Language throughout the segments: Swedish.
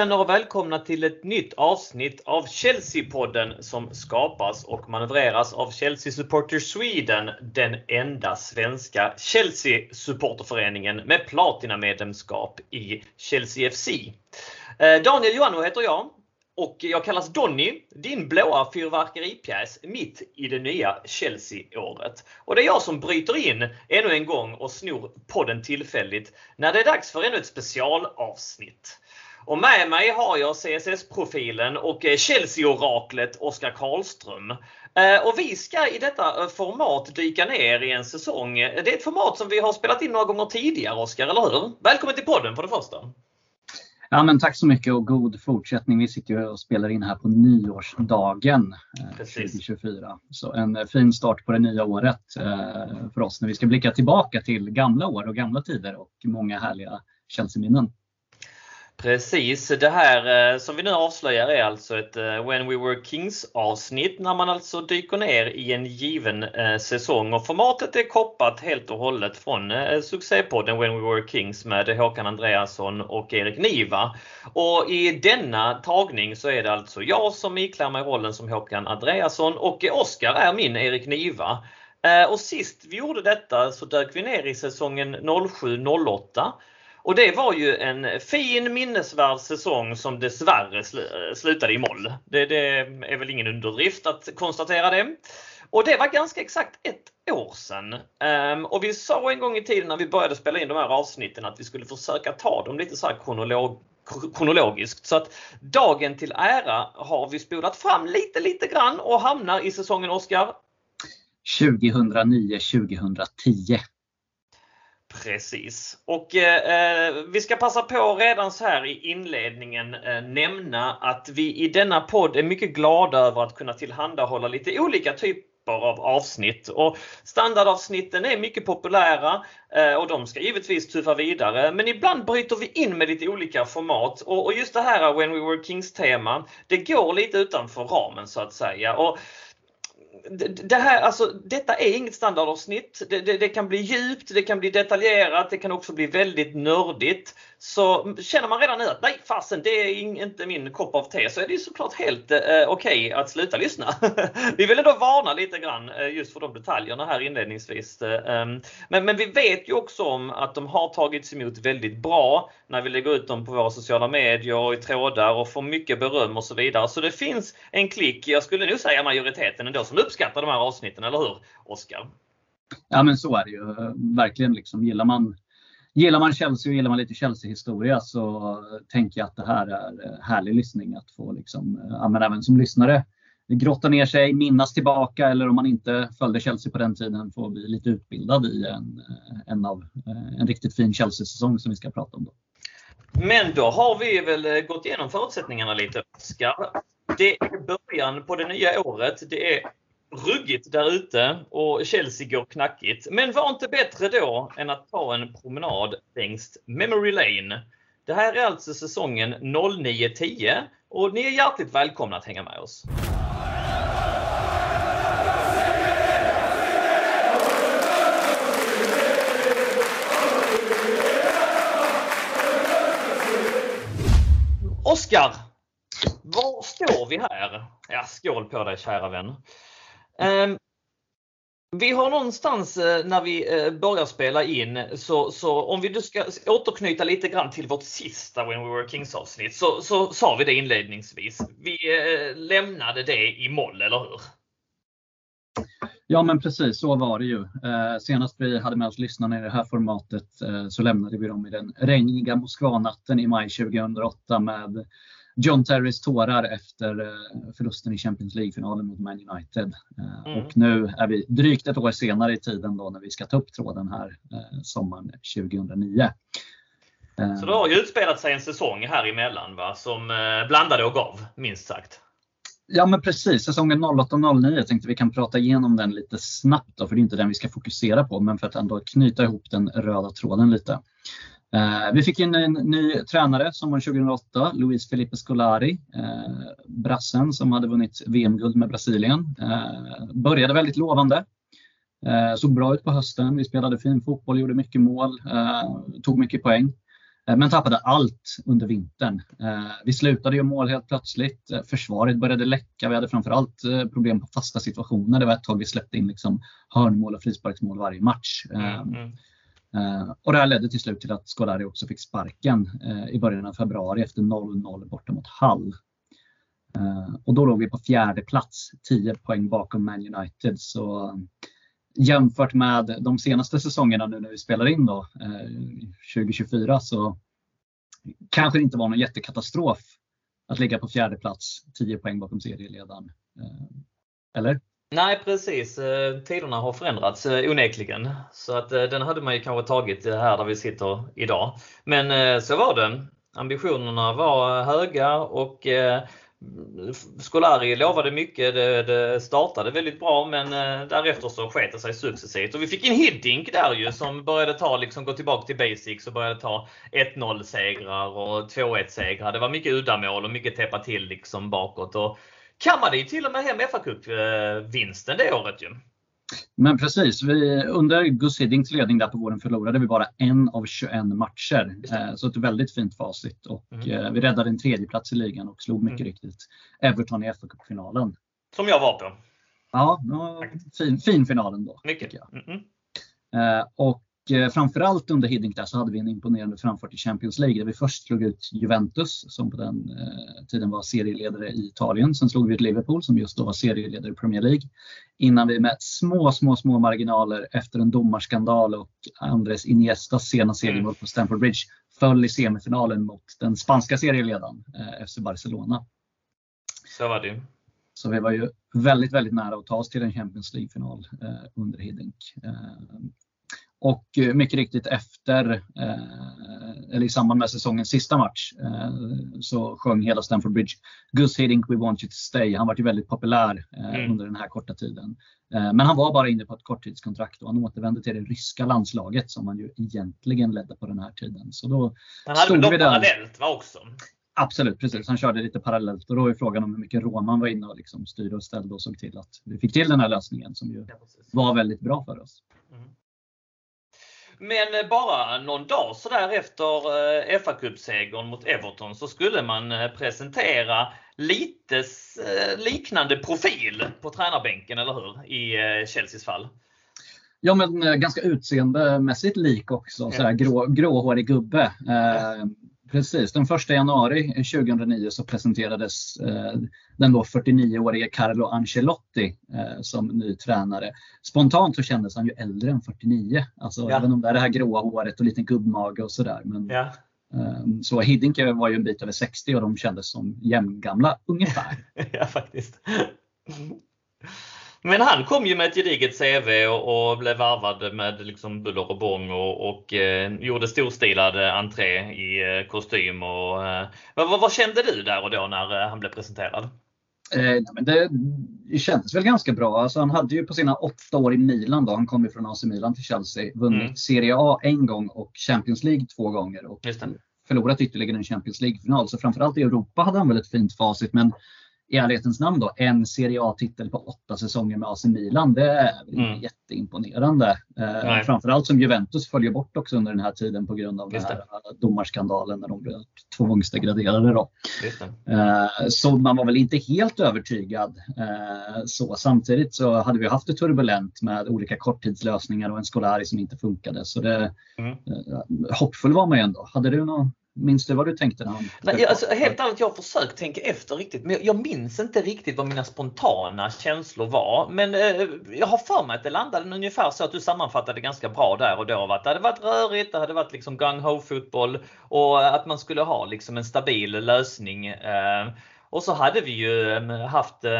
Vänner och välkomna till ett nytt avsnitt av Chelsea-podden som skapas och manövreras av Chelsea Supporters Sweden, den enda svenska Chelsea-supporterföreningen med platinamedlemskap i Chelsea FC. Eh, Daniel Johanno heter jag och jag kallas Donny, din blåa fyrverkeripjäs mitt i det nya Chelsea-året. Och det är jag som bryter in ännu en gång och snor podden tillfälligt när det är dags för ännu ett specialavsnitt. Och med mig har jag CSS-profilen och Chelsea-oraklet Oskar Karlström. Eh, och vi ska i detta format dyka ner i en säsong. Det är ett format som vi har spelat in några gånger tidigare Oskar, eller hur? Välkommen till podden för det första! Ja, men tack så mycket och god fortsättning. Vi sitter ju och spelar in här på nyårsdagen eh, Precis. 2024. Så en fin start på det nya året eh, för oss när vi ska blicka tillbaka till gamla år och gamla tider och många härliga Chelsea-minnen. Precis, det här eh, som vi nu avslöjar är alltså ett eh, When We Were Kings avsnitt när man alltså dyker ner i en given eh, säsong och formatet är koppat helt och hållet från succépodden When We Were Kings med Håkan Andreasson och Erik Niva. Och i denna tagning så är det alltså jag som iklär mig rollen som Håkan Andreasson och Oskar är min Erik Niva. Och sist vi gjorde detta så dök vi ner i säsongen 07-08 och det var ju en fin minnesvärd säsong som dessvärre slutade i moll. Det, det, är väl ingen underdrift att konstatera det. Och det var ganska exakt ett år sedan. Um, och vi sa en gång i tiden när vi började spela in de här avsnitten att vi skulle försöka ta dem lite så här kronolog kronologiskt. Så att dagen till ära har vi spolat fram lite, lite grann och hamnar i säsongen Oskar? 2009-2010. Precis. Och eh, eh, vi ska passa på redan så här i inledningen eh, nämna att vi i denna podd är mycket glada över att kunna tillhandahålla lite olika typer av avsnitt. Och standardavsnitten är mycket populära eh, och de ska givetvis tuffa vidare. Men ibland bryter vi in med lite olika format och, och just det här eh, When We Were Kings tema, det går lite utanför ramen så att säga. Och det här, alltså, detta är inget standardavsnitt. Det, det, det, kan bli djupt, det kan bli detaljerat, det kan också bli väldigt nördigt. Så känner man redan nu att nej fasen det är inte min kopp av te så är det såklart helt eh, okej okay att sluta lyssna. vi vill ändå varna lite grann eh, just för de detaljerna här inledningsvis. Eh, ehm, men, men vi vet ju också om att de har tagits emot väldigt bra när vi lägger ut dem på våra sociala medier och i trådar och får mycket beröm och så vidare. Så det finns en klick, jag skulle nog säga majoriteten ändå, som uppskattar de här avsnitten, eller hur Oskar? Ja men så är det ju. Eh, verkligen liksom gillar man Gillar man Chelsea och gillar man lite Chelsea-historia så tänker jag att det här är eh, härlig lyssning att få liksom, eh, ja, men även som lyssnare grotta ner sig, minnas tillbaka eller om man inte följde Chelsea på den tiden få bli lite utbildad i en, eh, en, av, en riktigt fin Chelsea-säsong som vi ska prata om. Då. Men då har vi väl gått igenom förutsättningarna lite Oskar. Det är början på det nya året. Det är ruggigt där ute och Chelsea går knackigt. Men var inte bättre då än att ta en promenad längs Memory Lane. Det här är alltså säsongen 09-10 och ni är hjärtligt välkomna att hänga med oss. Oskar! Var står vi här? Ja, skål på dig kära vän. Ehm, vi har någonstans eh, när vi eh, börjar spela in, så, så om vi ska återknyta lite grann till vårt sista When We Were Kings avsnitt, så, så sa vi det inledningsvis. Vi eh, lämnade det i moll, eller hur? Ja men precis, så var det ju. senast vi hade med oss lyssnarna i det här formatet så lämnade vi dem i den regniga Moskvanatten i maj 2008 med John Terrys tårar efter eh, förlusten i Champions League-finalen mot Man United. Eh, mm. Och nu är vi drygt ett år senare i tiden då när vi ska ta upp tråden här eh, sommaren 2009. Så det har ju utspelat sig en säsong här emellan va? som blandade och gav, minst sagt. Ja men precis, säsongen 08-09 jag tänkte vi kan prata igenom den lite snabbt då, för det är inte den vi ska fokusera på, men för att ändå knyta ihop den röda tråden lite. Eh, vi fick in en ny tränare sommaren 2008, Luis Felipe Scolari. Eh, brassen som hade vunnit VM-guld med Brasilien. Eh, började väldigt lovande. Såg bra ut på hösten. Vi spelade fin fotboll, gjorde mycket mål, tog mycket poäng. men tappade allt under vintern. Vi slutade ju mål helt plötsligt. Försvaret började läcka. Vi hade framförallt problem på fasta situationer. Det var ett tag vi släppte in liksom hörnmål och frisparksmål varje match. Mm, mm. Eh, och det här ledde till slut till att Scolari också fick sparken eh, i början av februari efter 0-0 borta mot Hull. Eh, och då låg vi på fjärde plats, 10 poäng bakom Man United. Så jämfört med de senaste säsongerna nu när vi spelar in då, 2024 så kanske det inte var någon jättekatastrof att ligga på fjärde plats, 10 poäng bakom serieledaren. Eller? Nej precis, eh, tiderna har förändrats eh, onekligen. Så att eh, den hade man ju kanske tagit här där vi sitter idag. Men så var det. Ambitionerna var höga och Scolari lovade mycket. Det, det, startade väldigt bra men därefter så sket det sig successivt. Och vi fick en Hiddink där ju som började ta, liksom, gå tillbaka till basics och började ta 1-0 segrar och 2-1 segrar. Det var mycket uddamål och mycket täppa till liksom bakåt. Och kammade ju till och med hem fa Cup vinsten det året ju. Men precis, vi, under Gus Hiddings ledning där på våren förlorade vi bara en av 21 matcher. Eh, så ett väldigt fint facit och mm. eh, vi räddade en tredjeplats i ligan och slog mycket mm. riktigt Everton i fa finalen Som jag var på. Ja, fin, fin final ändå. Mycket. Mm -hmm. och framförallt under Hiddink där så hade vi en imponerande framfart i Champions League där vi först slog ut Juventus som på den eh, tiden var serieledare i Italien. Sen slog vi ut Liverpool som just då var serieledare i Premier League. Innan vi med små, små, små marginaler efter en domarskandal och Andres Iniestas sena seriemål mm. på Stamford Bridge föll i semifinalen mot den spanska serieledaren eh, FC Barcelona. Så var det så vi var ju väldigt, väldigt nära att ta oss till en Champions League-final eh, under Hiddink. Och eh, mycket riktigt efter, eh, eller i samband med säsongens sista match, eh, så sjöng hela Stamford Bridge Gus Hiddink We want you to stay. Han var ju väldigt populär mm. under den här korta tiden. Men han var bara inne på ett korttidskontrakt och han återvände till det ryska landslaget som han ju egentligen ledde på den här tiden. Så då han hade väl parallellt va också? Absolut, precis. Han körde lite parallellt och då är frågan om hur mycket Roman var inne och liksom styrde och ställde och såg till att vi fick till den här lösningen som ju var väldigt bra för oss. Mm. Men bara någon dag sådär efter eh, fa Cup-segern mot Everton så skulle man eh, presentera lite eh, liknande profil på tränarbänken, eller hur? I Chelseas fall. Ja, men ganska utseendemässigt lik också. Så här, grå, gråhårig gubbe. Eh, Precis, den 1 januari 2009 så presenterades eh, den då 49-årige Carlo Ancelotti eh, som ny tränare. Spontant så kändes han ju äldre än 49. Alltså ja. även om det är det här gråa håret och lite gubbmage och sådär. Men, ja. eh, så Hiddink var ju en bit över 60 och de kändes som jämngamla ungefär. ja, faktiskt. Men han kom ju med ett gediget CV och, och blev varvad med liksom buller och bång och, och eh, gjorde storstilad entré i eh, kostym. Och, eh, vad, vad, kände du där och då när eh, han blev presenterad? Eh, men det, det kändes väl ganska bra. Alltså han hade ju på sina åtta år i Milan, då, han kom ju från AC Milan till Chelsea, vunnit mm. Serie A en gång och Champions League två gånger. Och förlorat ytterligare en Champions League-final. Så framförallt i Europa hade han väl ett fint facit. Men i ärlighetens namn då, en Serie A-titel på åtta säsonger med AC Milan. Det är mm. jätteimponerande. Eh, framförallt som Juventus följer bort också under den här tiden på grund av den här domarskandalen när de blev tvångsdegraderade. Då. Eh, så man var väl inte helt övertygad. Eh, så Samtidigt så hade vi haft det turbulent med olika korttidslösningar och en Scolari som inte funkade. Så det, mm. eh, hoppfull var man ju ändå. Hade du någon Minns du vad du tänkte? När Nej, alltså, helt ärligt, jag har försökt tänka efter riktigt. Men jag minns inte riktigt vad mina spontana känslor var. Men eh, jag har för mig att det landade ungefär så att du sammanfattade ganska bra där och då. Att det hade varit rörigt, det hade varit liksom gung-ho fotboll och att man skulle ha liksom en stabil lösning. Eh, och så hade vi ju eh, haft eh,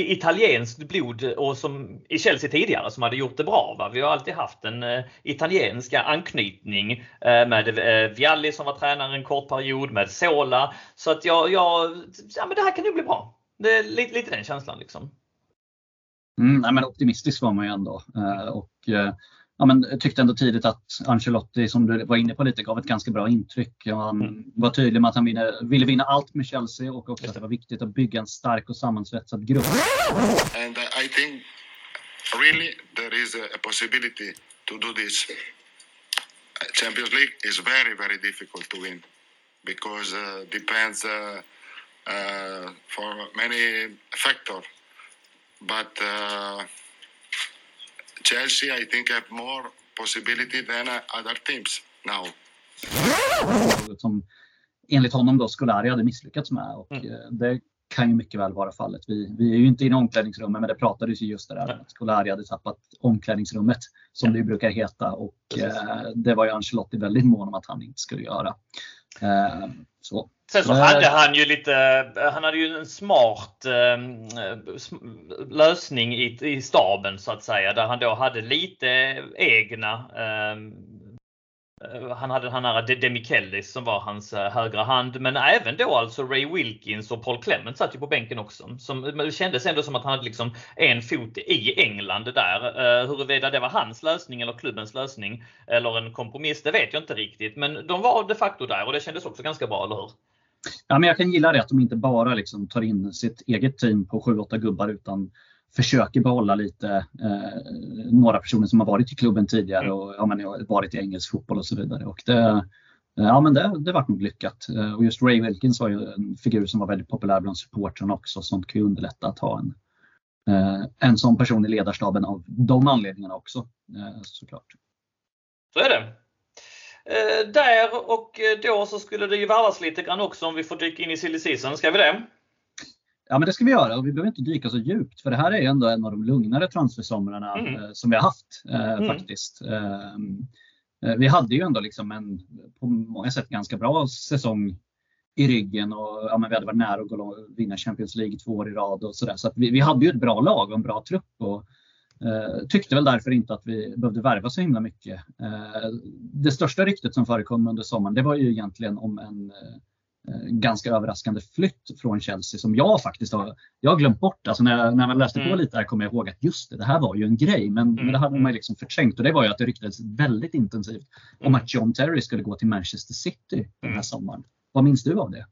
italienskt blod och som i Chelsea tidigare som hade gjort det bra. Va? Vi har alltid haft en eh, italienska anknytning eh, med eh, Vialli som var tränare en kort period, med Sola. Så att jag, jag ja men det här kan ju bli bra. Det är lite, lite den känslan liksom. Mm, nej, men optimistisk var man ju ändå. Eh, och eh, ja, men, tyckte ändå tidigt att Ancelotti, som du var inne på lite, gav ett ganska bra intryck. Han mm. var tydlig med att han ville, ville vinna allt med Chelsea och också att det var viktigt att bygga en stark och sammansvetsad grupp. And I think really there is a possibility to do this. Champions League is very very difficult to win because uh, depends uh, uh, for many factor. But uh, Chelsea, I think, have more possibility than other teams now. Som enligt honom då Scolari hade misslyckats med och mm. Eh, det kan ju mycket väl vara fallet. Vi, vi är ju inte i omklädningsrummet men det pratades ju just det där att Scolari hade tappat omklädningsrummet som det brukar heta och eh, det var ju Ancelotti väldigt mån om att han inte skulle göra. Eh, så. Sen så hade han ju lite, han hade ju en smart eh, lösning i, i staben så att säga där han då hade lite egna eh, Eh, Eh, han hade han här Demichelis som var hans eh, högra hand, men även då alltså Ray Wilkins och Paul Clement satt ju på bänken också. Som, det kändes ändå som att han hade liksom en fot i England där. Eh, huruvida det var hans lösning eller klubbens lösning eller en kompromiss, det vet jag inte riktigt. Men de var de facto där och det kändes också ganska bra, eller hur? Ja, men jag kan gilla det att de inte bara liksom tar in sitt eget team på 7-8 gubbar utan försöker behålla lite eh, några personer som har varit i klubben tidigare och ja, men, varit i engelsk fotboll och så vidare. Och det, eh, ja, men det, det vart nog lyckat. Eh, och just Ray Wilkins var ju en figur som var väldigt populär bland supportrarna också. Sånt kan ju underlätta att ha en, eh, en sån person i ledarstaben av de anledningarna också eh, såklart. Så är det. där och då så skulle det ju varvas lite grann också om vi får dyka in i silly season. Ska vi det? Ja, men det ska vi göra och vi behöver inte dyka så djupt för det här är ändå en av de lugnare transfersomrarna mm. eh, som vi har haft eh, mm. faktiskt. Ehm, eh, vi hade ju ändå liksom en på många sätt ganska bra säsong i ryggen och ja, men vi hade varit nära att gå vinna Champions League två år i rad och sådär. Så, så vi, vi, hade ju ett bra lag och en bra trupp och eh, tyckte väl därför inte att vi behövde värva så himla mycket. Eh, det största ryktet som förekom under sommaren det var ju egentligen om en eh, ganska överraskande flytt från Chelsea som jag faktiskt har, jag har glömt bort. Alltså när, jag, när jag läste mm. på lite här kom jag ihåg att just det, det här var ju en grej. Men, mm. men det hade man liksom förträngt och det var ju att det ryktades väldigt intensivt om mm. att John Terry skulle gå till Manchester City den här mm. sommaren. Vad minns du av det?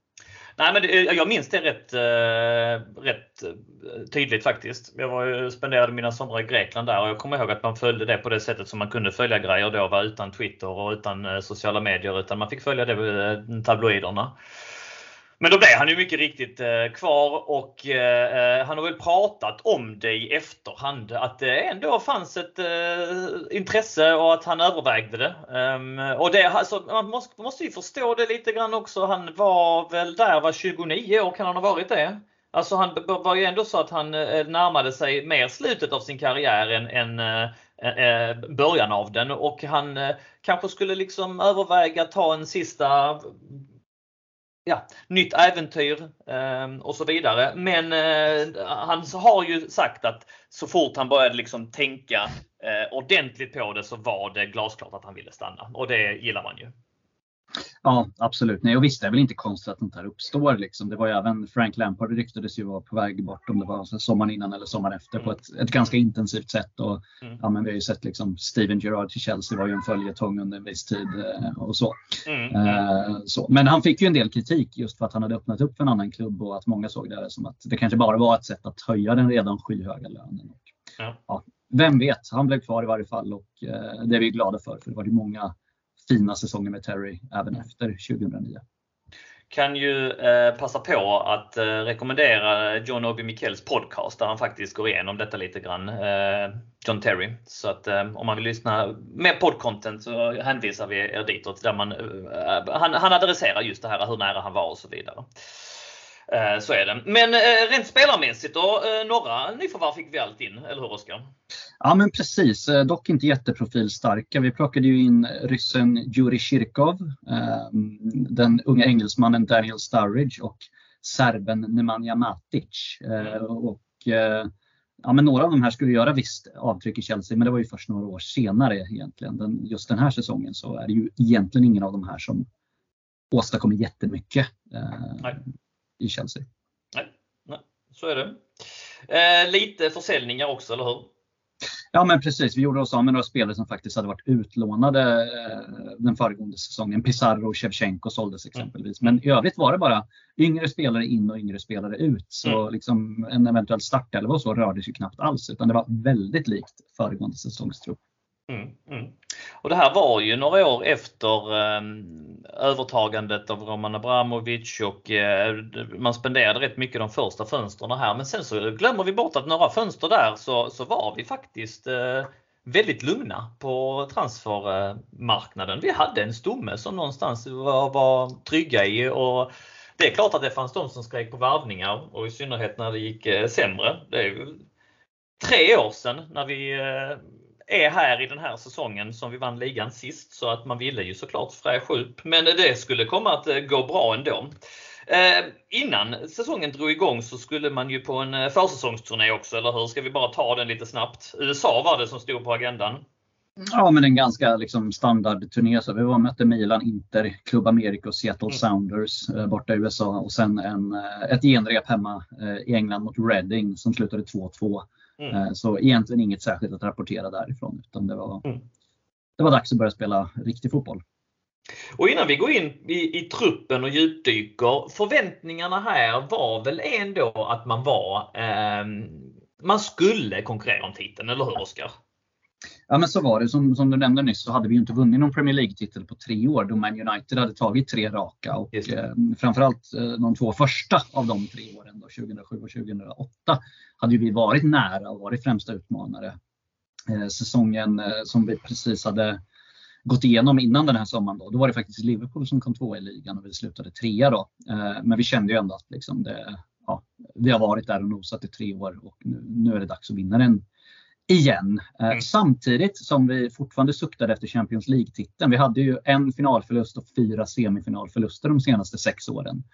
Nej, men det, jag minns det rätt, eh, rätt eh, tydligt faktiskt. Jag var, spenderade mina somrar i Grekland där och jag kommer ihåg att man följde det på det sättet som man kunde följa grejer då, var utan Twitter och utan eh, sociala medier utan man fick följa det äh, tabloiderna. Men då blev han ju mycket riktigt eh, kvar och eh, eh, han har väl pratat om det i efterhand att det ändå fanns ett eh, intresse och att han övervägde det. Um, och det alltså, man måste, måste ju förstå det lite grann också. Han var väl där, var 29 år kan han ha varit det? Alltså han var ju ändå så att han eh, närmade sig mer slutet av sin karriär än, än äh, början av den och han kanske skulle liksom överväga att ta en sista ja, nytt äventyr eh, och så vidare. Men eh, han har ju sagt att så fort han började liksom tänka eh, ordentligt på det så var det glasklart att han ville stanna och det gillar man ju. Ja, absolut. Nej, och visst, det är väl inte konstigt att sånt här uppstår. Liksom. Det var ju även Frank Lampard ryktades ju vara på väg bort om det var sommaren innan eller sommaren efter mm. på ett, ett ganska intensivt sätt. Och, mm. ja, men vi har ju sett liksom, Steven Gerrard till Chelsea var ju en följetong under en viss tid eh, och så. Mm. Eh, så. Men han fick ju en del kritik just för att han hade öppnat upp för en annan klubb och att många såg det som att det kanske bara var ett sätt att höja den redan skyhöga lönen. Och, ja. Ja, vem vet, han blev kvar i varje fall och eh, det är vi glada för. För det var ju många fina säsonger med Terry även efter 2009 kan ju eh, passa på att eh, rekommendera John Obi Mikkels podcast där han faktiskt går igenom detta lite grann. Eh, John Terry. Så att eh, om man vill lyssna mer poddcontent så hänvisar vi er ditåt där man, eh, han, han adresserar just det här hur nära han var och så vidare. Eh, så är det. Men eh, rent spelarmässigt då, eh, några nyförvärv fick vi allt in, eller hur Oskar? Ja men precis, dock inte jätteprofilstarka. Vi plockade ju in ryssen Juri Shirkov, den unga engelsmannen Daniel Sturridge och serben Nemanja Matic. Och, ja, men några av de här skulle göra visst avtryck i Chelsea, men det var ju först några år senare egentligen. Den, just den här säsongen så är det ju egentligen ingen av de här som åstadkommer jättemycket. Nej i Chelsea. Nej, nej så är det. Eh, lite försäljningar också, eller hur? Ja men precis, vi gjorde oss av med några spelare som faktiskt hade varit utlånade eh, den föregående säsongen. Pizarro och Shevchenko såldes exempelvis. Men i övrigt var det bara yngre spelare in och yngre spelare ut. Så mm. liksom en eventuell startelva och så rördes ju knappt alls utan det var väldigt likt föregående säsongstrupp. Mm, mm. Och det här var ju några år efter eh, övertagandet av Roman Abramovic och eh, man spenderade rätt mycket de första fönstren här. Men sen så glömmer vi bort att några fönster där så, så var vi faktiskt eh, väldigt lugna på transfermarknaden. Vi hade en stomme som någonstans var, var trygga i och det är klart att det fanns de som skrek på varvningar och i synnerhet när det gick eh, sämre. Det är ju tre år sedan när vi eh, är här i den här säsongen som vi vann ligan sist så att man ville ju såklart fräscha upp. Men det skulle komma att eh, gå bra ändå. Eh, innan säsongen drog igång så skulle man ju på en försäsongsturné också, eller hur? Ska vi bara ta den lite snabbt? USA var det som stod på agendan. Ja, men en ganska liksom, standardturné. Så vi var mötte Milan, Inter, Club America och Seattle mm. Sounders eh, borta i USA och sen en, eh, ett genrep hemma eh, i England mot Reading som slutade 2-2. Mm. Eh, så egentligen inget särskilt att rapportera därifrån utan det var, mm. det var dags att börja spela riktig fotboll. Och innan vi går in i, i truppen och djupdyker. Förväntningarna här var väl ändå att man var eh, man skulle konkurrera om titeln, eller hur Oskar? Ja men så var det. Som, som du nämnde nyss så hade vi inte vunnit någon Premier League-titel på tre år då Man United hade tagit tre raka. Och eh, framförallt eh, de två första av de tre åren, då, 2007 och 2008, hade vi varit nära och varit främsta utmanare. Eh, säsongen eh, som vi precis hade gått igenom innan den här sommaren, då, då var det faktiskt Liverpool som kom tvåa i ligan och vi slutade trea. Då. Eh, men vi kände ju ändå att liksom det, ja, vi har varit där och nosat i tre år och nu, nu är det dags att vinna den igen. Eh, mm. Samtidigt som vi fortfarande suktade efter Champions League-titeln. Vi hade ju en finalförlust och fyra semifinalförluster de senaste sex åren.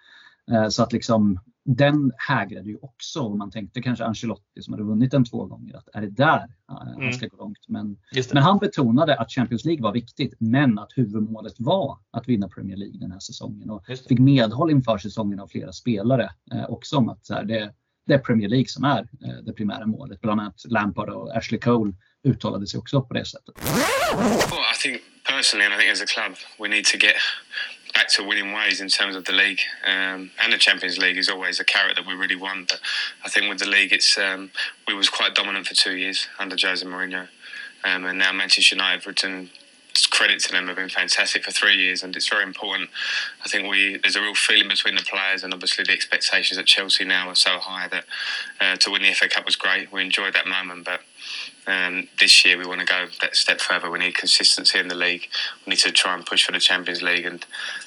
Eh, så att liksom den hägrade ju också och man tänkte kanske Ancelotti som hade vunnit den två gånger att är det där han mm. ska gå långt. Men, men han betonade att Champions League var viktigt men att huvudmålet var att vinna Premier League den här säsongen och fick medhåll inför säsongen av flera spelare eh, också om att så här, det, det är Premier League som är eh, det primära målet. Bland annat Lampard och Ashley Cole uttalade sig också på det sättet. I think personally, and I think as a club, we need to get back to winning ways in terms of the league um, and the Champions League is always a carrot that we really want. But I think with the league, it's um, we was quite dominant for two years under Jose Mourinho, um, and now Manchester United written credit to them have been fantastic for three years, and it's very important. I think we there's a real feeling between the players, and obviously the expectations at Chelsea now are so high that uh, to win the FA Cup was great. We enjoyed that moment, but um, this year we want to go that step further. We need consistency in the league. We need to try and push for the Champions League, and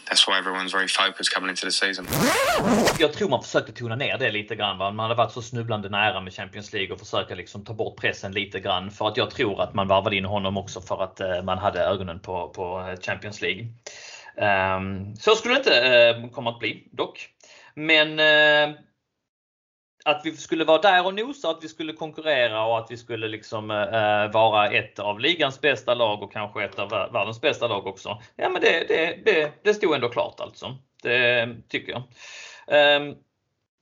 that's why everyone's very focused coming into the season. Jag tror man försökte tona ner det lite grann. Va? Man hade varit så snubblande nära med Champions League och försöka liksom ta bort pressen lite grann. För att jag tror att man varvade in honom också för att uh, man hade ögonen på, på eh, Champions League. Um, så skulle det inte uh, komma att bli dock. Men uh, att vi skulle vara där och nosa, att vi skulle konkurrera och att vi skulle liksom eh, eh vara ett av ligans bästa lag och kanske ett av världens bästa lag också. Ja men det, det, det, det stod ändå klart alltså. Det tycker jag. Eh,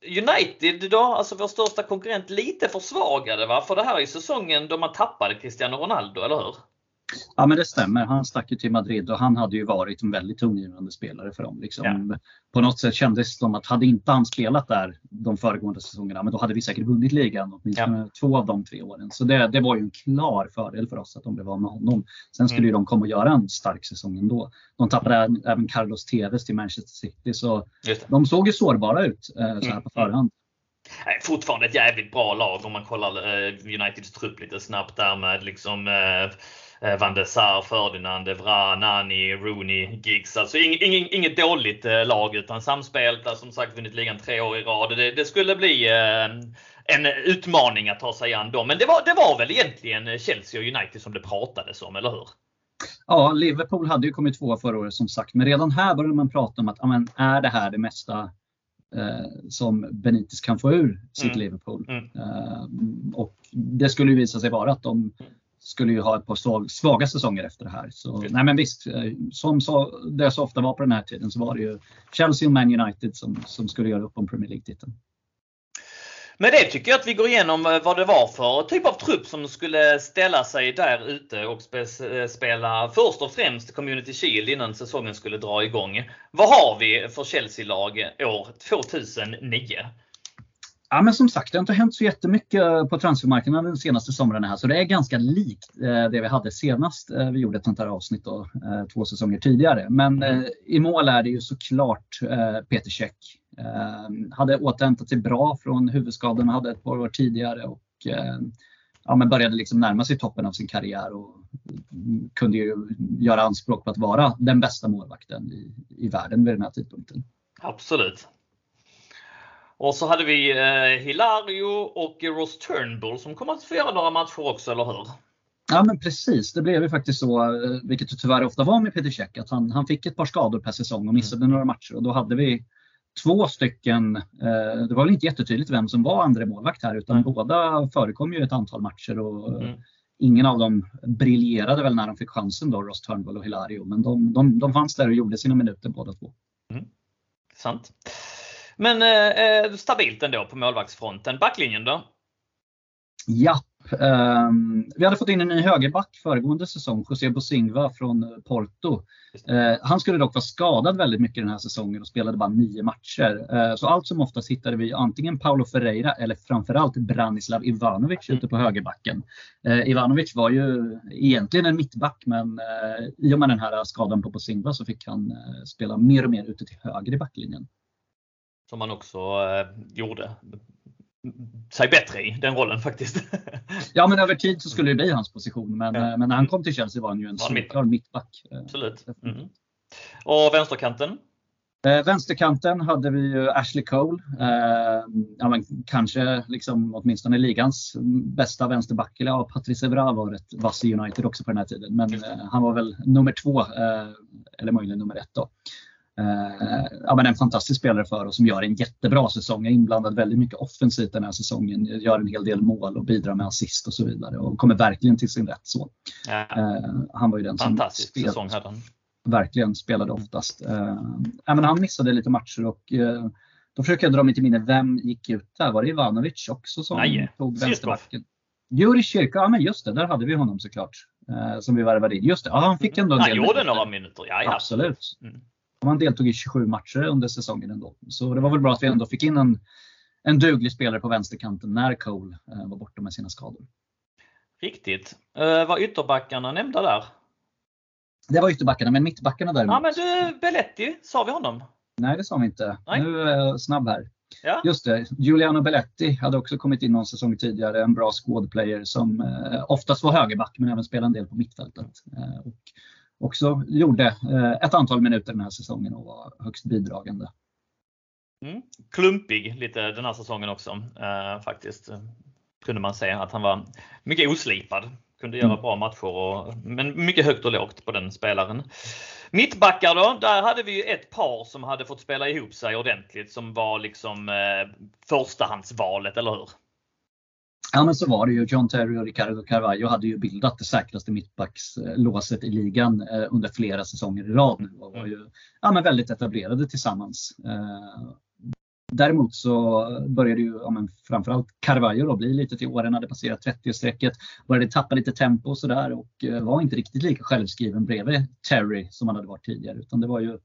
United då, alltså vår största konkurrent, lite försvagade va? För det här är säsongen då man tappade Cristiano Ronaldo, eller hur? Ja men det stämmer. Han stack ju till Madrid och han hade ju varit en väldigt tongivande spelare för dem. Liksom. Ja. På något sätt kändes det som att hade inte han spelat där de föregående säsongerna, men då hade vi säkert vunnit ligan åtminstone ja. två av de tre åren. Så det, det var ju en klar fördel för oss att de blev av med honom. Sen skulle mm. ju de komma och göra en stark säsong ändå. De tappade även Carlos Tevez till Manchester City, så de såg ju sårbara ut eh, så här mm. på förhand. Nej, fortfarande ett jävligt bra lag om man kollar eh, Uniteds trupp lite snabbt där med liksom eh, eh Van der Sar, Ferdinand, Evra, Nani, Rooney, Giggs. Alltså ing, inget dåligt eh, lag utan samspelta, som sagt vunnit ligan tre år i rad. Det, det skulle bli eh, en utmaning att ta sig an dem. Men det var, det var väl egentligen Chelsea och United som det pratades om, eller hur? Ja, Liverpool hade ju kommit tvåa förra året som sagt, men redan här började man prata om att amen, är det här det mesta eh, som Benitez kan få ur sitt mm. Liverpool? Mm. Eh, och det skulle ju visa sig vara att de skulle ju ha ett par svaga säsonger efter det här. Så, nej men visst, eh, som så, det så ofta var på den här tiden så var det ju Chelsea och Man United som, som skulle göra upp om Premier League-titeln. Men det tycker jag att vi går igenom eh, vad det var för typ av trupp som skulle ställa sig där ute och eh, spela först och främst Community Shield innan säsongen skulle dra igång. Vad har vi för Chelsea-lag år 2009? Ja, men som sagt, det har inte hänt så jättemycket på transfermarknaden de senaste somrarna här, så det är ganska likt eh, det vi hade senast vi gjorde ett sånt här avsnitt då, två säsonger tidigare. Men mm. i mål är det ju såklart Peter Käck. Hade återhämtat sig bra från huvudskadan hade ett par år tidigare och ja, men började liksom närma sig toppen av sin karriär och kunde ju göra anspråk på att vara den bästa målvakten i, i världen vid den här tidpunkten. Absolut. Och så hade vi eh, Hilario och Ross Turnbull som kommer att få göra några matcher också, eller hur? Ja men precis, det blev ju faktiskt så, eh, vilket det tyvärr ofta var med Peter Cech, att han, han fick ett par skador per säsong och missade mm. några matcher och då hade vi två stycken, eh, det var väl inte jättetydligt vem som var andra målvakt här utan mm. båda förekom ju ett antal matcher och mm. ingen av dem briljerade väl när de fick chansen då, Ross Turnbull och Hilario, men de, de, de fanns där och gjorde sina minuter båda två. Mm. Sant. Men eh, eh, stabilt ändå på målvaktsfronten. Backlinjen då? Ja, um, vi hade fått in en ny högerback föregående säsong, José Bosingva från Porto. Uh, han skulle dock vara skadad väldigt mycket den här säsongen och spelade bara nio matcher. Uh, så allt som oftast hittade vi antingen Paulo Ferreira eller framförallt Branislav Ivanovic mm. ute på högerbacken. Uh, Ivanovic var ju egentligen en mittback men i och med den här skadan på Bosingva så fick han spela mer och mer ute till höger i backlinjen som han också eh, gjorde sig bättre i den rollen faktiskt. ja men över tid så skulle det bli hans position men, ja. Men när han kom till Chelsea var han ju en solklar mittback. Eh, Absolut. Mm. Och vänsterkanten? Eh, vänsterkanten hade vi ju Ashley Cole. Eh, ja, men kanske liksom åtminstone ligans bästa vänsterback. Eller ja, Patrice Evra var ett vass i United också på den här tiden. Men eh, han var väl nummer två, eller möjligen nummer ett då. Eh, ja, men en fantastisk spelare för oss som gör en jättebra säsong. Är inblandad väldigt mycket offensivt den här säsongen. Gör en hel del mål och bidrar med assist och så vidare och kommer verkligen till sin rätt. så. Ja. Eh, han var ju den fantastisk som säsong hade han. verkligen spelade oftast. Eh, ja, men han missade lite matcher och eh, då försöker jag dra mig till minne, vem gick ut där? Var det Ivanovic också som Nej. tog vänsterbacken? Juri Kyrka, ja men just det, där hade vi honom såklart. Eh, som vi värvade in. Just det, ja, han fick ändå en del Han gjorde några minuter, ja, ja. Absolut. Mm. Han deltog i 27 matcher under säsongen ändå. Så det var väl bra att vi ändå fick in en, en duglig spelare på vänsterkanten när Cole eh, var borta med sina skador. Riktigt. Uh, var ytterbackarna nämnda där? Det var ytterbackarna, men mittbackarna däremot. Ja men du, Belletti, sa vi honom? Nej det sa vi inte. Nej. Nu är jag snabb här. Ja. Just det, Giuliano Belletti hade också kommit in någon säsong tidigare. En bra skådplayer som eh, oftast var högerback men även spelade en del på mittfältet. Eh, och också gjorde eh, ett antal minuter den här säsongen och var högst bidragande. Mm. Klumpig lite den här säsongen också eh, faktiskt. Kunde man säga att han var mycket oslipad. Kunde göra mm. bra matcher och, men mycket högt och lågt på den spelaren. Mittbackar då, där hade vi ett par som hade fått spela ihop sig ordentligt som var liksom eh, förstahandsvalet, eller hur? Ja men så var det ju. John Terry och Ricardo Carvalho hade ju bildat det säkraste mittbackslåset i ligan eh, under flera säsonger i rad nu och var ju ja, men väldigt etablerade tillsammans. Eh, däremot så började ju ja, men framförallt Carvalho då bli lite till åren, hade passerat 30-strecket, började tappa lite tempo och sådär och eh, var inte riktigt lika självskriven bredvid Terry som han hade varit tidigare utan det var ju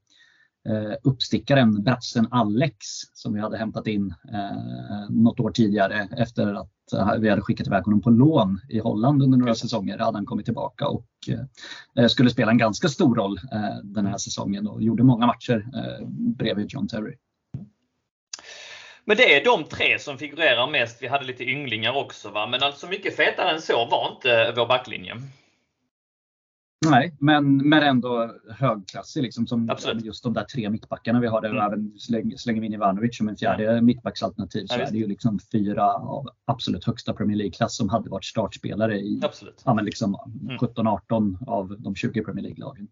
uppstickaren brassen Alex som vi hade hämtat in eh, något år tidigare efter att eh, vi hade skickat iväg honom på lån i Holland under några säsonger. hade han kommit tillbaka och eh, skulle spela en ganska stor roll eh, den här säsongen och gjorde många matcher eh, bredvid John Terry. Men det är de tre som figurerar mest. Vi hade lite ynglingar också va? men alltså mycket fetare än så var inte vår backlinje. Nej, men, men ändå högklassig. Liksom, som Absolut. just de där tre mittbackarna vi har. Där mm. även släng, slänger vi in Ivanovic som en fjärde ja. mittbacksalternativ så ja, är det ju liksom fyra av absolut högsta Premier League-klass som hade varit startspelare i ja, men liksom mm. 17-18 av de 20 Premier League-lagen.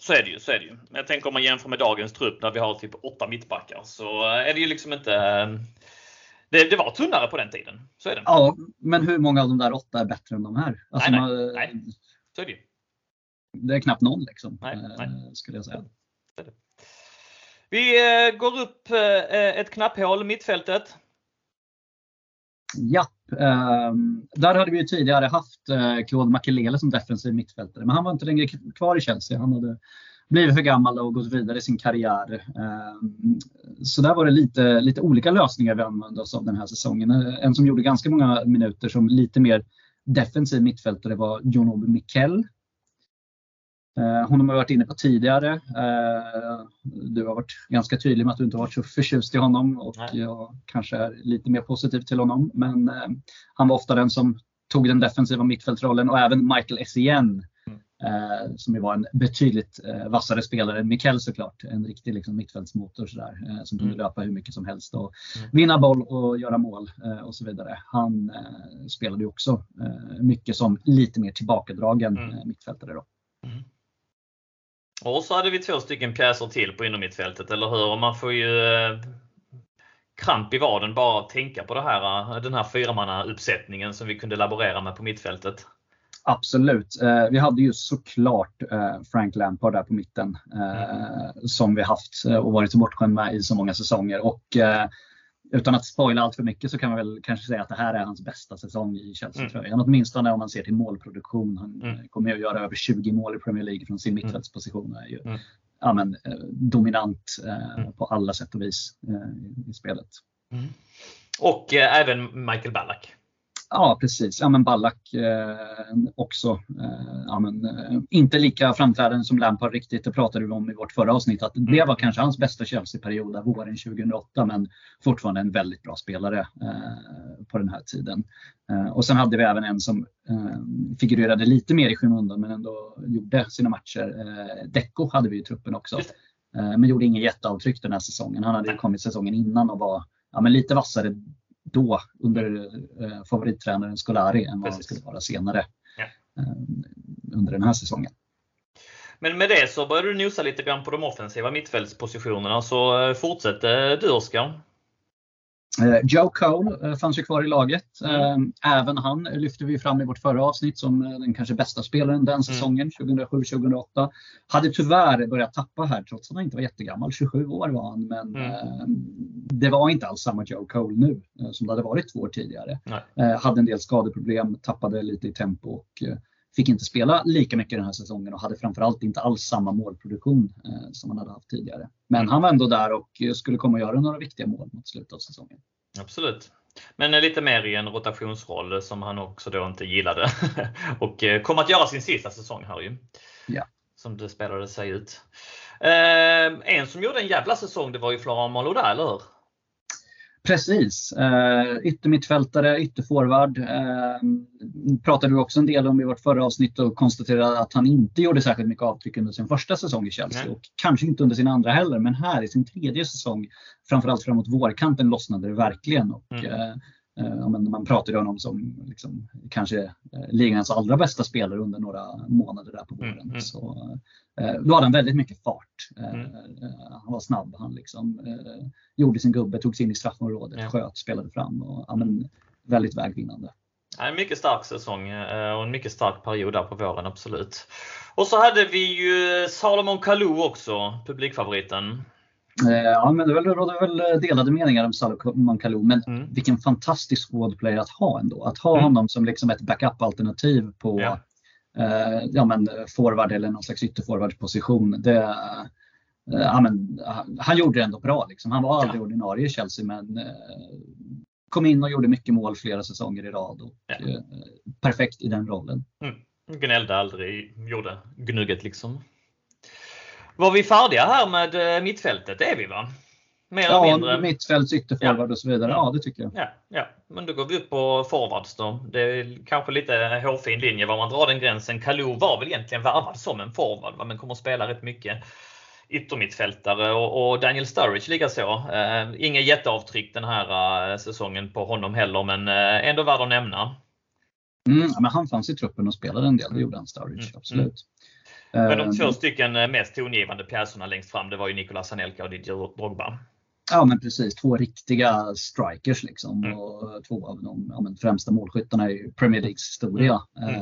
Så är det ju. Så är det ju. Jag tänker om man jämför med dagens trupp när vi har typ åtta mittbackar så är det ju liksom inte det, det, var tunnare på den tiden. Så är det. Ja, men hur många av de där åtta är bättre än de här? Alltså nej, nej, man, nej. Så är det ju. Det är knappt någon liksom, nej, nej. Eh, skulle jag säga. Vi eh, går upp eh, ett knapphål, mittfältet. Ja, ehm, där hade vi ju tidigare haft Claude Makelele som defensiv mittfältare, men han var inte längre kvar i Chelsea. Han hade blivit för gammal och gått vidare i sin karriär. Eh, så där var det lite, lite olika lösningar vi använde oss av den här säsongen. En som gjorde ganska många minuter som lite mer defensiv mittfältare var Jon-Obi Mikkel. Honom har vi varit inne på tidigare. Du har varit ganska tydlig med att du inte varit så förtjust i honom och Nej. jag kanske är lite mer positiv till honom. Men han var ofta den som tog den defensiva mittfältrollen och även Michael Essien Eh, som var en betydligt eh, vassare spelare än Mikkel såklart. En riktig liksom, mittfältsmotor sådär, eh, som kunde mm. löpa hur mycket som helst och mm. vinna boll och göra mål eh, och så vidare. Han eh, spelade ju också eh, mycket som lite mer tillbakadragen mm. mittfältare. Då. Och så hade vi två stycken pjäser till på innermittfältet, eller hur? Och man får ju kramp i vaden bara att tänka på det här, den här fyramannauppsättningen som vi kunde laborera med på mittfältet. Absolut. Eh, vi hade ju såklart eh, Frank Lampard där på mitten mm. som vi haft och varit så bortskämd med i så många säsonger. Och utan att spoila allt för mycket så kan man väl kanske säga att det här är hans bästa säsong i Chelsea-tröjan. Mm. Åtminstone om man ser till målproduktion. Han mm. kommer att göra över 20 mål i Premier League från sin mm. mittfältsposition. Är ju, mm. ja, men, dominant mm. på alla sätt och vis i spelet. Mm. Och även Michael Ballack. Ja precis, ja, men Ballack eh, också. Eh, ja, men, eh, inte lika framträdande som Lampard riktigt, det pratade vi om i vårt förra avsnitt. Att det var kanske hans bästa Chelsea-period våren 2008 men fortfarande en väldigt bra spelare eh, på den här tiden. Eh, och sen hade vi även en som eh, figurerade lite mer i skymundan men ändå gjorde sina matcher. Eh, Deco hade vi i truppen också. men gjorde ingen jätteavtryck den här säsongen. Han hade kommit säsongen innan och var ja, men lite vassare då under eh, favorittränaren Scolari än vad han skulle vara senare ja. eh, under den här säsongen. Men med det så börjar du nosa lite grann på de offensiva mittfältspositionerna så eh, fortsätt eh, du Oskar. Eh, Joe Cole eh, fanns ju kvar i laget. Mm. Eh, även han lyfte vi fram i vårt förra avsnitt som den kanske bästa spelaren den mm. säsongen, mm. 2007-2008. Hade tyvärr börjat tappa här trots att han inte var jättegammal, 27 år var han. Men mm. det var inte alls samma Joe Cole nu som det hade varit två år tidigare. Nej. Hade en del skadeproblem, tappade lite i tempo och fick inte spela lika mycket den här säsongen och hade framförallt inte alls samma målproduktion eh, som han hade haft tidigare. Men han var ändå där och skulle komma att göra några viktiga mål mot slutet av säsongen. Absolut. Men lite mer i en rotationsroll som han också då inte gillade. och eh, kom att göra sin sista säsong här ju. Ja. Som det spelade sig ut. Eh, en som gjorde en jävla säsong det var ju Florent Malodä, eller hur? Precis. Eh, yttermittfältare, ytterforward. Eh, pratade vi också en del om i vårt förra avsnitt och konstaterade att han inte gjorde särskilt mycket avtryck under sin första säsong i Chelsea. Nej. Och kanske inte under sin andra heller, men här i sin tredje säsong, framförallt framåt vårkanten, lossnade det verkligen. Och, mm. eh, man pratade om honom som liksom, kanske eh, ligans allra bästa spelare under några månader där på våren. Mm. Mm. Så, Eh, då hade han väldigt mycket fart. Eh, mm. Eh, han var snabb. Han liksom, gjorde sin gubbe, tog sig in i straffområdet, ja. sköt, spelade fram. Och, ja, men, väldigt vägvinnande. En mycket stark säsong och en mycket stark period där på våren, absolut. Och så hade vi ju Salomon Kalou också, publikfavoriten. Ja, men det råder väl delade meningar om Salomon Kalou, men mm. vilken fantastisk squadplayer att ha ändå. Att ha mm. honom som liksom ett backup-alternativ på ja eh, ja, men forward eller någon slags ytterforwardposition. Det, eh, ja, men, han gjorde det ändå bra. Liksom. Han var aldrig ja. ordinarie i Chelsea men eh, kom in och gjorde mycket mål flera säsonger i rad. Och, ja. eh, perfekt i den rollen. Mm. Gnällde aldrig, gjorde gnugget liksom. Var vi färdiga här med eh, mittfältet? Det är vi va? Mer ja, eller mindre. mittfälts, ytterforward ja. och så vidare. Ja, det tycker jag. Ja, ja, men då går vi upp på forwards då. Det är kanske lite hårfin linje var man drar den gränsen. Kalou var väl egentligen värvad som en forward, men kommer att spela rätt mycket yttermittfältare och, och Daniel Sturridge likaså. Eh, inget jätteavtryck den här eh, säsongen på honom heller, men eh, ändå värd att nämna. Mm, men han fanns i truppen och spelade en del, det gjorde han Sturridge, mm. absolut. Mm. Men de två ehm. stycken eh, mest tongivande pjäserna längst fram, det var ju Nicolas Anelka och Didier Drogba. Ja men precis, två riktiga strikers liksom. Mm. Och två av de ja, främsta målskyttarna i Premier Leagues historia. Mm.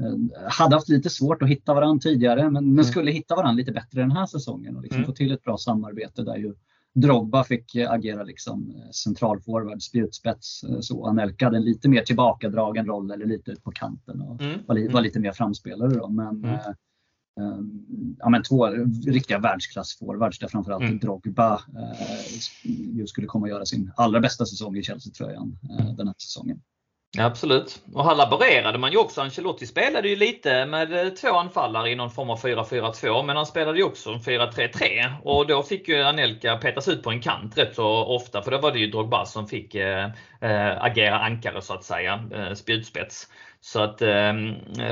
Eh, hade haft lite svårt att hitta varandra tidigare men, men mm. skulle hitta varandra lite bättre den här säsongen och liksom mm. få till ett bra samarbete där ju Drogba fick agera liksom eh, centralforward, spjutspets. Eh, så Anelka hade en lite mer tillbakadragen roll eller lite ut på kanten och mm. var, var, lite mer framspelare. Då. Men, mm. ja, men två riktiga världsklassforwards där framförallt mm. Drogba eh, skulle komma att göra sin allra bästa säsong i Chelsea-tröjan eh, den här säsongen. Absolut. Och här laborerade man ju också. Ancelotti spelade ju lite med eh, två anfallare i någon form av 4-4-2 men han spelade ju också 4-3-3 och då fick ju Anelka petas ut på en kant rätt så ofta för då var det ju Drogba som fick äh, agera ankare så att säga, äh, spjutspets. Så att, äh,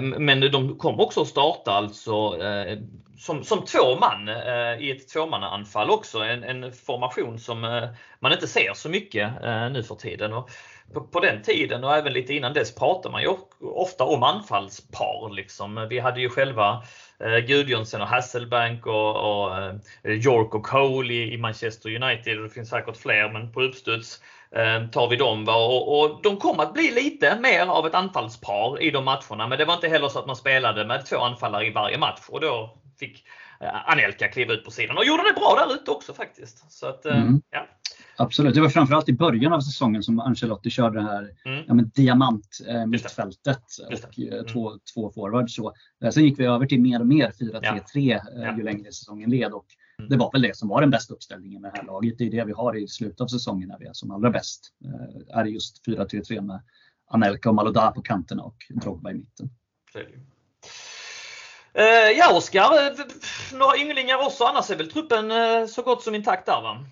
men de kom också att starta alltså som, som två man i ett tvåmannaanfall också. En, en formation som man inte ser så mycket nu för tiden. Och, på, på, den tiden och även lite innan dess pratade man ju ofta om anfallspar. Liksom. Vi hade ju själva eh, Gudjonsen och Hasselbank och, och eh, York och Cole i, i, Manchester United. Det finns säkert fler men på uppstuds eh, tar vi dem. Och, och, de kom att bli lite mer av ett anfallspar i de matcherna. Men det var inte heller så att man spelade med två anfallare i varje match och då fick eh, Anelka kliva ut på sidan och gjorde det bra där ute också faktiskt. Så att, eh, mm. ja. Absolut, det var framförallt i början av säsongen som Ancelotti körde det här mm. ja, men diamant eh, och eh, mm. två, två forwards. Så. Eh, sen gick vi över till mer och mer 4-3-3 ja. eh, ju längre säsongen led. Och mm. Det var väl det som var den bästa uppställningen med det här laget. Det är det vi har i slutet av säsongen när vi är som allra bäst. Är just 4-3-3 med Anelka och Maloda på kanterna och Drogba i mitten. Ja Oskar, några ynglingar också annars är väl truppen så gott som intakt där va?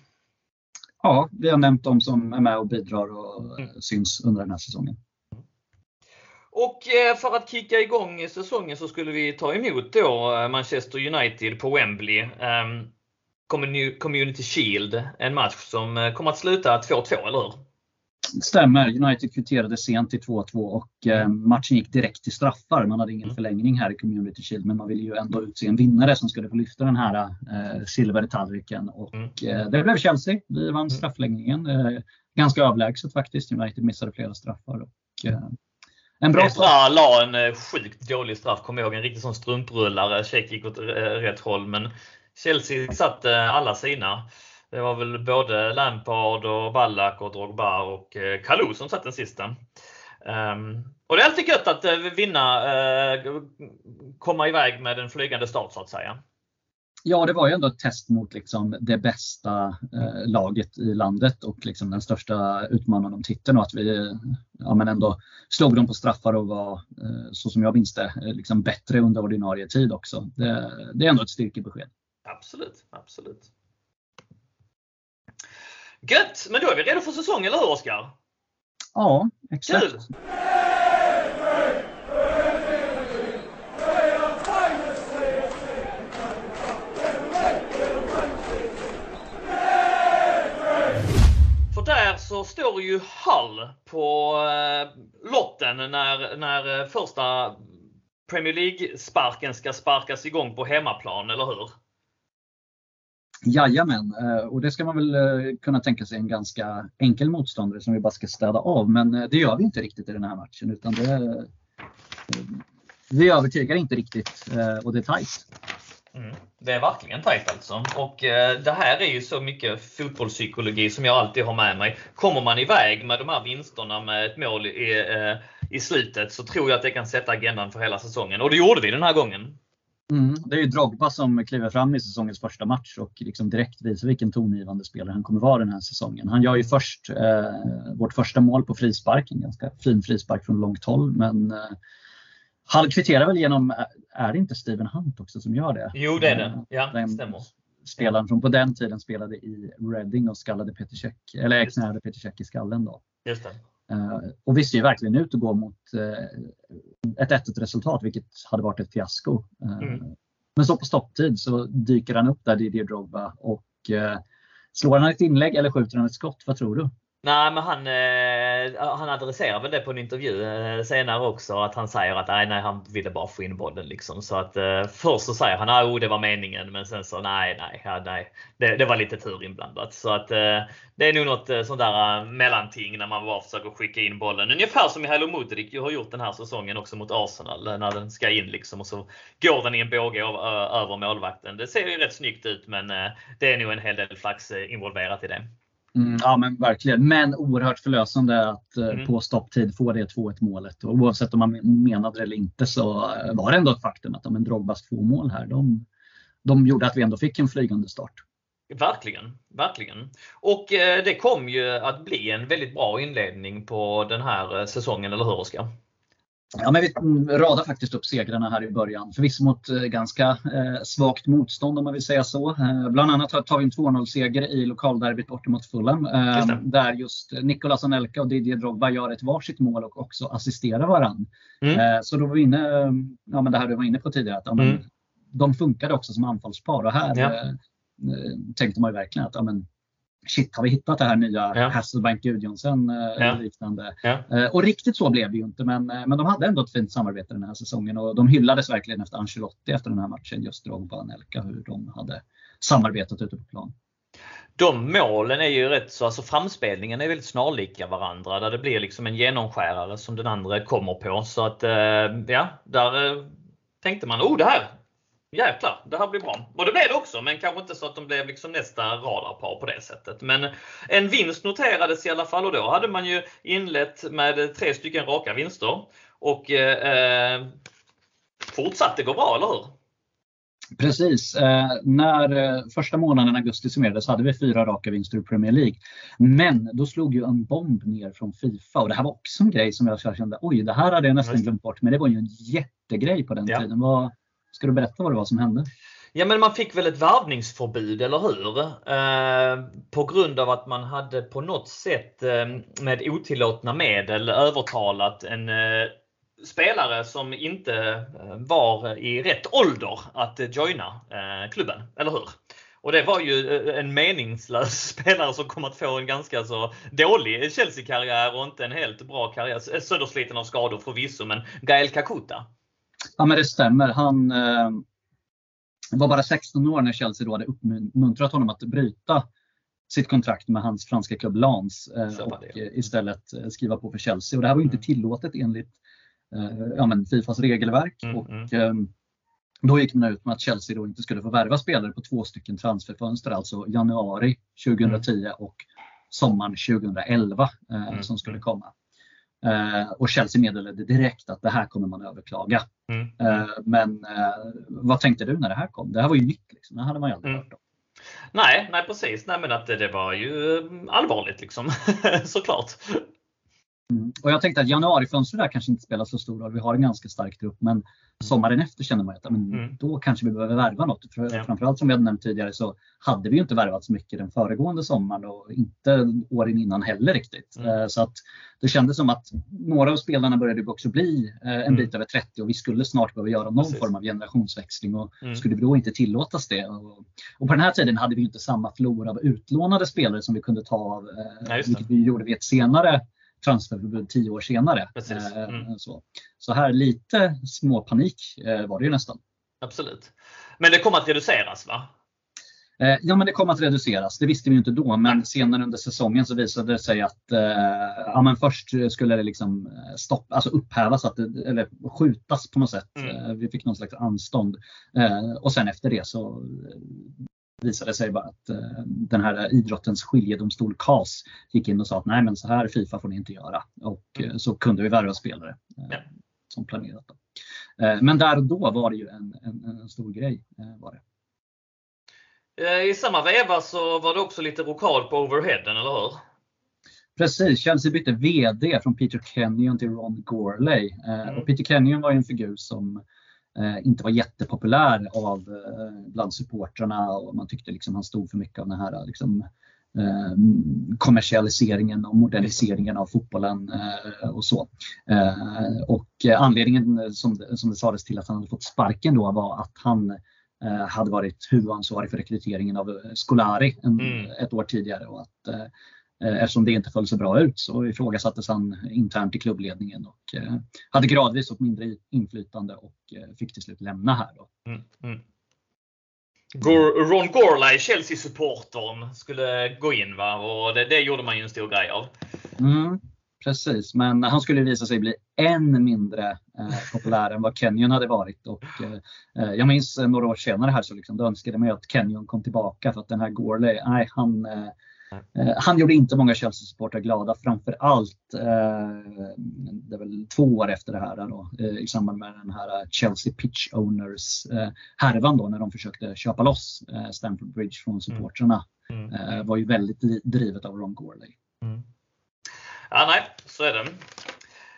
Ja, vi har nämnt de som är med och bidrar och mm. syns under den här säsongen. Och eh, för att kicka igång säsongen så skulle vi ta emot då eh, Manchester United på Wembley. Ehm, Community Shield, en match som eh, kommer att sluta 2-2, eller hur? Stämmer. United kvitterade sent till 2-2 och eh, matchen gick direkt till straffar. Man hade ingen mm. förlängning här i Community Shield men man ville ju ändå utse en vinnare som skulle få lyfta den här eh, silvertallriken. Och mm. eh, det blev Chelsea. Vi vann mm. straffläggningen. Eh, ganska överlägset faktiskt. United missade flera straffar. Och, eh, en bra Petra la en eh, sjukt dålig straff. Kommer ihåg en riktig sån strumprullare. Check gick åt rätt håll men Chelsea satte alla sina. Det var väl både Lampard och Ballack och Drogba och eh, Kalou som satt den sista. Um, och det är alltid gött att uh, vinna, uh, komma iväg med en flygande start så att säga. Ja, det var ju ändå ett test mot liksom det bästa eh, laget i landet och liksom den största utmanaren om titeln och att vi ja, men ändå slog dem på straffar och var, eh, så som jag minns det, liksom bättre under ordinarie tid också. Det, det är ändå ett styrkebesked. Absolut, absolut. Gött! Men då är vi redo för säsong, eller hur Oskar? Ja, exakt. Kul! Där så står ju Hull på eh, lotten när, när eh, första Premier League-sparken ska sparkas igång på hemmaplan, eller hur? Jajamän, eh, och det ska man väl eh, kunna tänka sig en ganska enkel motståndare som vi bara ska städa av. Men eh, det gör vi inte riktigt i den här matchen. Utan det, vi övertygar inte riktigt och det är tajt. Mm. Det är verkligen tajt alltså. Och det här är ju så mycket fotbollspsykologi som jag alltid har med mig. Kommer man iväg med de här vinsterna med ett mål i, i slutet så tror jag att det kan sätta agendan för hela säsongen. Och det gjorde vi den här gången. Mm, det är ju Drogba som kliver fram i säsongens första match och liksom direkt visar vilken tongivande spelare han kommer vara den här säsongen. Han gör ju först eh, vårt första mål på frispark, en ganska fin frispark från långt håll. Men eh, han kvitterar väl genom, är det inte Steven Hunt också som gör det? Jo det är det, ja det stämmer. Spelaren som på den tiden spelade i Reading och skallade Peter Cech, eller knäade Peter Cech i skallen då. Just det. Uh, och vi ser ju verkligen ut att gå mot uh, ett 1 resultat, vilket hade varit ett fiasko. Uh, mm. Men så på stopptid så dyker han upp där, Didier Drogba, och slår han ett inlägg eller skjuter han ett skott? Vad tror du? Nej, men han, eh, han adresserar väl det på en intervju eh, senare också. Att han säger att nej, nej, han ville bara få in bollen. Liksom. Så att eh, först så säger han att oh, det var meningen. Men sen så nej, nej, ja, nej. Det, det, var lite tur inblandat. Så att eh, det är nog något eh, sånt där eh, mellanting när man bara försöker skicka in bollen. Ungefär som Mihailo Mudrik har gjort den här säsongen också mot Arsenal. Eh, när den ska in liksom och så går den i en båge över målvakten. Det ser ju rätt snyggt ut men det är nog en hel del flax involverat i det. Mm, ja men verkligen. Men oerhört förlösande att eh, mm. på stopptid få det 2-1 målet. Och oavsett om man menade det eller inte så var det ändå ett faktum att de Drogbas två mål här, de, de gjorde att vi ändå fick en flygande start. Verkligen, verkligen. Och eh, det kom ju att bli en väldigt bra inledning på den här eh, säsongen, eller hur Oskar? Ja, men vi radar faktiskt upp segrarna här i början. Förvisso mot eh, ganska eh, svagt motstånd om man vill säga så. Eh, bland annat tar vi en 2-0-seger i lokalderbyt borta mot Fulham. Eh, där just Nicolas Anelka och Didier Drogba gör ett varsitt mål och också assisterar varann. Mm. Eh, så då var vi inne, ja men det här du var inne på tidigare, att ja, men, mm. de funkade också som anfallspar. Och här ja. Eh, tänkte man ju verkligen att ja, men, shit, har vi hittat det här nya ja. Hasselbank Gudjonsen eh, ja. liknande? Ja. Eh, och riktigt så blev det ju inte, men, eh, men de hade ändå ett fint samarbete den här säsongen och de hyllades verkligen efter Ancelotti efter den här matchen, just Drogba och Anelka, hur de hade samarbetat ute på plan. De målen är ju rätt så, alltså framspelningen är väldigt snarlika varandra där det blir liksom en genomskärare som den andra kommer på. Så att ja, där tänkte man, oh det här, jäklar, det här blir bra. Och det blev det också, men kanske inte så att de blev liksom nästa radarpar på det sättet. Men en vinst noterades i alla fall och då hade man ju inlett med tre stycken raka vinster. Och eh, fortsatte gå bra, eller hur? Precis. Eh, när eh, första månaden augusti summerades hade vi fyra raka vinster i Premier League. Men då slog ju en bomb ner från Fifa och det här var också en grej som jag kände, oj det här hade jag nästan glömt bort. Men det var ju en jättegrej på den ja. tiden. Vad, Ska du berätta vad det var som hände? Ja men man fick väl ett varvningsförbud, eller hur? Eh, på grund av att man hade på något sätt eh, med otillåtna medel övertalat en eh, spelare som inte eh, var i rätt ålder att eh, joina eh, klubben, eller hur? Och det var ju eh, en meningslös spelare som kom att få en ganska så dålig Chelsea-karriär och inte en helt bra karriär. Söndersliten av skador förvisso, men Gael Kakuta. Ja, men det stämmer. Han eh, var bara 16 år när Chelsea då hade uppmuntrat honom att bryta sitt kontrakt med hans franska klubb Lens eh, och istället eh, skriva på för Chelsea. Och det här var inte mm. tillåtet enligt eh, ja, men Fifas regelverk. Mm, och, mm. Ehm, då gick man ut med att Chelsea då inte skulle få värva spelare på två stycken transferfönster, alltså januari 2010 mm. och sommaren 2011 eh, mm. som skulle mm. komma. Eh, och Chelsea meddelade direkt att det här kommer man överklaga. Mm. Eh, men eh, vad tänkte du när det här kom? Det här var ju nytt. Liksom. Det hade man ju aldrig mm. hört om. Nej, nej precis. Nej, men att det, det var ju allvarligt liksom. Såklart. Mm. Och jag tänkte att januarifönstret där kanske inte spelar så stor roll. Vi har en ganska stark trupp. Men sommaren efter känner man att men, mm. då kanske vi behöver värva något. För, ja. Framförallt som vi hade nämnt tidigare så hade vi inte värvat så mycket den föregående sommaren och inte åren innan heller riktigt. Mm. Eh, så att det kändes som att några av spelarna började också bli eh, en mm. bit över 30 och vi skulle snart behöva göra någon Precis. form av generationsväxling och mm. skulle vi då inte tillåtas det? Och, och, på den här tiden hade vi inte samma flora av utlånade spelare som vi kunde ta av, eh, vilket vi gjorde vid ett senare transferförbud tio år senare. Eh, mm. Så. så här lite småpanik eh, var det ju nästan. Absolut. Men det kommer att reduceras va? Eh, ja, men det kommer att reduceras. Det visste vi inte då, men senare under säsongen så visade det sig att ja, men först skulle det liksom stopp, alltså upphävas, att det, eller skjutas på något sätt. Mm. Vi fick någon slags anstånd. Och sen efter det så visade sig bara att eh, den här idrottens skiljedomstol CAS gick in och sa att nej men så här Fifa får ni inte göra. Och eh, så kunde vi värva spelare eh, ja. som planerat. Men där och då var det ju en, en, en stor grej. Var det. I samma veva så var det också lite rokad på overheaden, eller hur? Precis, Chelsea bytte VD från Peter Kenyon till Ron Gorley. Mm. Och Peter Kenyon var en figur som inte var jättepopulär av, eh, bland supportrarna och man tyckte liksom han stod för mycket av den här liksom, eh, kommersialiseringen och moderniseringen av fotbollen och så. och anledningen som, som det sades till att han hade fått sparken då var att han hade varit huvudansvarig för rekryteringen av Scolari en, mm. ett år tidigare och att Eh, eftersom det inte föll så bra ut så ifrågasattes han internt i klubbledningen och eh, hade gradvis fått mindre inflytande och eh, fick till slut lämna här. Mm, mm. Ron Gorley, Chelsea-supportern, skulle gå in va? och det, det, gjorde man ju en stor grej av. Mm, precis, men han skulle visa sig bli än mindre eh, populär än vad Kenyon hade varit. Och, eh, jag minns några år senare här så liksom, då önskade man att Kenyon kom tillbaka för att den här Gorley, nej, han, eh, Eh, han gjorde inte många Chelsea-supportrar glada, framförallt eh, det är väl två år efter det här då, eh, i samband med den här Chelsea Pitch Owners eh, härvan då när de försökte köpa loss eh, Stamford Bridge från supportrarna. Mm. Eh, var ju väldigt drivet av Ron Gorley. Mm. Ja, nej, så är det.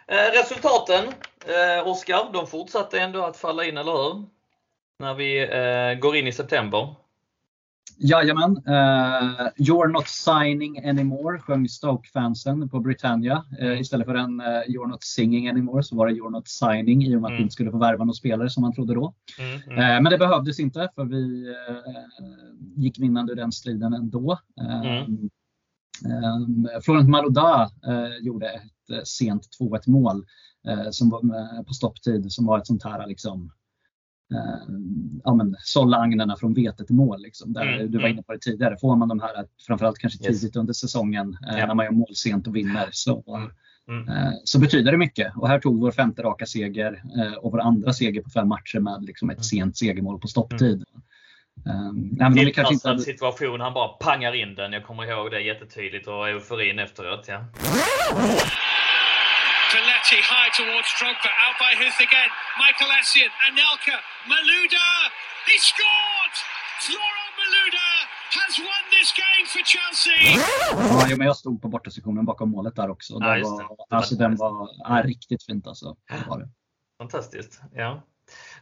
Eh, resultaten, eh, Oskar, de fortsatte ändå att falla in, eller hur? När vi eh, går in i september. Jajamän. Uh, You're not signing anymore sjöng Stoke-fansen på Britannia. Uh, istället för en uh, You're not singing anymore så var det You're not signing i och med att mm. vi inte skulle få värva några spelare som man trodde då. Mm, mm. men det behövdes inte för vi gick vinnande ur den striden ändå. Mm. Florent Malouda gjorde ett sent 2-1 mål som var på stopptid som var ett sånt här liksom, eh, ja, men, sålla agnarna från vete till mål. Liksom, där mm, du var mm. inne på det tidigare. Får man de här, framförallt kanske tidigt yes. under säsongen, eh, yeah. när man gör mål sent och vinner, så, mm. Mm. Eh, så betyder det mycket. Och här tog vår femte raka seger eh, och vår andra seger på fem matcher med liksom ett mm. sent segermål på stopptid. Um, nej, kanske inte... situation, han bara pangar in den. Jag kommer ihåg det jättetydligt och euforin efteråt. Ja. Belletti high towards Drogba, out by Huth again. Michael Essien, Anelka, Maluda, he scored! Florent Maluda has won this game for Chelsea! Ja, men jag stod på bortasektionen bakom målet där också. Ja, det var, alltså, den var ja, riktigt fint alltså. Var det. Fantastiskt. Ja.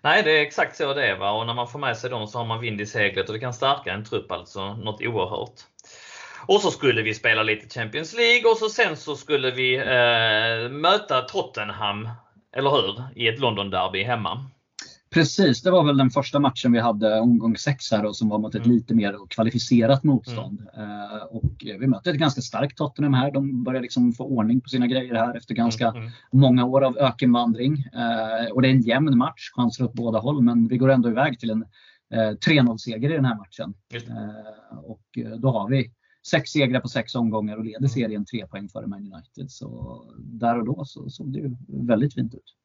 Nej, det är exakt så det är. Va? Och när man får med sig dem så har man vind i seglet och det kan stärka en trupp alltså något oerhört. Och så skulle vi spela lite Champions League och så sen så skulle vi eh, möta Tottenham, eller hur? I ett London-derby hemma. Precis, det var väl den första matchen vi hade omgång 6 här och som var mot ett mm. lite mer kvalificerat motstånd. Mm. Uh, och vi mötte ett ganska starkt Tottenham här. De börjar liksom få ordning på sina grejer här efter ganska mm. mm. många år av ökenvandring. Uh, och det är en jämn match, chanser åt båda håll, men vi går ändå iväg till en uh, eh, 3-0-seger i den här matchen. och då har vi sex segrar på sex omgångar och leder mm. serien tre poäng före Man United. Så där och då så såg det ju väldigt fint ut.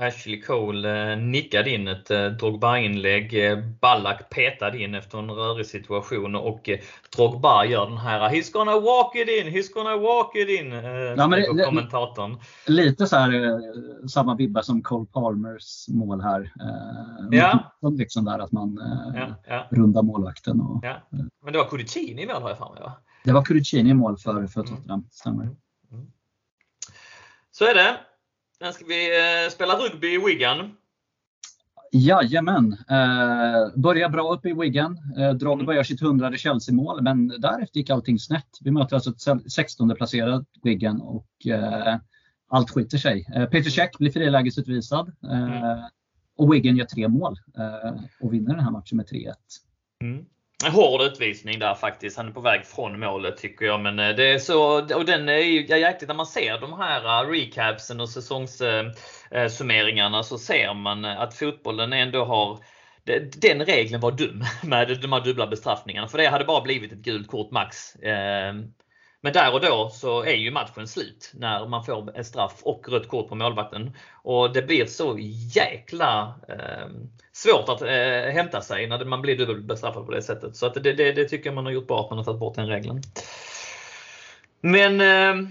Ashley Cole eh, nickade in ett eh, Drogba-inlägg. Eh, Ballack petade in efter en rörig situation och Drogba gör den här “He's gonna walk it in, he's gonna walk it in” ja, men det, kommentatorn. Lite så här, samma vibbar som Cole Palmers mål här. Ja. Liksom där att man ja, ja. rundar målvakten. Och, ja. Men det var Cudicini i mål har jag för mig va? Det var Cudicini i mål för, för Tottenham, stämmer. Mm. Mm. Så är det. Sen ska vi eh, spela rugby i Wigan. Jajamän. Eh, börjar bra uppe i Wigan. Eh, Drogba mm. gör sitt hundrade Chelsea-mål, men därefter gick allting snett. Vi möter alltså ett 16 placerat Wigan och eh, allt skiter sig. Eh, Peter Cech blir frilägesutvisad eh, mm. och Wigan gör tre mål eh, och vinner den här matchen med 3-1. Mm. En hård utvisning där faktiskt. Han är på väg från målet tycker jag. Men eh, det är så, och den är ju jäkligt, när man ser de här eh, recapsen och säsongssummeringarna eh, så ser man att fotbollen ändå har den regeln var dum med de här dubbla bestraffningarna. För det hade bara blivit ett gult kort max. Men där och då så är ju matchen slut när man får en straff och rött kort på målvakten. Och det blir så jäkla eh, svårt att eh, hämta sig när man blir dubbelbestraffad på det sättet. Så att det, det, det, tycker jag man har gjort bra att man har tagit bort den regeln. Men eh,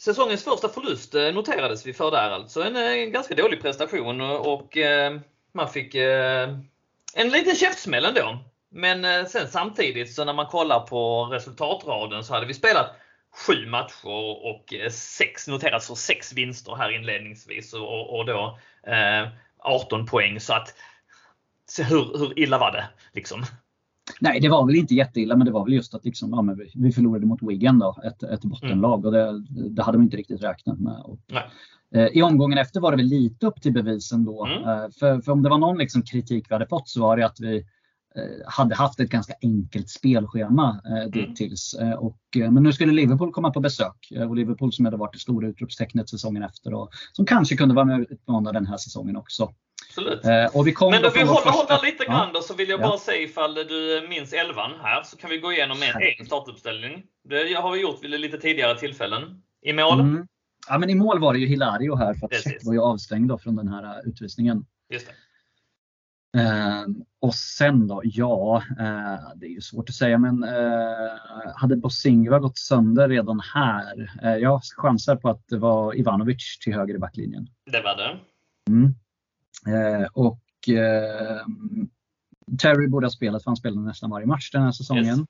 säsongens första förlust eh, noterades vi för där alltså. En, en ganska dålig prestation och eh, man fick eh, en liten käftsmäll ändå. Men eh, sen samtidigt så när man kollar på resultatraden så hade vi spelat sju matcher och eh, sex noterats för sex vinster här inledningsvis och, och då eh, 18 poäng. Så att så hur, hur illa var det? Liksom? Nej, det var väl inte jätteilla, men det var väl just att liksom, ja, vi, vi förlorade mot Wigan, då, ett, ett bottenlag, och det, det hade de inte riktigt räknat med. Och, eh, I omgången efter var det väl lite upp till bevisen då. Mm. Eh, för, för om det var någon liksom, kritik vi hade fått så var det att vi hade haft ett ganska enkelt spelschema eh, mm. dittills. Eh, och, men nu skulle Liverpool komma på besök. Och Liverpool som hade varit det stora utropstecknet säsongen efter och som kanske kunde vara med och utmana den här säsungen också. Absolut. Och vi Men om vi håller, första... håller lite grann ja. då så vill jag bara ja. säga ifall du minns elvan här så kan vi gå igenom en egen startuppställning. Det har vi gjort vid lite tidigare tillfällen. I mål? Mm. Ja, men I mål var det ju Hilario här för att Check var ju avstängd från den här utvisningen. Just det. Eh, och sen då, ja, eh, det är ju svårt att säga men eh, hade Bosingva gått sönder redan här? Eh, jag chansar på att det var Ivanovic till höger i backlinjen. Det var det. Mm. Eh, och eh, Terry borde ha spelat för han spelade nästan varje match den här säsongen.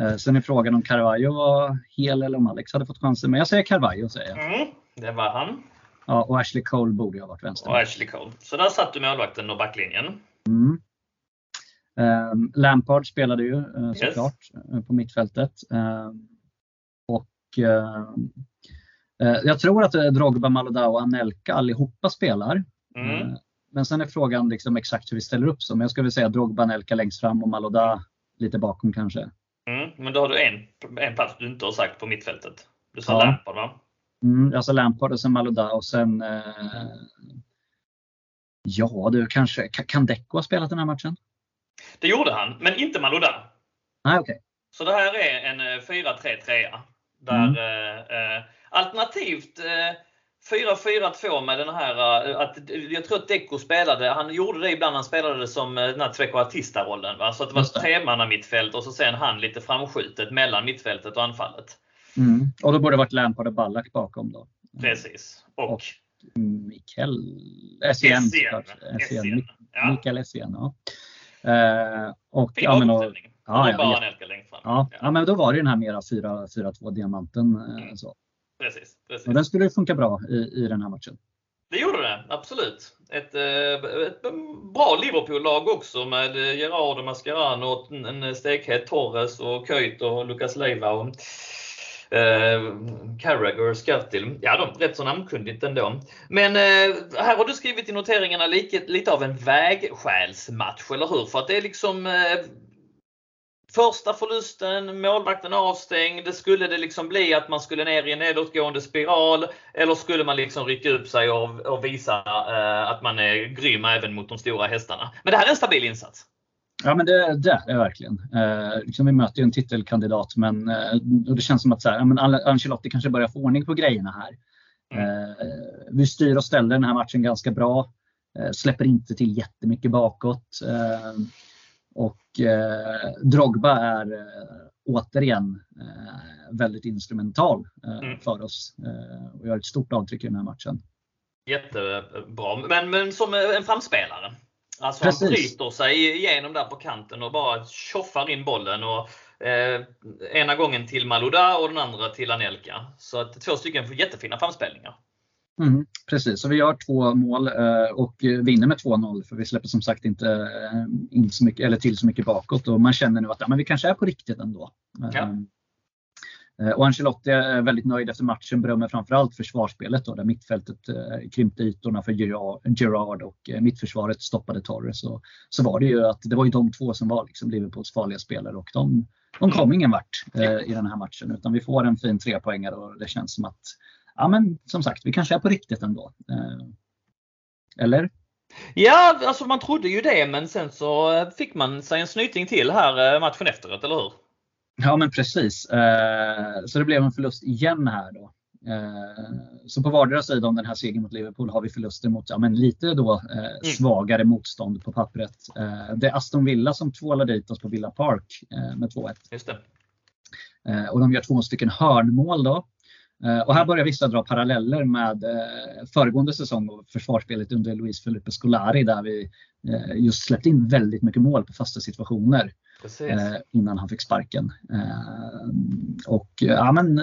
Yes. Sen är frågan om Carvalho var hel eller om Alex hade fått chansen. Men jag säger Carvalho. Säger jag. Mm, det var han. Ja, och Ashley Cole borde ju ha varit vänster. Och Ashley Cole. Så där satt du målvakten och backlinjen. Mm. Um, Lampard spelade ju uh, såklart uh, på mittfältet. Um, och uh, jag tror att Drogba, Malodao och Anelka allihopa spelar. Mm. men sen är frågan liksom exakt hur vi ställer upp som. Jag skulle säga Drogba, Anelka längst fram och Maloda lite bakom kanske. Mm. Men då har du en, en plats du inte har sagt på mittfältet. Du sa Ja. Lampard va? Mm, alltså Lampard och sen Maloda och sen Ja du, kanske Ka- kan Deco ha spelat den här matchen? Det gjorde han, men inte Malouda. Nej, okej. Så det här är en eh, 4-3-3. Där Mm. eh, eh, alternativt eh, 4-4-2 med den här, eh, att, jag tror att Deco spelade, han gjorde det ibland, han spelade som eh, den här trequartista-rollen. Va? Så att det var Just det. tremanna mittfält och så sen han lite framskjutet mellan mittfältet och anfallet. Mm. Och då borde det varit Lampard och Ballack bakom då. Precis. Och, Och Mikael Essien. Mikael Essien, ja. Eh, och, ja, men, och, ja, ja, bara ja. Anelka längst fram. ja, ja, men då var det ju den här mera 4-4-2 diamanten. eh, Mm. Så. Precis, precis. Och den skulle ju funka bra i, i den här matchen. Det gjorde det, absolut. Ett, eh, ett bra Liverpool-lag också med Gerard och Mascherano, en stekhet Torres och Köjt och Lucas Leiva och eh, Carragher och Ja, de rätt så namnkunnigt ändå. Men eh, här har du skrivit i noteringarna lite, lite av en vägskälsmatch, eller hur? För att det är liksom eh, Första förlusten, målvakten avstängd. Skulle det liksom bli att man skulle ner i en nedåtgående spiral? Eller skulle man liksom rycka upp sig och, och visa eh, att man är grym även mot de stora hästarna? Men det här är en stabil insats. Ja men det, det är det verkligen. Eh, liksom vi möter ju en titelkandidat men eh, och det känns som att så här, ja, men An- Ancelotti kanske börjar få ordning på grejerna här. Eh, vi styr och ställer den här matchen ganska bra. Eh, släpper inte till jättemycket bakåt. Eh, och eh, Drogba är eh, återigen väldigt instrumental Mm. för oss och gör ett stort avtryck i den här matchen. Jättebra. Men, men som en framspelare. Alltså han Precis. bryter sig igenom där på kanten och bara tjoffar in bollen. Och, eh, ena gången till Malouda och den andra till Anelka. Så att två stycken jättefina framspelningar. Mm, precis, så vi gör två mål eh, och vinner med 2-0 för vi släpper som sagt inte eh, in så mycket, eller till så mycket bakåt och man känner nu att ja, men vi kanske är på riktigt ändå. Ja. Eh, Och Ancelotti är väldigt nöjd efter matchen, berömmer framförallt försvarsspelet då, där mittfältet eh, krympte ytorna för Gerard, och eh, mittförsvaret stoppade Torres. Och så var det ju att det var ju de två som var liksom Liverpools farliga spelare och de, de kom ingen vart eh, i den här matchen utan vi får en fin trepoängare och det känns som att ja men som sagt, vi kanske är på riktigt ändå. Eh, Eller? Ja, alltså man trodde ju det men sen så fick man sig en snyting till här eh, matchen efteråt, eller hur? Ja men precis. Eh, Så det blev en förlust igen här då. Eh, Så på vardera sida om den här segern mot Liverpool har vi förluster mot ja, men lite då eh, svagare motstånd på pappret. Eh, Det är Aston Villa som tvålar dit oss på Villa Park eh, med 2-1. Just det. Eh, Och de gör två stycken hörnmål då. Eh, Och här börjar vissa dra paralleller med eh, föregående säsong och försvarsspelet under Luis Felipe Scolari där vi eh, just släppte in väldigt mycket mål på fasta situationer Precis. innan han fick sparken. Och ja, men,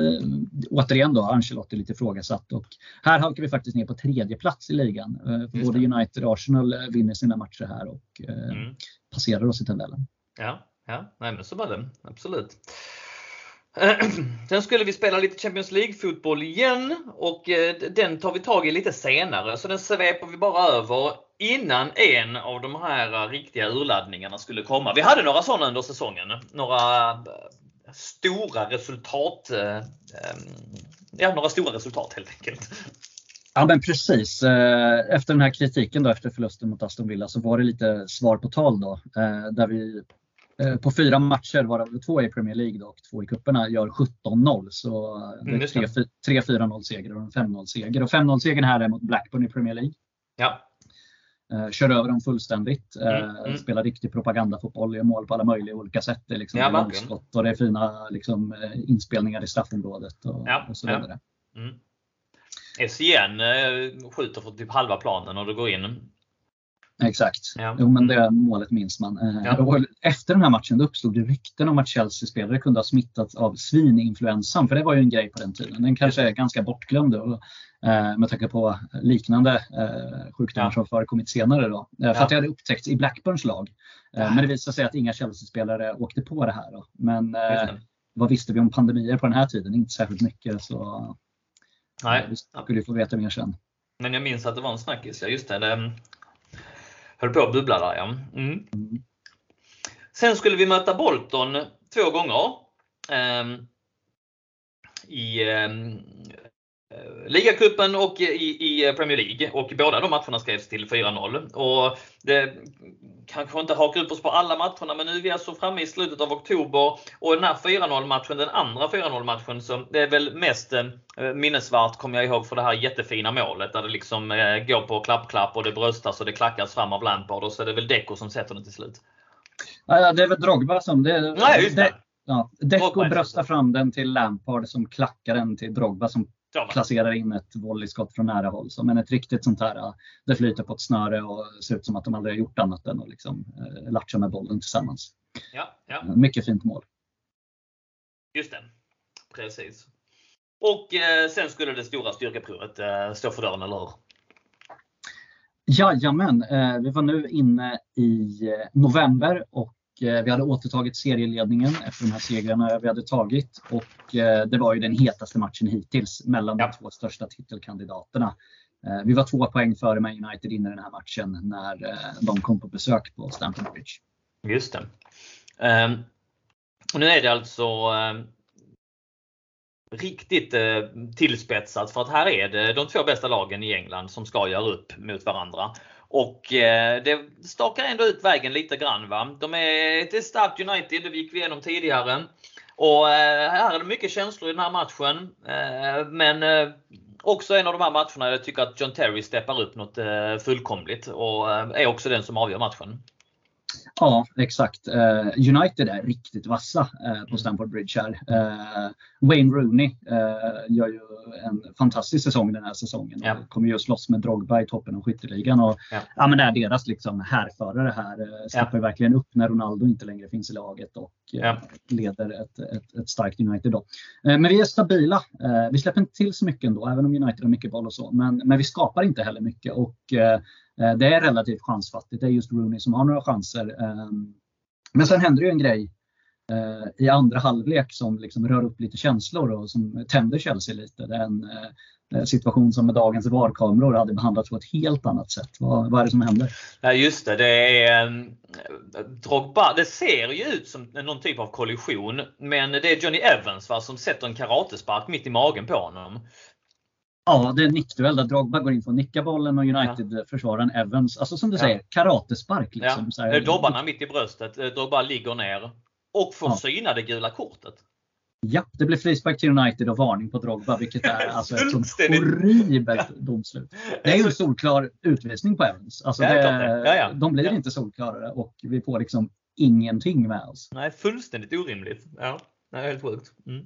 återigen då, Ancelotti lite ifrågasatt. Och här halkar vi faktiskt ner på tredje plats i ligan. Både. United och Arsenal vinner sina matcher här och Mm. passerar oss i tabellen. Ja, ja, nej men så var det. Absolut. Sen skulle vi spela lite Champions League-fotboll igen och eh, den tar vi tag i lite senare. Så den sveper vi bara över innan en av de här eh, riktiga urladdningarna skulle komma. Vi hade några sådana under säsongen. Några eh, stora resultat. Ja, några stora resultat helt enkelt. Ja men precis. Efter den här kritiken då efter förlusten mot Aston Villa så var det lite svar på tal då. Där vi på fyra matcher, varav två i Premier League då, och två i cuperna, gör 17-0. Så det Mm, är det. tre 3-4-0 seger och en 5-0 seger. Och 5-0 segern här är mot Blackburn i Premier League. Ja, Eh, kör över dem fullständigt. Eh, Mm, mm. Spelar riktig propagandafotboll, gör mål på alla möjliga olika sätt. Det är, liksom Ja, är långskott och det är fina liksom, eh, inspelningar i straffområdet och, Ja, och så ja. vidare. Mm. SCN eh, skjuter för typ halva planen och det går in. Exakt. Ja. Jo, men det målet minns man. Eh, Ja. och Efter den här matchen då uppstod det rykten om att Chelsea-spelare kunde ha smittats av svininfluensan. För det var ju en grej på den tiden. Den kanske är ganska bortglömd då, eh, med tanke på liknande eh, sjukdomar Ja. som förekommit senare. Då. Eh, för Ja. att det hade upptäckts i Blackburns lag. Eh. Men det visade sig att inga Chelsea-spelare åkte på det här. Då. Men vad visste vi om pandemier på den här tiden? Inte särskilt mycket. Så Nej. vi skulle ju få veta mer sen. Men jag minns att det var en snackis. Ja, just det höll på att bubbla där ja. Mm. Sen skulle vi möta Bolton två gånger. Ehm, I ehm, ligacupen och i, i Premier League. Och båda de matcherna skrevs till 4-0. Och det kanske inte hakar upp oss på alla matcherna men nu är vi alltså framme i slutet av oktober och den här 4-0 matchen, den andra 4-0 matchen, så det är väl mest eh, minnesvärt kommer jag ihåg för det här jättefina målet där det liksom eh, går på klapp-klapp och det bröstas och det klackas fram av Lampard och så är det väl Deco som sätter den till slut. Ja, det är väl Drogba som... Det, Nej, just det. Ja, Deco bröstar fram den till Lampard som klackar den till Drogba som? Placerar in ett volleyskott från nära håll. Så, men ett riktigt sånt här, det flyter på ett snöre och ser ut som att de aldrig har gjort annat än att liksom, eh, latcha med bollen tillsammans. Ja, ja, Mycket fint mål. just det. Precis. Och eh, sen skulle det stora styrkeprovet eh, stå för dörren, eller hur? Jajamän, eh, vi var nu inne i eh, november och eh, vi hade återtagit serieledningen efter de här segrarna vi hade tagit. Och eh, det var ju den hetaste matchen hittills mellan de två största titelkandidaterna. Eh, vi var två poäng före Man United in i den här matchen när eh, de kom på besök på Stamford Bridge. Just det. Och nu är det alltså ehm, riktigt eh, tillspetsat för att här är det de två bästa lagen i England som ska göra upp mot varandra. Och eh, det stakar ändå ut vägen lite grann. Va? De är ett starkt United, det gick vi igenom tidigare. Och eh, här är det mycket känslor i den här matchen. Eh, men eh, också en av de här matcherna jag tycker att John Terry steppar upp något eh, fullkomligt och eh, är också den som avgör matchen. Ja, exakt. Eh, United är riktigt vassa eh, på Stamford Bridge här. Eh, Wayne Rooney gör ju en fantastisk säsong den här säsongen. Ja. Och kommer ju slåss med Drogba i toppen av skytteligan. Och, Ja. ja. men det är deras liksom härförare här. Steppar ju verkligen upp när Ronaldo inte längre finns i laget och Ja. leder ett, ett, ett starkt United. Då. Men vi är stabila. Vi släpper inte till så mycket ändå, även om United har mycket boll och så. Men, men vi skapar inte heller mycket. Och, Eh, det är relativt chansfattigt. Det är just Rooney som har några chanser. Ehm, men sen händer ju en grej eh, i andra halvlek som liksom rör upp lite känslor och som tänder Chelsea lite. Det är en eh, situation som med dagens VAR-kameror hade behandlats på ett helt annat sätt. Vad, vad är det som händer? Ja just det, det är ehm, Drogba. Det ser ju ut som någon typ av kollision. Men det är Johnny Evans va, som sätter en karatespark mitt i magen på honom. Ja, det är en nickduell där Drogba går in för att nicka bollen och United-försvararen Evans, alltså som du Ja. säger, karatespark. Ja. Liksom, så här. Ja. Dobbarna mitt i bröstet. Eh, Drogba ligger ner. Och får Ja. syna det gula kortet. Ja, det blir frispark till United och varning på Drogba, vilket är alltså ett sånt horribelt domslut. Det är ju en solklar utvisning på Evans. Alltså Ja, det, det. Ja, ja. De blir Ja. inte solklarare och vi får liksom ingenting med oss. Nej, fullständigt orimligt. Ja, nej, helt sjukt. Mm.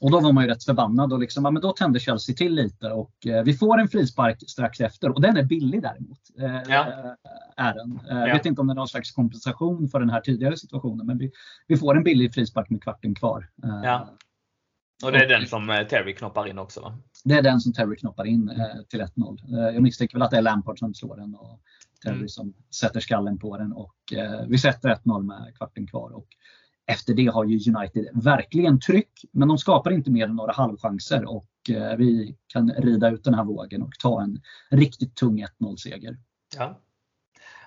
Och då var man ju rätt förbannad och liksom, ja, men då tände Chelsea till lite och eh, vi får en frispark strax efter och den är billig däremot. Eh, Ja. Är den. Eh, Ja. Jag vet inte om det är någon slags kompensation för den här tidigare situationen men vi, vi får en billig frispark med kvarten kvar. Eh, Ja. Och det är den som eh, Terry knoppar in också va? Det är den som Terry knoppar in eh, till 1-0. Eh, jag misstänker väl att det är Lampard som slår den och Terry Mm. som sätter skallen på den. Och, vi sätter 1-0 med kvarten kvar. Och efter det har ju United verkligen tryck, men de skapar inte mer än några halvchanser. Och eh, vi kan rida ut den här vågen och ta en riktigt tung 1-0-seger. Ja.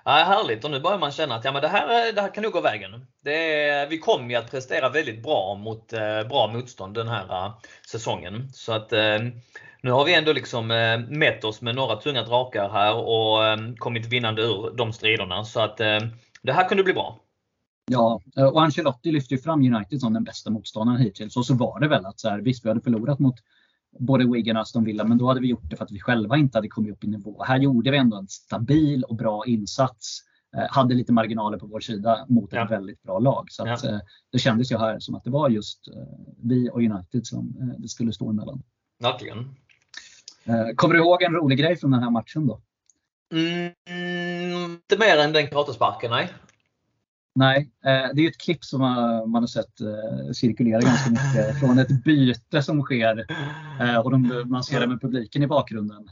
Ja, härligt och nu börjar man känna att ja, men det, här, det här kan nog gå vägen. Det är, vi kommer ju att prestera väldigt bra mot eh, bra motstånd den här uh, säsongen. Så att eh, nu har vi ändå liksom eh, mätt oss med några tunga drakar här och eh, kommit vinnande ur de striderna. Så att eh, det här kunde bli bra. Ja, eh, och Ancelotti lyfte ju fram United som den bästa motståndaren hittills. Och så var det väl att så här, visst, vi hade förlorat mot både Wigan och Aston Villa, men då hade vi gjort det för att vi själva inte hade kommit upp i nivå. Här gjorde vi ändå en stabil och bra insats. Eh, hade lite marginaler på vår sida mot ja. ett väldigt bra lag. Så att, ja. Eh, det kändes ju här som att det var just eh, vi och United som det skulle stå emellan. Verkligen. Kommer du ihåg en rolig grej från den här matchen då? Mm, inte mer än den karatesparken, nej. Nej, det är ett klipp som man har sett cirkulera ganska mycket från ett byte som sker. Och man ser det med publiken i bakgrunden.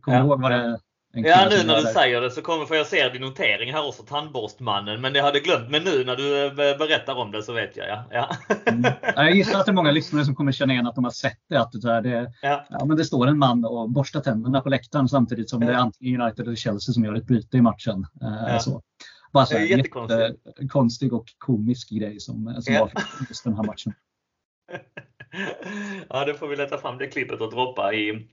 Kommer du ihåg vad det, Ja, nu när du säger det så kommer, för jag ser din notering här också, tandborstmannen. Men det hade glömt. Men nu när du eh, berättar om det så vet jag. Ja. Ja. Mm. Jag gissar att det är många lyssnare som kommer känna igen att de har sett det. Att det, det, ja. ja. men det står en man och borstar tänderna på läktaren samtidigt som det är antingen United eller Chelsea som gör ett byte i matchen. Eh, ja. Så. Bara så här, jättekonstig och komisk grej som, som var just den här matchen. ja, det får vi leta fram det klippet och droppa i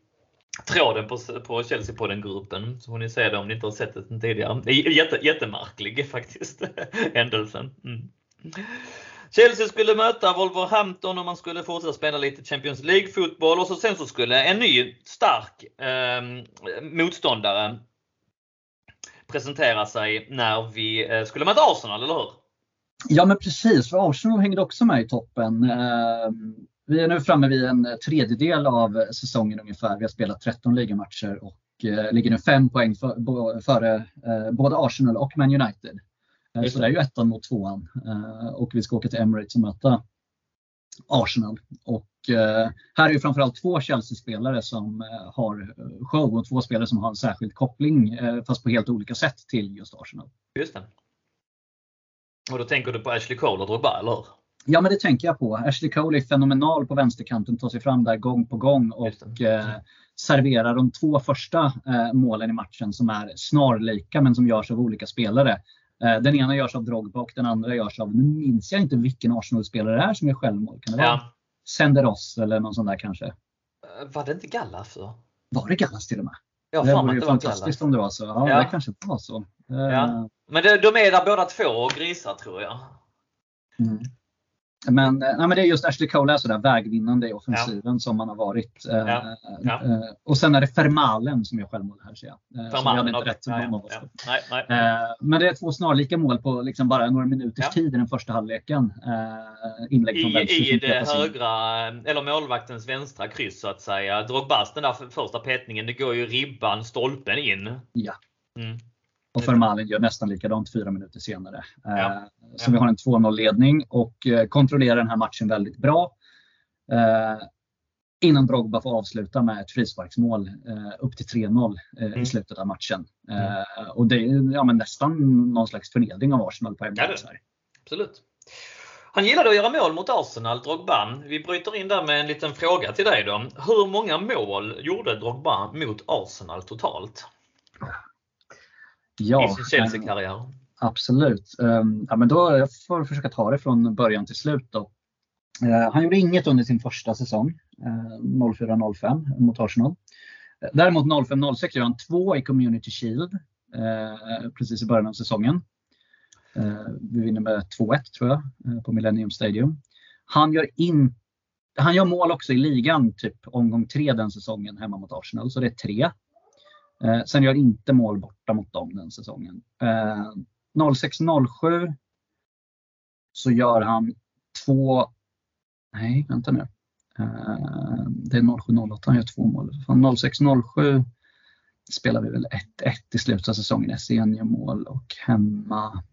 tråden på, på Chelsea-podden-gruppen. Så får ni se det om ni inte har sett det tidigare. Det är jätte, jättemärklig faktiskt, händelsen. Mm. Chelsea skulle möta Wolverhampton och man skulle fortsätta spela lite Champions League-fotboll och så sen så skulle en ny stark eh, motståndare presentera sig när vi eh, skulle möta Arsenal, eller hur? Ja men precis, för Arsenal hängde också med i toppen. Eh, vi är nu framme vid en tredjedel av säsongen ungefär. Vi har spelat 13 ligamatcher och eh, ligger nu fem poäng för, före eh, både Arsenal och Man United. Så det är ju ettan mot tvåan och vi ska åka till Emirates och möta Arsenal. Och här är ju framförallt två Chelsea-spelare som har show och två spelare som har en särskild koppling fast på helt olika sätt till just Arsenal. Just det. Och då tänker du på Ashley Cole och Drogba, eller hur? Ja, men det tänker jag på. Ashley Cole är fenomenal på vänsterkanten, tar sig fram där gång på gång och eh, serverar de två första eh, målen i matchen som är snarlika men som görs av olika spelare. Eh, den ena görs av Drogba och den andra görs av, nu minns jag inte vilken Arsenal-spelare det är som gör självmål. Kan det vara ja. Senderos eller någon sån där kanske? Eh, var det inte Gallas då? Var det Gallas till och med? Ja, det vore ju fantastiskt om det var så. Ja, ja. det kanske var så. Ja. Eh, men det, de är där båda två och grisar tror jag. Mm. Men, eh, nej, men det är just Ashley Cole är sådär vägvinnande i offensiven ja. som man har varit. Eh, ja. Ja. Eh, och sen är det Fermalen som gör självmål här ser jag. Fermalen, okay. rätt ja, ja. Nej, nej. Men det är två snarlika mål på liksom bara några minuters tid i den första halvleken. Inlägg från I, i det högra, eller målvaktens vänstra kryss så att säga. Drogbas, den där första petningen, det går ju ribban, stolpen in. Ja. Mm. Och Fermalin gör nästan likadant fyra minuter senare. Ja. Eh, så vi har en 2-0 ledning och eh, kontrollerar den här matchen väldigt bra. Eh, innan Drogba får avsluta med ett frisparksmål upp till 3-0 mm. i slutet av matchen. Mm. Och det är ja, men nästan någon slags förnedring av Arsenal på Emirates. Ja, Absolut. Han gillade att göra mål mot Arsenal, Drogba. Vi bryter in där med en liten fråga till dig då. Hur många mål gjorde Drogba mot Arsenal totalt? Ja, i sin Chelsea-karriär? Absolut. Um, ja, men då, jag får försöka ta det från början till slut. Då. Uh, han gjorde inget under sin första säsong, uh, 04-05 mot Arsenal. Däremot 05-06 gör han två i Community Shield precis i början av säsongen. vi vinner med 2-1 tror jag på Millennium Stadium. Han gör, in, han gör mål också i ligan, typ omgång tre den säsongen hemma mot Arsenal, så det är tre. Eh, sen gör inte mål borta mot dem den säsongen. Eh, 06-07 så gör han två, nej vänta nu. Eh, det är 07-08 han gör två mål. 06-07 spelar vi väl 1-1 i slutet av säsongen. SCN gör mål och hemma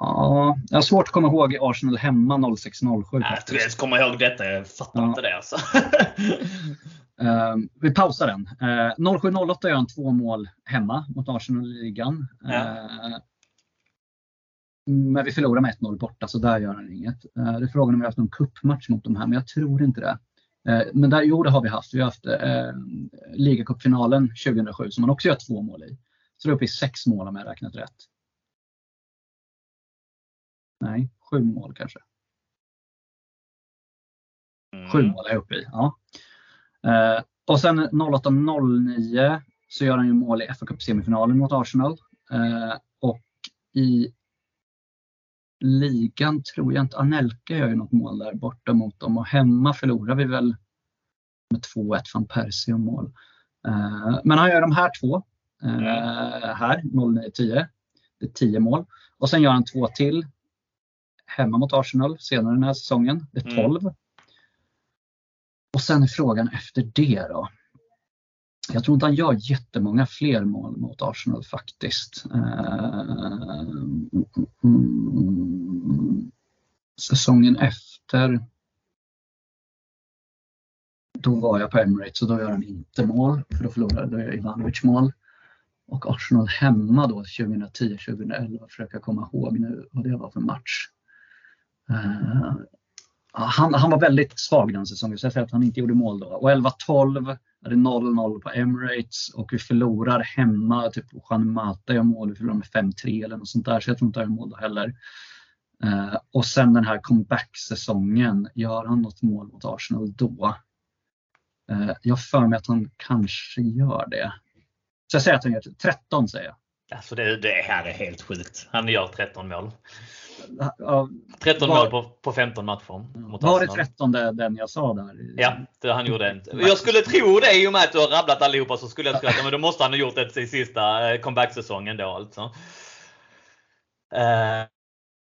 Ja, jag har svårt att komma ihåg Arsenal hemma 06-07. Jag tror jag kommer ihåg detta. Jag fattar ja. inte det alltså. Uh, vi pausar den. Eh, 07-08 gör han två mål hemma mot Arsenal i ligan. Ja. Uh, men vi förlorar med 1-0 borta, så där gör han inget. Uh, det är frågan om vi har haft någon kuppmatch mot de här, men jag tror inte det. men där, jo, det har vi haft. Vi har haft uh, ligacupfinalen 2007 som man också gör två mål i. Så det är uppe i sex mål om jag räknat rätt. Nej, sju mål kanske. Mm. Sju mål är jag uppe i. Ja. Eh, och sen 08-09 så gör han ju mål i FA Cup-semifinalen mot Arsenal. Eh, och i ligan tror jag inte, Anelka gör ju något mål där borta mot dem och hemma förlorar vi väl med 2-1 från Persie och mål. Men han gör de här två mm. här, 0-9-10. Det är 10 mål. Och sen gör han två till hemma mot Arsenal senare den här säsongen. Det är 12. Mm. Och sen är frågan efter det då. Jag tror inte han gör jättemånga fler mål mot Arsenal faktiskt. Eh, säsongen efter då var jag på Emirates och då gör han inte mål för då förlorade jag Ivanovic mål. Och Arsenal hemma då 2010-2011 försöker jag komma ihåg nu vad det var för match. Eh, han, han var väldigt svag den säsongen så jag säger att han inte gjorde mål då. Och 11-12 är det 0-0 på Emirates och vi förlorar hemma. Typ Juan Mata gör mål, vi förlorar med 5-3 eller något sånt där. Så jag tror inte han gör mål då heller. Uh, och sen den här comeback-säsongen, gör han något mål mot Arsenal då? Uh, jag för mig att han kanske gör det. Så jag säger att han gör 13 säger jag. Alltså det, det här är helt sjukt. Han gör 13 mål. 13 var, mål på, på 15 matcher. Mot var det 13 den jag sa där? Ja, det han gjorde inte. Jag skulle tro det i och med att du har rabblat allihopa så skulle jag tro att men då måste han ha gjort det i sista eh, comeback-säsongen då alltså.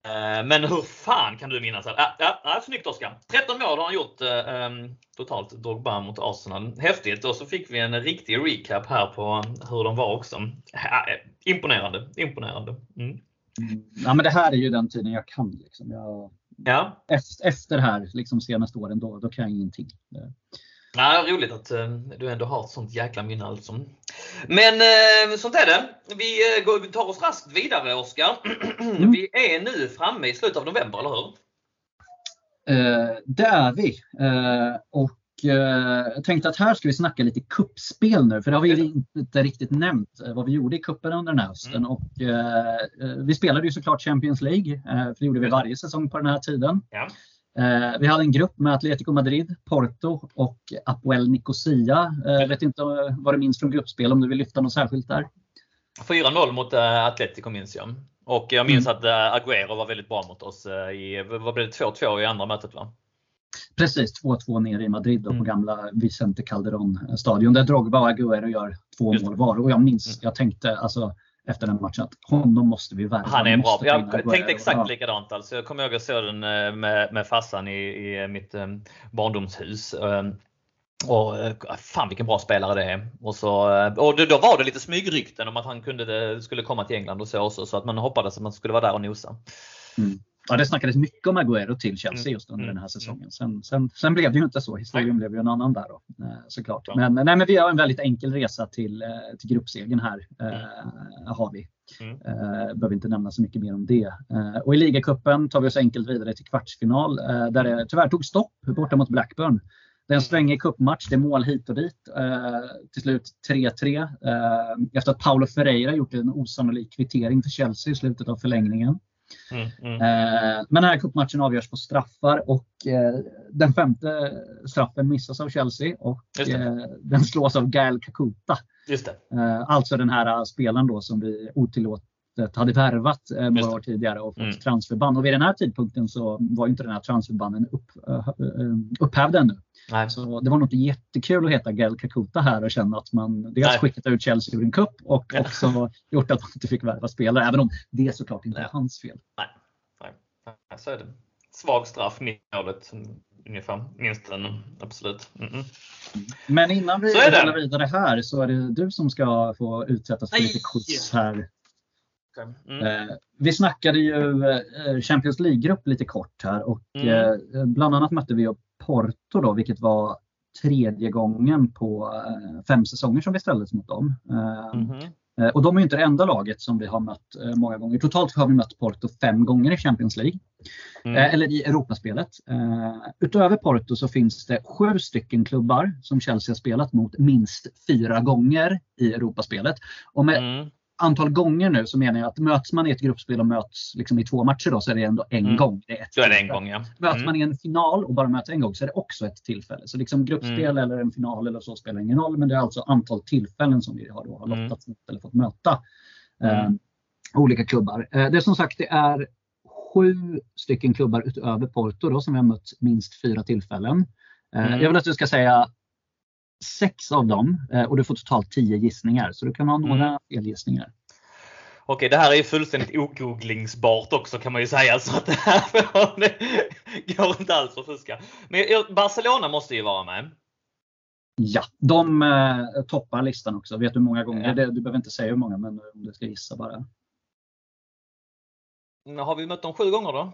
Uh, men hur fan kan du minnas? Ja, ja, ja, snyggt Oskar! 13 mål har han gjort um, totalt, Drogba mot Arsenal. Häftigt! Och så fick vi en riktig recap här på hur de var också. Imponerande! Imponerande! Mm. Mm. Ja, men det här är ju den tiden jag kan. Liksom. Jag, ja. efter, efter det här liksom, senaste åren, då, då kan jag ingenting. Ja, roligt att uh, du ändå har ett sånt jäkla minne alltså. Men uh, sånt är det. Vi uh, tar oss raskt vidare Oskar. Mm. vi är nu framme i slutet av november, eller hur? det är vi. och Eh, jag tänkte att här ska vi snacka lite kuppspel nu, för det har vi inte riktigt nämnt eh, vad vi gjorde i kuppen under den här hösten. Mm. Och, eh, vi spelade ju såklart Champions League, för det gjorde vi varje säsong på den här tiden. Ja. Vi hade en grupp med Atletico Madrid, Porto och Apoel Nicosia. Jag vet inte vad du minns från gruppspel, om du vill lyfta något särskilt där? 4-0 mot Atletico minns jag. Och jag minns mm. att Agüero var väldigt bra mot oss i, vad blev det, 2-2 i andra mötet va? Precis, 2-2 nere i Madrid mm. på gamla Vicente Calderón stadion där Drogba och Agüero gör två mål var. Och jag minns, mm. jag tänkte alltså efter den matchen att honom måste vi värva. Han är bra. Jag tänkte exakt ja. likadant. Alltså, jag kommer ihåg att jag såg den eh, med, med farsan i, i mitt um, barndomshus. Um, och fan vilken bra spelare det är. Och, så, och då var det lite smygrykten om att han kunde, skulle komma till England och så också. Så att man hoppades att man skulle vara där och nosa. Mm. Ja, det snackades mycket om Agüero till Chelsea mm. just under mm. den här säsongen. Sen, sen, sen, blev det ju inte så. Historien blev ju en annan där då, eh, såklart. Ja. Men, nej, men vi har en väldigt enkel resa till, eh, till gruppsegern här. Eh, har vi. Mm. Eh, behöver inte nämna så mycket mer om det. Och i ligacupen tar vi oss enkelt vidare till kvartsfinal där det tyvärr tog stopp borta mot Blackburn. Det är en svängig cupmatch, det är mål hit och dit. Eh, till slut 3-3 eh, efter att Paulo Ferreira gjort en osannolik kvittering för Chelsea i slutet av förlängningen. Mm, mm. Eh, men den här cupmatchen avgörs på straffar och eh, den femte straffen missas av Chelsea och eh, den slås av Gael Kakuta. Alltså den här spelaren då som vi otillåtet hade värvat några år tidigare och fått mm. transferban. Och vid den här tidpunkten så var inte den här transferbannen upp, upphävd ännu. Nej. Så det var nog inte jättekul att heta Gael Kakuta här och känna att man dels skickat ut Chelsea ur en cup och också gjort att man inte fick värva spelare. Även om det såklart inte är hans fel. Nej, Nej. så är det. Svag straff, målet ungefär. Minst en, absolut. Mm -mm. Men innan vi går vidare här så är det du som ska få utsättas för lite quiz här. Mm. Eh, vi snackade ju eh, Champions League-grupp lite kort här och mm. eh, bland annat mötte vi upp Porto då, vilket var tredje gången på eh, fem säsonger som vi ställdes mot dem. Mm. Och de är inte det enda laget som vi har mött många gånger. Totalt har vi mött Porto fem gånger i Champions League. Mm. Eller i Europaspelet. Utöver Porto så finns det sju stycken klubbar som Chelsea har spelat mot minst fyra gånger i Europaspelet. Och med mm antal gånger nu så menar jag att möts man i ett gruppspel och möts liksom i två matcher då så är det ändå en mm. gång. Det är ett är det en gång ja. Möts mm. man i en final och bara möts en gång så är det också ett tillfälle. Så liksom gruppspel mm. eller en final eller så spelar ingen roll. Men det är alltså antal tillfällen som vi har, då, har mm. lottats mot eller fått möta eh, olika klubbar. Eh, det är som sagt det är sju stycken klubbar utöver Porto då, som vi har mött minst fyra tillfällen. Eh, jag vill att du ska säga sex av dem eh, och du får totalt tio gissningar. Så du kan ha några Mm. felgissningar. Okej, det här är ju fullständigt ogooglingsbart också kan man ju säga. Så att det här det går inte alls att fuska. Men Barcelona måste ju vara med. Ja, de eh, toppar listan också. Vet du hur många gånger? Ja. Det, du behöver inte säga hur många, men om du ska gissa bara. Har vi mött dem sju gånger då?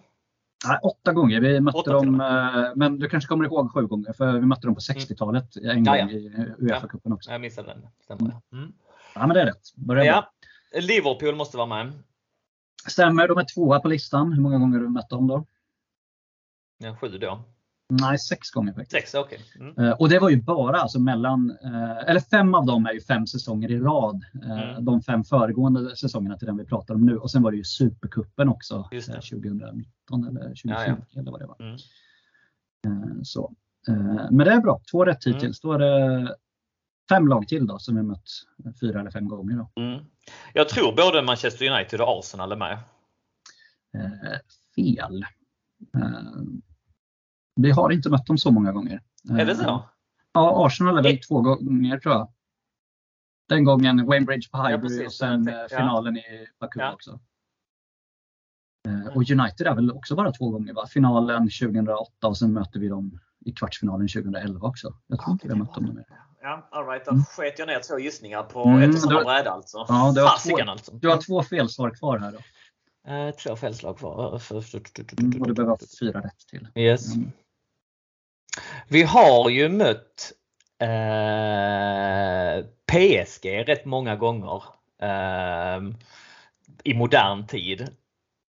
Nej, åtta gånger. Vi mötte Åtta dem, eh, men du kanske kommer ihåg sju gånger, för vi mötte dem på 60-talet en Mm. Ja, gång ja. i Uefa-cupen också. Jag missade den. Stämmer. Mm. Ja, men det är rätt. Börjar bra. Ja. Liverpool måste vara med. Stämmer, de är tvåa på listan. Hur många gånger har du mött dem då? Ja, sju då. Nej, sex gånger faktiskt. Sex, okej. Mm. Eh, Och det var ju bara alltså mellan, eh, eller fem av dem är ju fem säsonger i rad. Eh, Mm. De fem föregående säsongerna till den vi pratar om nu. Och sen var det ju Supercupen också Just det. eh, 2019 eller 2020 Ja, eller vad det var. Mm. Så. Men det är bra, två rätt Mm. hittills. Då är det fem lag till då som vi mött fyra eller fem gånger. Då. Mm. Jag tror både Manchester United och Arsenal är med. Fel. Eh, Vi har inte mött dem så många gånger. Är det Eh, så? Ja, Arsenal är väl Eh. två gånger tror jag. Den gången Wayne Bridge på Highbury precis. och sen eh, Ja. finalen i Baku Ja. också. Eh, Och United är väl också bara två gånger va? Finalen 2008 och sen möter vi dem i kvartsfinalen 2011 också. Jag tror inte vi har mött dem mer. Ja, all right. Då Mm. sket jag ner två gissningar på Mm, ett och samma bräde alltså. Ja, du har Fasiken två- alltså. Du har två felsvar kvar här då. Eh, två felslag kvar. Mm, Och du behöver fyra rätt till. Yes. Mm. Vi har ju mött eh, PSG rätt många gånger eh, i modern tid.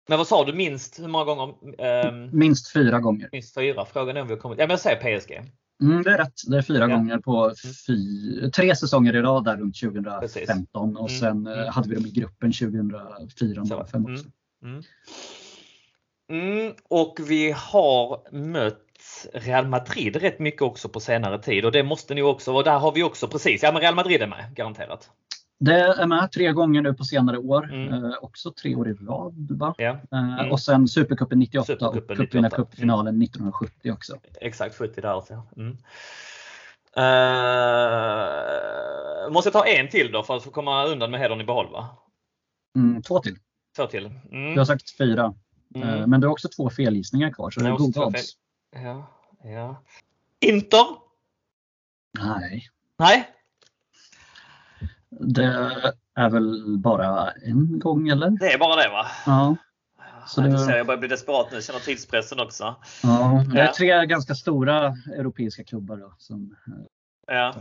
Men vad sa du minst hur många gånger? Eh, Minst fyra gånger. minst fyra. Frågan är om vi har kommit. Ja, men jag säger PSG. Mm, det är rätt. Det är fyra Ja. gånger på fy, tre säsonger i rad där runt 2015 och Mm, sen mm. hade vi dem i gruppen 2004 Så, 2005 mm. också. Mm. Mm, och vi har mött Real Madrid rätt mycket också på senare tid och det måste ni också, och där har vi också precis, ja men Real Madrid är med garanterat. Det är med tre gånger nu på senare år. Mm. Eh, också tre år i rad. Va? Eh, Mm. Och sen Supercupen 98 Supercupen och Cupvinnar 98. Cupfinalen 1970 också. exakt 70 där alltså. Mm. Uh, måste jag ta en till då för att få komma undan med hedern i behåll va? Mm, två till. Två till. Mm. Du har sagt fyra. Eh, Mm. Men du har också två felgissningar kvar så det är goda odds. Ja, ja. Inter? Nej, Nej, det är väl bara en gång eller? det är bara det va? Ja. Så det... jag börjar bli desperat nu, känner tidspressen också. ja. Det är Ja. tre ganska stora europeiska klubbar då, som eh, Ja.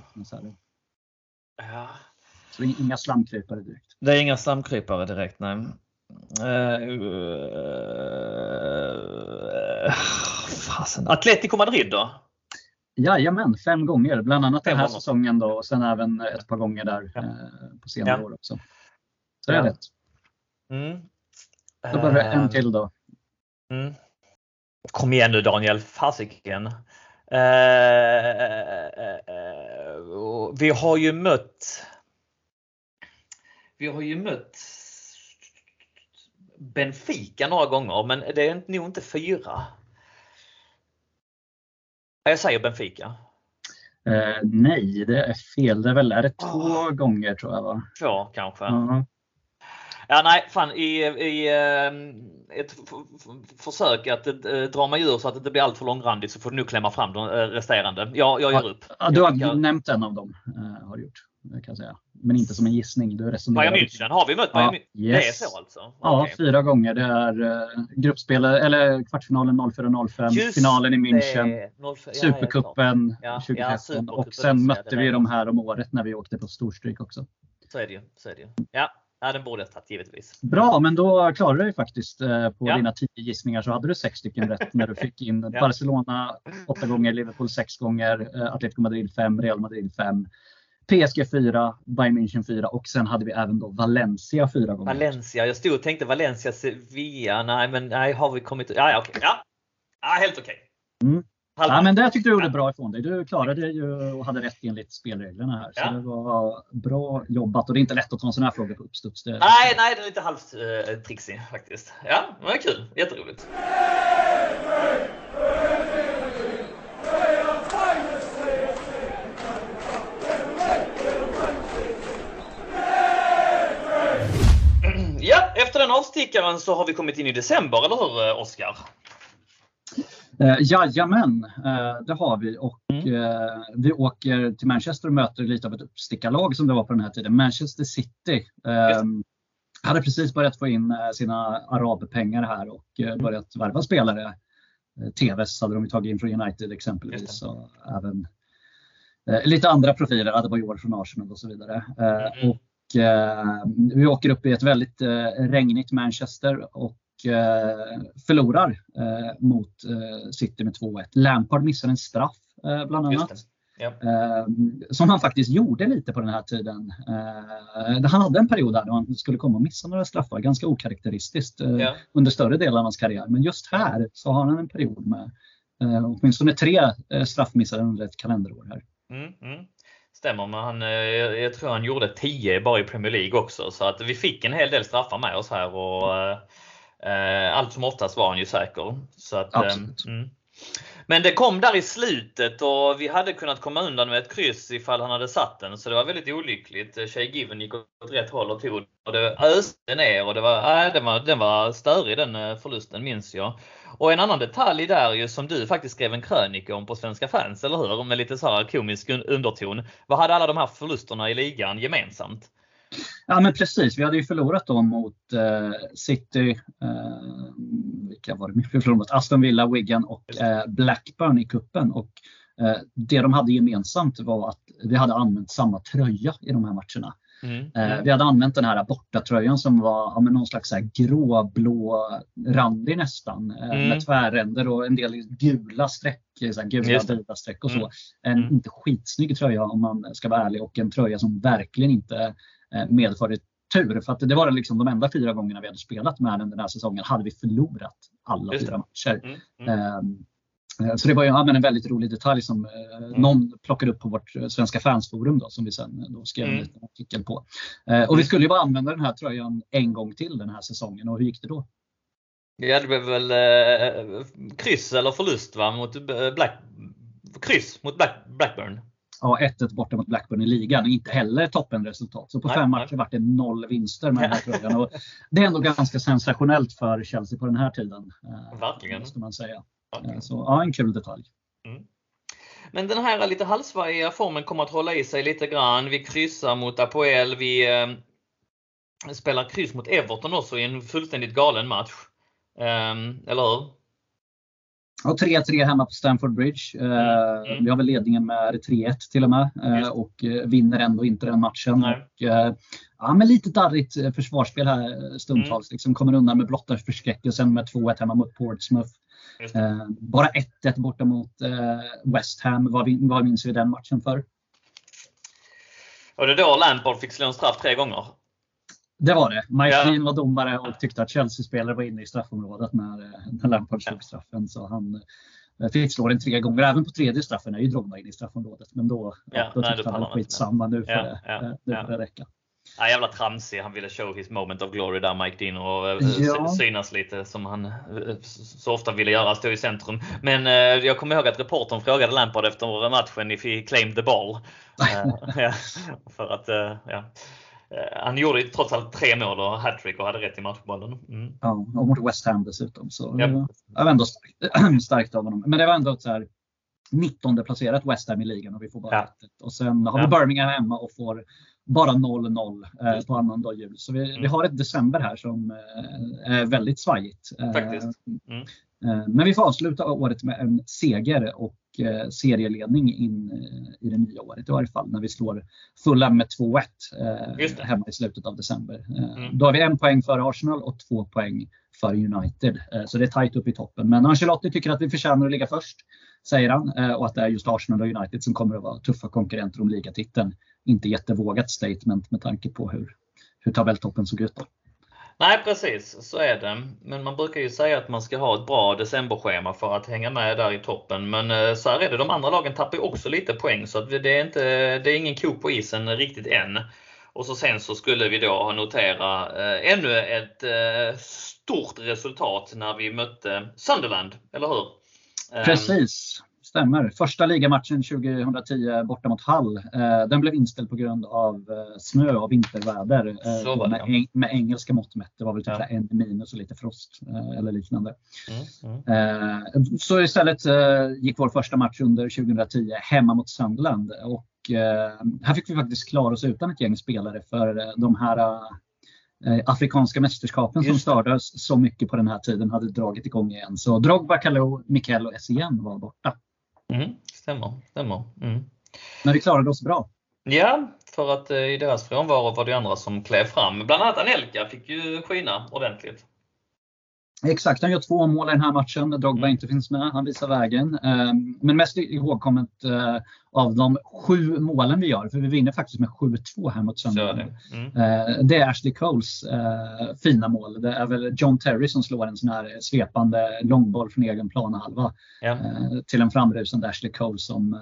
ja. Så det är inga slamkrypare direkt. Det är inga slamkrypare direkt, nej. Uh, fasen. Atletico Madrid då? Jajamän, fem gånger. Bland annat den här säsongen då och sen även ett par gånger där Ja. eh, på senare Ja. år också. Så det är Ja. rätt. Mm. Då behöver jag en Eh, till då. Mm. Kom igen nu Daniel, fasiken. Eh, eh, vi har ju mött Vi har ju mött Benfica några gånger men det är nog inte fyra. Jag säger Benfica. Eh, nej, det är fel. Det är väl är det två Ah. gånger tror jag va? Två kanske. Ja. Ja, nej, fan i, i eh, ett försök att eh, dra mig ur så att det inte blir allt för långrandigt så får du nu klämma fram de eh, resterande. Jag, jag ger upp. Ja, du har Jag- nämnt en av dem. Har du gjort, kan jag säga. Men inte som en gissning. Du. Bayern München, har vi mött Bayern München? Ja, yes. Det är så alltså? Ja, fyra gånger. Det är eh, gruppspelet, eller kvartsfinalen 04-05, Just finalen i München, det. 04, ja, helt klart. Supercupen Ja, ja, 2013 Supercupen och sen mötte vi dem här om året när vi åkte på storstryk också. Så är det ju. Så är det ju. Ja, ja den borde jag tagit givetvis. Bra, men då klarade du faktiskt eh, på Ja. dina tio gissningar så hade du sex stycken rätt när du fick in Ja. Barcelona åtta gånger, Liverpool sex gånger, eh, Atletico Madrid fem, Real Madrid fem, PSG fyra, Bayern München fyra och sen hade vi även då Valencia fyra gånger. Valencia, jag stod och tänkte Valencia, Sevilla. Nej, men nej, har vi kommit... Ja, okej. Ja. ja, helt okej. Mm. Ja, men det tyckte du gjorde bra ifrån dig. Du klarade ju och hade rätt enligt spelreglerna här. Så Ja. det var bra jobbat och det är inte lätt att ta en sån här fråga på uppstuds. Det... Nej, nej, det är lite halvt eh, trixig faktiskt. Ja, var kul. Jätteroligt. Avstickaren så har vi kommit in i december, eller hur Oskar? Eh, jajamän, eh, det har vi. Och mm. eh, vi åker till Manchester och möter lite av ett uppstickarlag som det var på den här tiden. Manchester City. Eh, hade precis börjat få in eh, sina arabpengar här och eh, mm. börjat värva spelare. Eh, TVs hade de tagit in från United exempelvis. Och även lite andra profiler, Adebayor från Arsenal och så vidare. Mm. Och vi åker upp i ett väldigt regnigt Manchester och förlorar mot City med 2-1. Lampard missar en straff bland annat. Ja. som han faktiskt gjorde lite på den här tiden. han hade en period där då han skulle komma och missa några straffar, ganska okaraktäristiskt ja. under större delen av hans karriär. Men just här så har han en period med åtminstone tre straffmissar under ett kalenderår här. Mm, mm. Stämmer, men han, jag tror han gjorde 10 bara i Premier League också. Så att vi fick en hel del straffar med oss här. Och, allt som oftast var han ju säker. Så att, Absolut. Mm. Men det kom där i slutet och vi hade kunnat komma undan med ett kryss ifall han hade satt den. Så det var väldigt olyckligt. Shay Given gick åt rätt håll och tog och det öste ner och det var, äh, den, var, den var störig den eh, förlusten minns jag. Och en annan detalj där ju som du faktiskt skrev en krönika om på Svenska fans, eller hur? Med lite så här komisk underton. Vad hade alla de här förlusterna i ligan gemensamt? Ja men precis, vi hade ju förlorat då mot eh, City, eh, vilka var det vi förlorade mot? Aston Villa, Wigan och eh, Blackburn i kuppen och eh, Det de hade gemensamt var att vi hade använt samma tröja i de här matcherna. Mm. Mm. Vi hade använt den här bortatröjan som var ja, någon slags gråblå randig nästan eh, mm. med tvärränder och en del gula streck, så här, gula vida streck och så. Mm. En mm. inte skitsnygg tröja om man ska vara ärlig och en tröja som verkligen inte medförde tur. För att det var liksom de enda fyra gångerna vi hade spelat med den den här säsongen hade vi förlorat alla fyra matcher. Mm, mm. Ehm, eh, så det var ju ja, en väldigt rolig detalj som eh, mm. någon plockade upp på vårt svenska fansforum då, som vi sen då skrev mm. en liten artikel på. och vi mm. skulle ju bara använda den här tröjan en gång till den här säsongen och hur gick det då? Ja, det blev väl eh, kryss eller förlust va? mot Black, kryss mot Black, Blackburn ja, 1-1 borta mot Blackburn i ligan. Inte heller toppenresultat. Så på nej, fem matcher vart det noll vinster med den här tröjan. Och det är ändå ganska sensationellt för Chelsea på den här tiden. Eh, Verkligen. Måste man säga. Verkligen. Så ja, en kul detalj. Mm. Men den här lite halvsvajiga formen kommer att hålla i sig lite grann. Vi kryssar mot Apoel. Vi eh, spelar kryss mot Everton också i en fullständigt galen match. Eh, eller hur? Ja, 3-3 hemma på Stamford Bridge. Eh, mm. Vi har väl ledningen med 3-1 till och med eh, och eh, vinner ändå inte den matchen. Och, ja, men lite darrigt försvarsspel här stundtals. Mm. Liksom kommer undan med blotta förskräckelsen med 2-1 hemma mot Portsmouth. Bara 1-1 borta mot West Ham. Vad, vad minns vi den matchen för? Och det då Lampard fick slå en straff tre gånger? Det var det. Mike ja. var domare och tyckte att Chelsea-spelare var inne i straffområdet när, eh, när Lampard slog straffen. Så han eh, fick slå den tre gånger. Även på tredje straffen är ju Drogba inne i straffområdet. Men då, ja, då tyckte han skitsamma, nu får, ja, det, ja, nu får det räcka. Ja, jävla tramsig. Han ville show his moment of glory där, Mike Dean, och eh, ja. synas lite som han så ofta ville göra, stå i centrum. Men jag kommer ihåg att reportern frågade Lampard efter matchen if he claimed the ball. ja, för att, ja. Eh, han gjorde trots allt tre mål och hattrick och hade rätt i matchbollen. Mm. Ja, och mot West Ham dessutom. Så yep. det var ändå starkt, starkt av honom. Men det var ändå ett så här 19 placerat West Ham i ligan och vi får bara ja. ett. Och sen har vi Birmingham hemma och får bara 0-0 eh, på annandag jul. Så vi, mm. vi, har ett december här som eh, är väldigt svajigt. Eh, Faktiskt. Mm. Eh, men vi får avsluta året med en seger och serieledning in eh, i det nya året i varje fall när vi slår Fulham med 2-1 eh, hemma i slutet av december. Mm. Då har vi en poäng för Arsenal och två poäng för United. Så det är tajt upp i toppen. Men Ancelotti tycker att vi förtjänar att ligga först, säger han. Och att det är just Arsenal och United som kommer att vara tuffa konkurrenter om ligatiteln. Inte jättevågat statement med tanke på hur, hur tabelltoppen såg ut då. Nej precis, så är det. Men man brukar ju säga att man ska ha ett bra decemberschema för att hänga med där i toppen. Men eh, så här är det, de andra lagen tappar ju också lite poäng så det är, inte, det är ingen ko på isen riktigt än. Och så sen så skulle vi då notera eh, ännu ett eh, stort resultat när vi mötte Sunderland, eller hur? Ehm, precis stämmer. Första ligamatchen 2010 borta mot Hall. Eh, den blev inställd på grund av eh, snö och vinterväder. Eh, med, eng med, engelska mått mätt. Det var väl typ ja. en minus och lite frost eller liknande. Mm, mm. Så istället gick vår första match under 2010 hemma mot Sunderland. Och här fick vi faktiskt klara oss utan ett gäng spelare för de här afrikanska mästerskapen som stördes så mycket på den här tiden hade dragit igång igen. Så Drogba, Kalou, Mikel och Essien var borta. Mm, stämmer. stämmer. Mm. Men vi klarade oss bra. Ja, för att eh, i deras frånvaro var det andra som klev fram. Bland annat Anelka fick ju skina ordentligt. Exakt, han gör två mål i den här matchen Drogba mm. inte finns med. Han visar vägen. Ehm, men mest ihågkommet eh, av de sju målen vi gör, för vi vinner faktiskt med 7-2 här mot Sunderland. Mm. Eh, det är Ashley Coles eh, fina mål. Det är väl John Terry som slår en sån här svepande långboll från egen planhalva ja. till en framrusande Ashley Cole som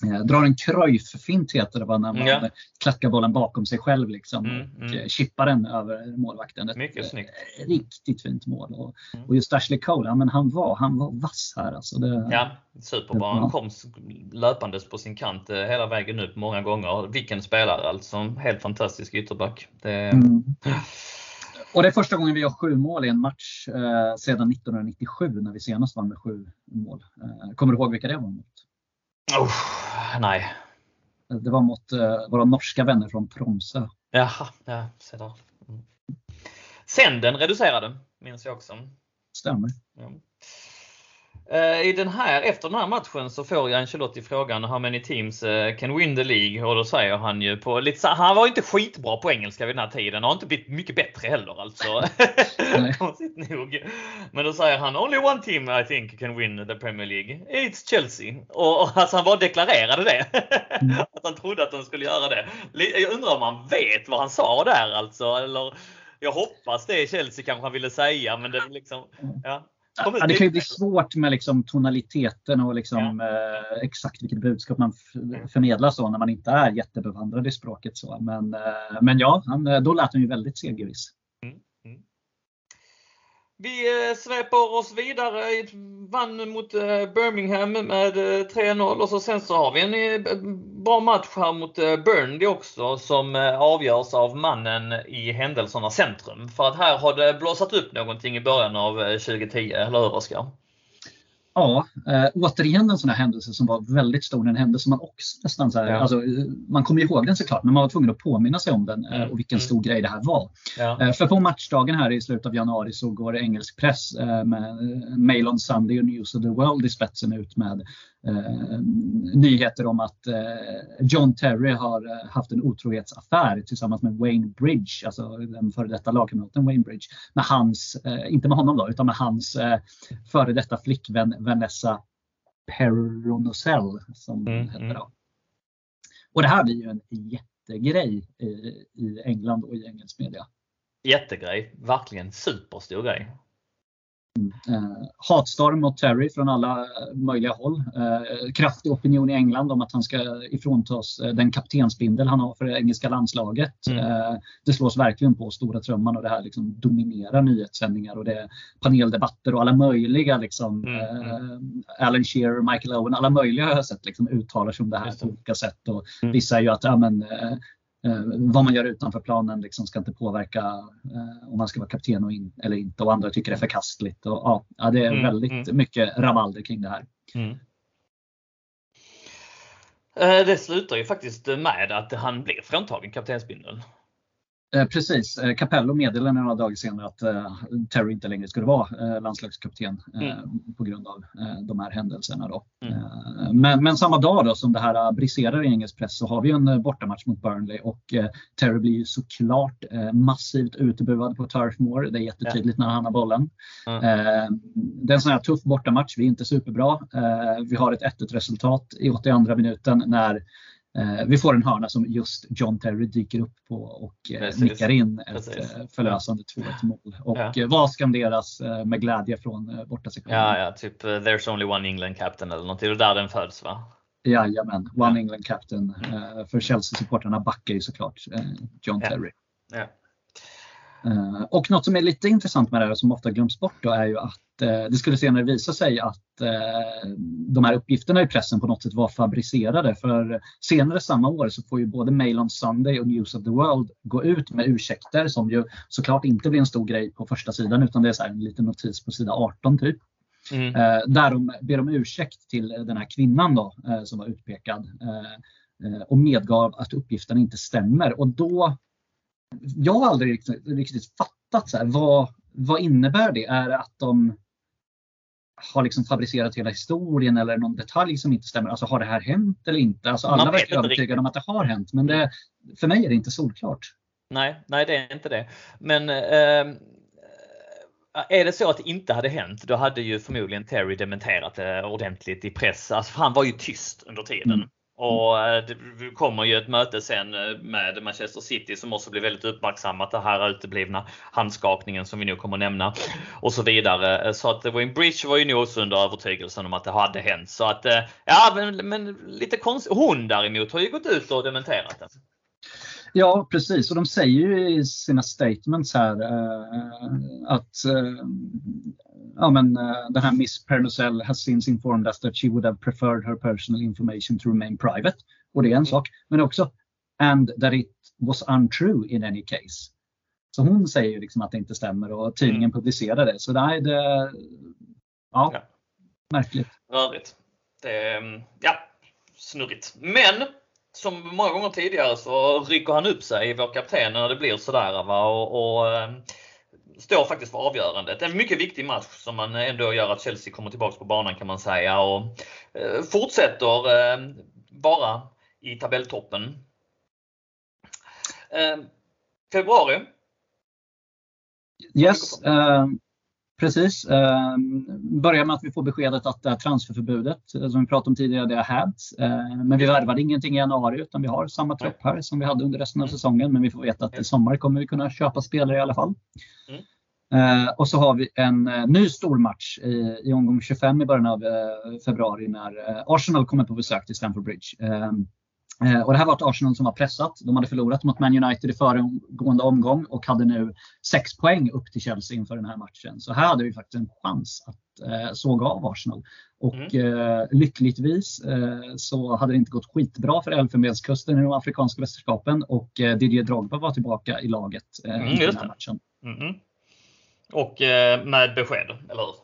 drar en Cruyff-fint heter det, när man ja. klackar bollen bakom sig själv liksom, mm, och mm. chippar den över målvakten. Ett Mycket snyggt. Eh, riktigt fint mål. Och, mm. och just Ashley Cole, ja, men han, var, han var vass här. Alltså det, ja, superbra. Han kom löpandes på sin kant eh, hela vägen upp många gånger. Vilken spelare alltså. Helt fantastisk ytterback. Det... Mm. Och det är första gången vi gör sju mål i en match eh, sedan 1997 när vi senast vann med sju mål. Eh, kommer du ihåg vilka det var? Oh, nej. Det var mot uh, våra norska vänner från Tromsö. Jaha, ja, se där. Mm. Senden reducerade, minns jag också. Stämmer. Ja. Eh, I den här, efter den här matchen så får ju Ancelotti frågan How many teams eh, can win the League? Och då säger han ju på lite Han var inte skitbra på engelska vid den här tiden. Han har inte blivit mycket bättre heller alltså. Konstigt nog. Men då säger han Only one team I think can win the Premier League. It's Chelsea. Och, och alltså han bara deklarerade det. Mm. att han trodde att de skulle göra det. Jag undrar om han vet vad han sa där alltså. Eller jag hoppas det Chelsea kanske han ville säga men det liksom, ja. Ja, det kan ju bli svårt med liksom tonaliteten och liksom, ja. eh, exakt vilket budskap man förmedlar så när man inte är jättebevandrad i språket. Så. Men, eh, men ja, han, då lät han ju väldigt segerviss. Vi eh, sveper oss vidare, vann mot eh, Birmingham med eh, 3-0 och så sen så har vi en bra match här mot Burnley också som avgörs av mannen i händelsernas centrum. För att här har det blåsat upp någonting i början av 2010, eller hur Oskar? Ja, äh, återigen en sån här händelse som var väldigt stor. En händelse man också nästan så här, ja. alltså, man kommer ihåg den såklart, men man var tvungen att påminna sig om den äh, och vilken mm. stor grej det här var. Ja. Äh, för på matchdagen här i slutet av januari så går engelsk press med Mail on Sunday och News of the World i spetsen ut med eh, nyheter om att eh, John Terry har eh, haft en otrohetsaffär tillsammans med Wayne Bridge, alltså den före detta lagkamraten Wayne Bridge. Med hans, eh, inte med honom då, utan med hans eh, före detta flickvän Vanessa Peronocell som mm, heter mm. då. Och det här blir ju en jättegrej i, i England och i engelsk media. Jättegrej, verkligen superstor grej. Eh, hatstorm mot Terry från alla möjliga håll. Eh, kraftig opinion i England om att han ska ifråntas eh, den kaptensbindel han har för det engelska landslaget. Mm. Eh, det slås verkligen på stora trumman och det här liksom dominerar nyhetssändningar och det är paneldebatter och alla möjliga liksom, mm. Eh, Alan Shearer, Michael Owen, alla möjliga har jag sett liksom, uttalar sig om det här på olika sätt. Och mm. Vissa är ju att ja, men, eh, vad man gör utanför planen liksom ska inte påverka eh, om man ska vara kapten och in, eller inte och andra tycker det är förkastligt. Och, ja, det är mm, väldigt mm. mycket rabalder kring det här. Mm. Eh, det slutar ju faktiskt med att han blir fråntagen kaptensbindeln. Eh, precis. Eh, Capello meddelade några dagar senare att eh, Terry inte längre skulle vara landslagskapten mm. på grund av de här händelserna. Då. Mm. Men, men, samma dag då som det här briserar i engelsk press så har vi en bortamatch mot Burnley och Terry blir ju såklart massivt utbuad på Turf Moor. Det är jättetydligt när han har bollen. Mm. Det är en sån här tuff bortamatch. Vi är inte superbra. Vi har ett 1-1 resultat i 82 minuten när Eh, vi får en hörna som just John Terry dyker upp på och eh, nickar in ett Precis. Eh, förlösande 2-1 mål. Och ja. vad skanderas med glädje från bortasektionen? Ja, ja, typ “There's only one England captain” eller någonting. Det är där den föds va? Jajamän, One ja. England captain. För Chelsea-supportrarna backar ju såklart John Terry. Ja. Eh, och något som är lite intressant med det här som ofta glöms bort då är ju att eh, det skulle senare visa sig att eh, de här uppgifterna i pressen på något sätt var fabricerade. För senare samma år så får ju både Mail on Sunday och News of the World gå ut med ursäkter som ju såklart inte blir en stor grej på första sidan utan det är så en liten notis på sida 18 typ. Mm. Där de ber om ursäkt till den här kvinnan då, som var utpekad och medgav att uppgifterna inte stämmer. Och då jag har aldrig riktigt, riktigt fattat så här, vad, vad innebär det? Är det att de har liksom fabricerat hela historien eller någon detalj som inte stämmer? Alltså har det här hänt eller inte? Alltså alla verkar övertygade om att det har hänt men det, för mig är det inte solklart. Nej, nej det är inte det. Men eh, är det så att det inte hade hänt, då hade ju förmodligen Terry dementerat det ordentligt i press. Alltså, han var ju tyst under tiden. Mm. Och eh, det kommer ju ett möte sen eh, med Manchester City som också blir väldigt uppmärksammat. Det här uteblivna handskakningen som vi nu kommer att nämna och så vidare. Eh, så att Wayne Bridge var ju nog också under övertygelsen om att det hade hänt. Så att ja, men, men lite konstigt. Hon däremot har ju gått ut och dementerat det. Ja precis och de säger ju i sina statements här eh, att eh, ja, men, uh, den här Miss Pernocell has since informed us that she would have preferred her personal information to remain private. Och det är en mm. sak. Men också and that it was untrue in any case. Så hon säger ju liksom att det inte stämmer och tidningen mm. publicerar det. Så nej, det ja, ja. märkligt. Rörigt. Det, mm, ja, snurrigt. Men som många gånger tidigare så rycker han upp sig, vår kapten, när det blir sådär. Va? Och, och eh, står faktiskt för avgörandet. En mycket viktig match som man ändå gör att Chelsea kommer tillbaks på banan kan man säga och eh, fortsätter eh, vara i tabelltoppen. Eh, februari. Yes, precis. börjar med att vi får beskedet att det här transferförbudet som vi pratade om tidigare, det har hävts. men vi värvade ingenting i januari utan vi har samma trupp här som vi hade under resten av mm. säsongen. Men vi får veta att i sommar kommer vi kunna köpa spelare i alla fall. Mm. Eh, och så har vi en eh, ny stormatch i, i omgång 25 i början av eh, februari när eh, Arsenal kommer på besök till Stamford Bridge. Eh, och det här var ett Arsenal som var pressat. De hade förlorat mot Man United i föregående omgång och hade nu 6 poäng upp till Chelsea inför den här matchen. Så här hade vi faktiskt en chans att eh, såga av Arsenal. Och mm. eh, lyckligtvis eh, så hade det inte gått skitbra för Elfenbenskusten i de afrikanska mästerskapen och eh, Didier Drogba var tillbaka i laget eh, mm, i den här matchen. Mm. Och eh, med besked, eller hur?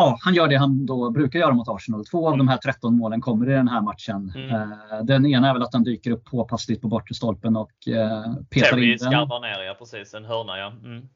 Ja, han gör det han då brukar göra mot Arsenal. Två av de här 13 målen kommer i den här matchen. Mm. Eh, den ena är väl att han dyker upp påpassligt på bortre stolpen och eh, petar Terry in den. Skarvar ner, ja precis. En hörna, ja. Mm.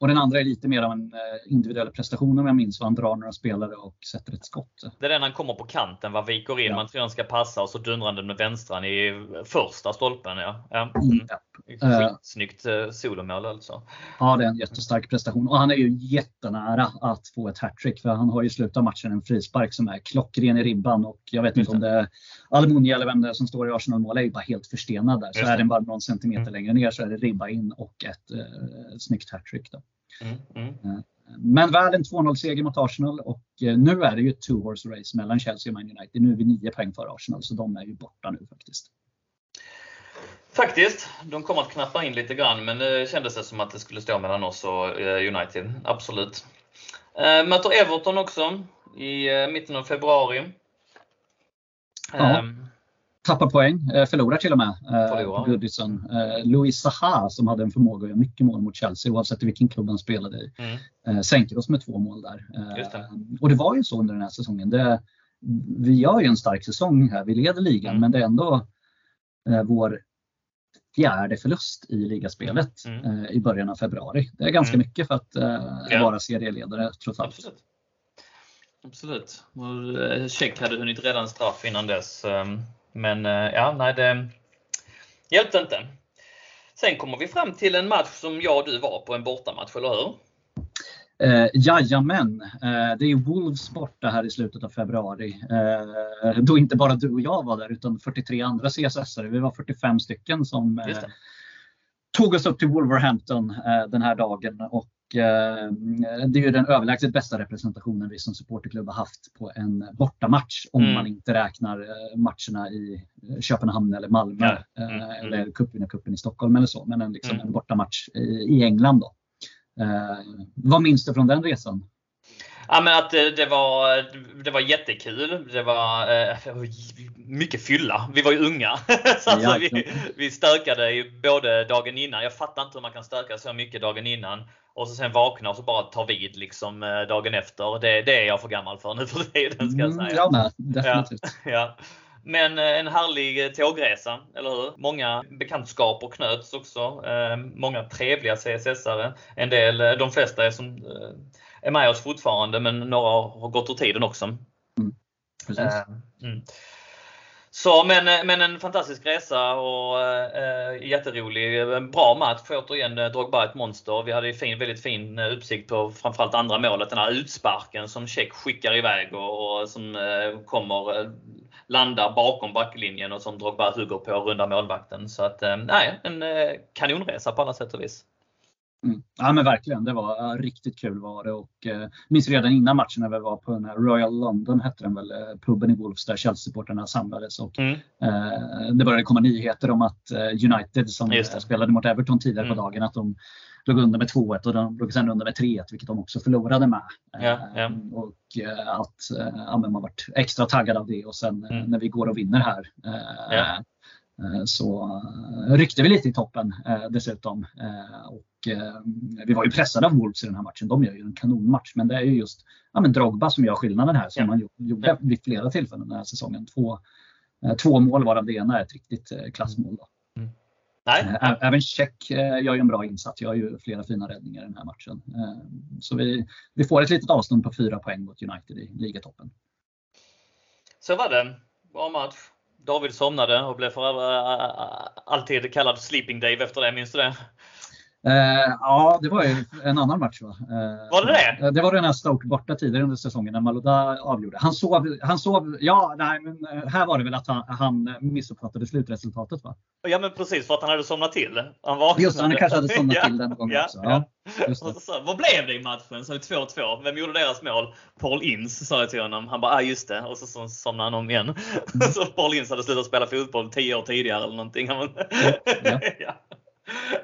Och den andra är lite mer av en eh, individuell prestation om jag minns vad han drar några spelare och sätter ett skott. Det är den han kommer på kanten, vad viker in, ja. man tror han ska passa och så dundrar den med vänstran i första stolpen. Ja. Ja. Mm. ja. Skitsnyggt eh, solomål alltså. Ja, det är en jättestark prestation och han är ju jättenära att få ett hattrick för han har ju slutat matchen en frispark som är klockren i ribban och jag vet inte om det är Almunia eller vem det är som står i Arsenal-mål är ju bara helt förstenad där. Så är den bara någon centimeter mm. längre ner så är det ribba in och ett eh, snyggt hattrick. Mm, mm. Eh, men väl en 2-0-seger mot Arsenal och eh, nu är det ju ett two horse race mellan Chelsea och Man United. Nu är vi nio poäng för Arsenal så de är ju borta nu faktiskt. Faktiskt. De kommer att knappa in lite grann men det kändes det som att det skulle stå mellan oss och eh, United. Absolut. Möter Everton också i mitten av februari. Ja. Tappar poäng, eh, förlorar till och med eh, på Goodison. Eh, Louis Saha som hade en förmåga att göra mycket mål mot Chelsea oavsett vilken klubb han spelade i. Mm. Sänker oss med två mål där. Det. Och det var ju så under den här säsongen. Det, vi gör ju en stark säsong här, vi leder ligan mm. men det är ändå vår fjärde förlust i ligaspelet mm. mm. i början av februari. Det är ganska mm. mycket för att ja. vara serieledare trots allt. Absolut. Absolut. Check hade hunnit rädda en straff innan dess. Ehm, men eh, ja, nej det hjälpte inte. Sen kommer vi fram till en match som jag och du var på, en bortamatch, eller hur? Eh, jajamän, eh, det är Wolves borta här i slutet av februari. Eh, då inte bara du och jag var där utan 43 andra CSS-are. Vi var 45 stycken som eh, tog oss upp till Wolverhampton eh, den här dagen. Och eh, det är ju den överlägset bästa representationen vi som supporterklubb har haft på en bortamatch. Om Mm. man inte räknar eh, matcherna i Köpenhamn eller Malmö. Mm, mm. Eller cupvinnarcupen i Stockholm eller så. Men en, liksom Mm. en bortamatch i, i England. Då. Eh, vad minns du från den resan? Ja, men att det, det, var, det var jättekul. Det var eh, mycket fylla. Vi var ju unga. så alltså, Ja, vi, vi stökade ju både dagen innan. Jag fattar inte hur man kan stöka så mycket dagen innan. Och så sen vakna och så bara ta vid liksom eh, dagen efter. Det, det är jag för gammal för nu för tiden ska jag Mm, säga. jag med, definitivt. Ja. Men eh, en härlig eh, tågresa, eller hur? Många bekantskaper knöts också. Eh, Många trevliga CSS-are. En del, de flesta är, som, är med oss fortfarande men några har gått ur tiden också. Eh, Mm. Så, men, men en fantastisk resa och eh, jätterolig. En bra match. Återigen Drogba ett monster. Vi hade ju fin, väldigt fin uppsikt på framförallt andra målet. Den här utsparken som Check skickar iväg och, och som eh, kommer landar bakom backlinjen och som Drogba hugger på och rundar målvakten. Så att, eh, nej, en eh, kanonresa på alla sätt och vis. Mm. Ja men verkligen, det var eh, riktigt kul var det. Och, eh, minns redan innan matchen när vi var på den här Royal London, hette den väl, puben i Wolves där Chelsea-supportrarna samlades. Och, Mm. eh, det började komma nyheter om att United som spelade mot Everton tidigare Mm. på dagen, att de låg under med 2-1 och de låg sen under med 3-1, vilket de också förlorade med. Ja, Eh, ja. Och eh, att eh, ja, man varit extra taggad av det och sen eh, Mm. när vi går och vinner här eh, Ja. eh, så eh, ryckte vi lite i toppen eh, dessutom. Eh, och, eh, vi var ju pressade av Wolves i den här matchen. De gör ju en kanonmatch. Men det är ju just ja, men Drogba som gör skillnaden här. Som man gjo- gjorde vid flera tillfällen den här säsongen. Två, eh, två mål varav det ena är ett riktigt eh, klassmål. Då. Nej, Eh, Även Check eh, gör ju en bra insats. Gör ju flera fina räddningar i den här matchen. Eh, Så vi, vi får ett litet avstånd på fyra poäng mot United i ligatoppen. Så var det. Bra match. David somnade och blev för alltid kallad Sleeping Dave efter det. Minns du det? Eh, ja, det var ju en annan match va? Eh, Var det det? eh, Det var den här Stoke borta tidigare under säsongen när Malouda avgjorde. Han sov, han sov, ja nej men eh, här var det väl att han, han missuppfattade slutresultatet va? Ja men precis för att han hade somnat till. Han vaknade. Just han kanske hade somnat Ja, till den gången ja, också. ja. Så, vad blev det i matchen? Så 2-2. Vem gjorde deras mål? Paul Ince sa jag till honom. Han bara, ah, just det. Och så, så somnade han om igen. Mm. så Paul Ince hade slutat spela fotboll 10 år tidigare eller någonting. Ja. ja.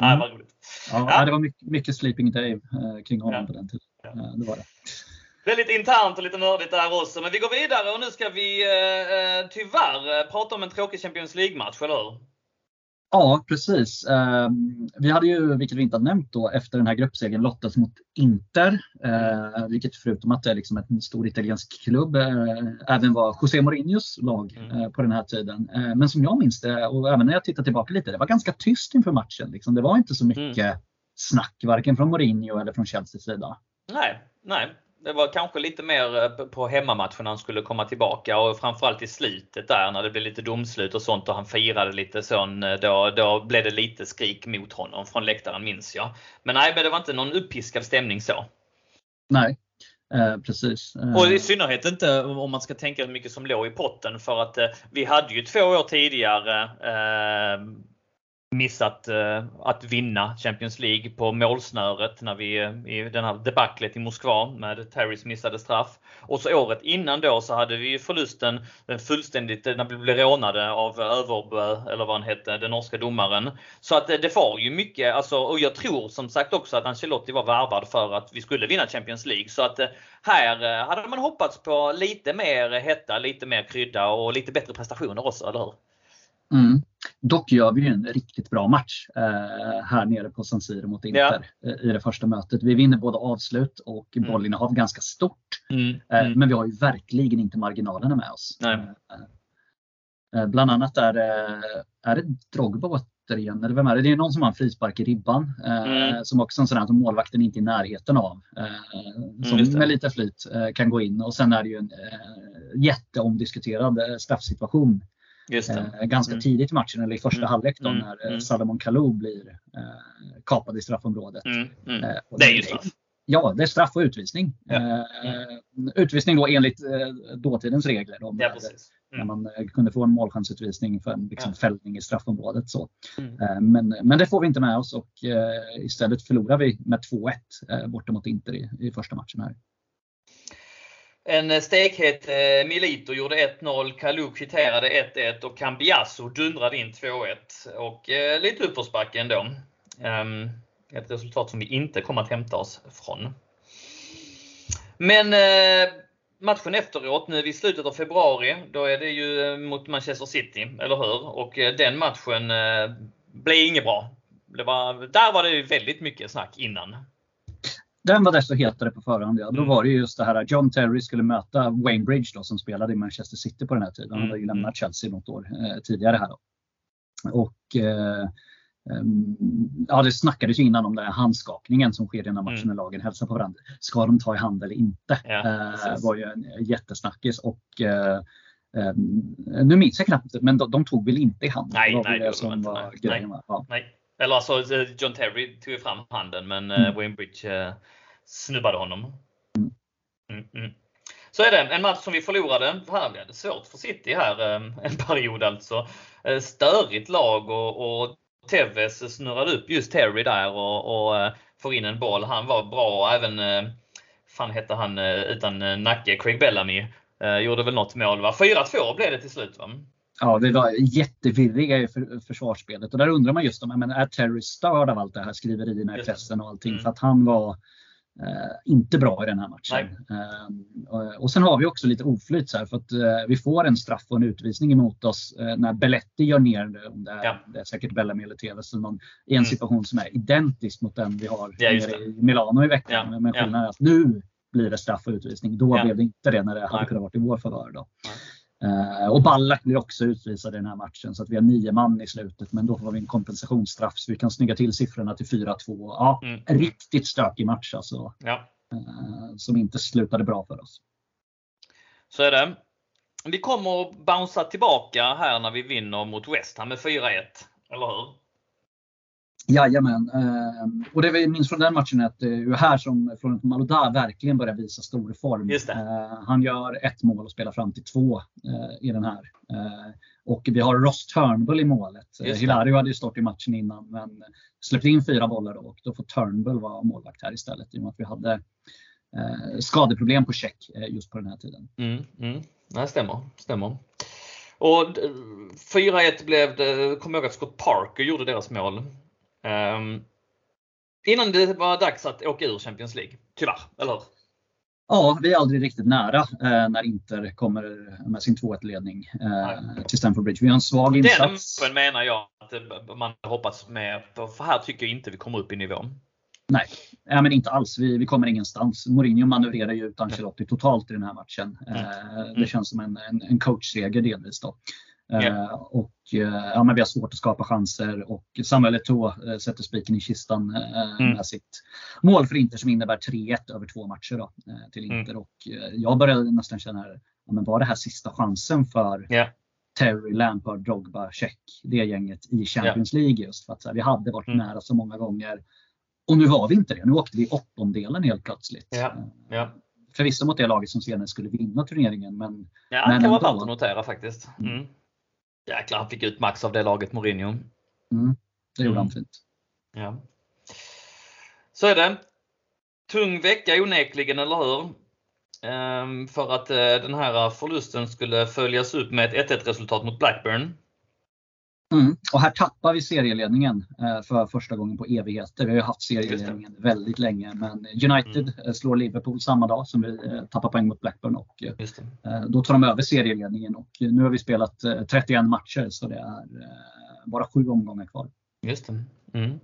Ja, det var roligt. Ja, Ja. det var mycket, mycket Sleeping Dave eh, kring honom Ja. på den tiden. Eh, det var det. Väldigt internt och lite nördigt där också. Men vi går vidare och nu ska vi eh, eh, tyvärr prata om en tråkig Champions League-match, eller hur? Ja, precis. Ehm, vi hade ju, vilket vi inte har nämnt då, efter den här gruppsegern lottats mot Inter. Eh, vilket förutom att det är liksom en stor italiensk klubb eh, även var José Mourinhos lag Mm. eh, på den här tiden. Eh, men som jag minns det, och även när jag tittar tillbaka lite, det var ganska tyst inför matchen. Liksom. Det var inte så mycket Mm. snack, varken från Mourinho eller från Chelseas sida. Nej, nej. Det var kanske lite mer eh, på hemmamatchen han skulle komma tillbaka och framförallt i slutet där när det blev lite domslut och sånt och han firade lite sån. eh, Då, då blev det lite skrik mot honom från läktaren minns jag. Men nej, men det var inte någon uppiskad stämning så. Nej, eh, precis. Eh, Och i synnerhet inte om man ska tänka hur mycket som låg i potten för att eh, vi hade ju två år tidigare eh, missat eh, att vinna Champions League på målsnöret när vi eh, i den här debaclet i Moskva med Terrys missade straff. Och så året innan då så hade vi förlusten eh, fullständigt när vi blev rånade av Överbö, eller vad han hette, den norska domaren. Så att det var ju mycket, alltså, och jag tror som sagt också att Ancelotti var värvad för att vi skulle vinna Champions League. Så att här hade man hoppats på lite mer hetta, lite mer krydda och lite bättre prestationer också, eller hur? Mm. Dock gör vi ju en riktigt bra match eh, här nere på San Siro mot Inter eh, i det första mötet. Vi vinner både avslut och Mm. bollinnehav ganska stort. Mm. Eh, Men vi har ju verkligen inte marginalerna med oss. Eh, eh, Bland annat är det, är det Drogba återigen, eller vem är det? Det är någon som har en frispark i ribban. eh, Mm. Som också är en sån här som målvakten inte är i närheten av. eh, just Som med lite flyt eh, kan gå in. Och sen är det ju en eh, jätteomdiskuterad eh, straffsituation eh, ganska Mm. tidigt i matchen, eller i första Mm. halvlek då, Mm. när eh, Mm. Salomon Kalou blir eh, kapad i straffområdet. Mm. Mm. Eh, Det är ju straff. Ja, det är straff och utvisning. Ja. Eh, utvisning då enligt eh, dåtidens regler. Då, Ja. När man eh, kunde få en målchansutvisning för en liksom, Ja. fällning i straffområdet. Så. Mm. Eh, Men, men det får vi inte med oss och eh, istället förlorar vi med 2-1 eh, borta mot Inter i, i första matchen här. En eh, stekhet eh, Milito gjorde 1-0, Kalou kvitterade 1-1 och Cambiasso dundrade in 2-1. Och eh, lite uppförsbacke ändå. Um, ehm, ett resultat som vi inte kommer att hämta oss från. Men eh, matchen efteråt, nu är vi i slutet av februari, då är det ju eh, mot Manchester City, eller hur? Och eh, den matchen eh, blev inget bra. Det var, där var det ju väldigt mycket snack innan. Den var desto hetare på förhand. Ja. Då Mm. var det ju just det här att John Terry skulle möta Wayne Bridge då, som spelade i Manchester City på den här tiden. Han hade ju Mm, lämnat Chelsea något år eh, tidigare här. Då. Och eh, ehm, ja, det snackades ju innan om den här handskakningen som sker här matchen Mm. när lagen hälsar på varandra. Ska de ta i hand eller inte? Ja, eh, var ju en jättesnackis. Och, eh, ehm, nu minns jag knappt, men de, de tog väl inte i hand? Nej, det var nej, väl det det gjorde de som inte, var nej. grejen. va? Ja. Nej. Eller alltså eh, John Terry tog ju fram handen men eh, Mm. Wayne Bridge eh, snubbade honom. Mm, mm. Så är det. En match som vi förlorade. Här blev det svårt för City här eh, en period alltså. Eh, Störigt lag och, och Tevez snurrade upp just Terry där och, och eh, får in en boll. Han var bra. Även, fan hette han utan nacke, Craig Bellamy. Gjorde väl något mål va? 4-2 blev det till slut va? Ja, vi var jättevirriga i för, försvarssplet och där undrar man just om men är Terry störd av allt det här skriverierna i pressen och allting Mm. för att han var inte bra i den här matchen. Eh, och, sen har vi också lite oflyt så här för att eh, vi får en straff och en utvisning emot oss eh, när Belletti gör ner om det är, Ja. det är säkert Bellamy eller eller någon, i en Mm. situation som är identisk mot den vi har Ja, i Milano i veckan. Ja, Men skillnaden är att nu blir det straff och utvisning. Då blev det inte det när det hade kunnat varit i vår favör. Då. Eh, och Ballack blir också utvisad i den här matchen så att vi har nio man i slutet men då får vi en kompensationsstraff så vi kan snygga till siffrorna till 4-2. Ja, Mm. riktigt stökig match alltså. Ja. eh, som inte slutade bra för oss. Så är det. Vi kommer att bouncea tillbaka här när vi vinner mot West Ham med 4-1. Eller hur? Jajamän. Eh, och det vi minns från den matchen är att det är här som Florent Malouda verkligen börjar visa stor form. Eh, han gör ett mål och spelar fram till två eh, i den här. Eh, och vi har Ross Turnbull i målet. Hilario hade ju stått i matchen innan men släppte in fyra bollar då, och då får Turnbull vara målvakt här istället i och med att vi hade eh, skadeproblem på check eh, just på den här tiden. Mm, mm. Nej, stämmer. stämmer. Och d- 4-1 blev det. Kommer ihåg att Scott Parker gjorde deras mål. Ehm, innan det var dags att åka ur Champions League. Tyvärr, eller hur? Ja, vi är aldrig riktigt nära eh, när Inter kommer med sin 2-1-ledning eh, till Stamford Bridge. Vi har en svag Den insats. matchen menar jag att eh, man hoppats med. För här tycker jag inte vi kommer upp i nivå. Nej, ja, men inte alls. Vi, vi kommer ingenstans. Mourinho manövrerar ju ut Ancelotti totalt i den här matchen. Eh, Mm. det känns som en, en, en coachseger delvis. Då. Ja. och, eh, ja, men vi har svårt att skapa chanser och Samuel Eto'o eh, sätter spiken i kistan eh, Mm. med sitt mål för Inter som innebär 3-1 över två matcher då, till Mm. Inter. Och, eh, jag började nästan känna, ja, men var det här sista chansen för Ja. Terry, Lampard, Drogba, Check, det gänget i Champions League just för att här, vi hade varit Mm. nära så många gånger. Och nu var vi inte det. Nu åkte vi i åttondelen helt plötsligt. Ja. Förvisso mot det laget som senare skulle vinna turneringen men Ja, Men det kan vara värt att notera faktiskt. Mm. Jäklar, han fick ut max av det laget Mourinho. mm, det gjorde Mm. han fint. Ja. Så är det. Tung vecka onekligen, eller hur? Ehm, för att eh, den här förlusten skulle följas upp med ett 1-1 resultat mot Blackburn. Mm. Och här tappar vi serieledningen eh, för första gången på evigheter. Vi har ju haft serieledningen väldigt länge men United Mm. eh, slår Liverpool samma dag som vi eh, tappar poäng mot Blackburn och Då tar de över serieledningen och nu har vi spelat eh, 31 matcher så det är bara sju omgångar kvar. Just det. Mm.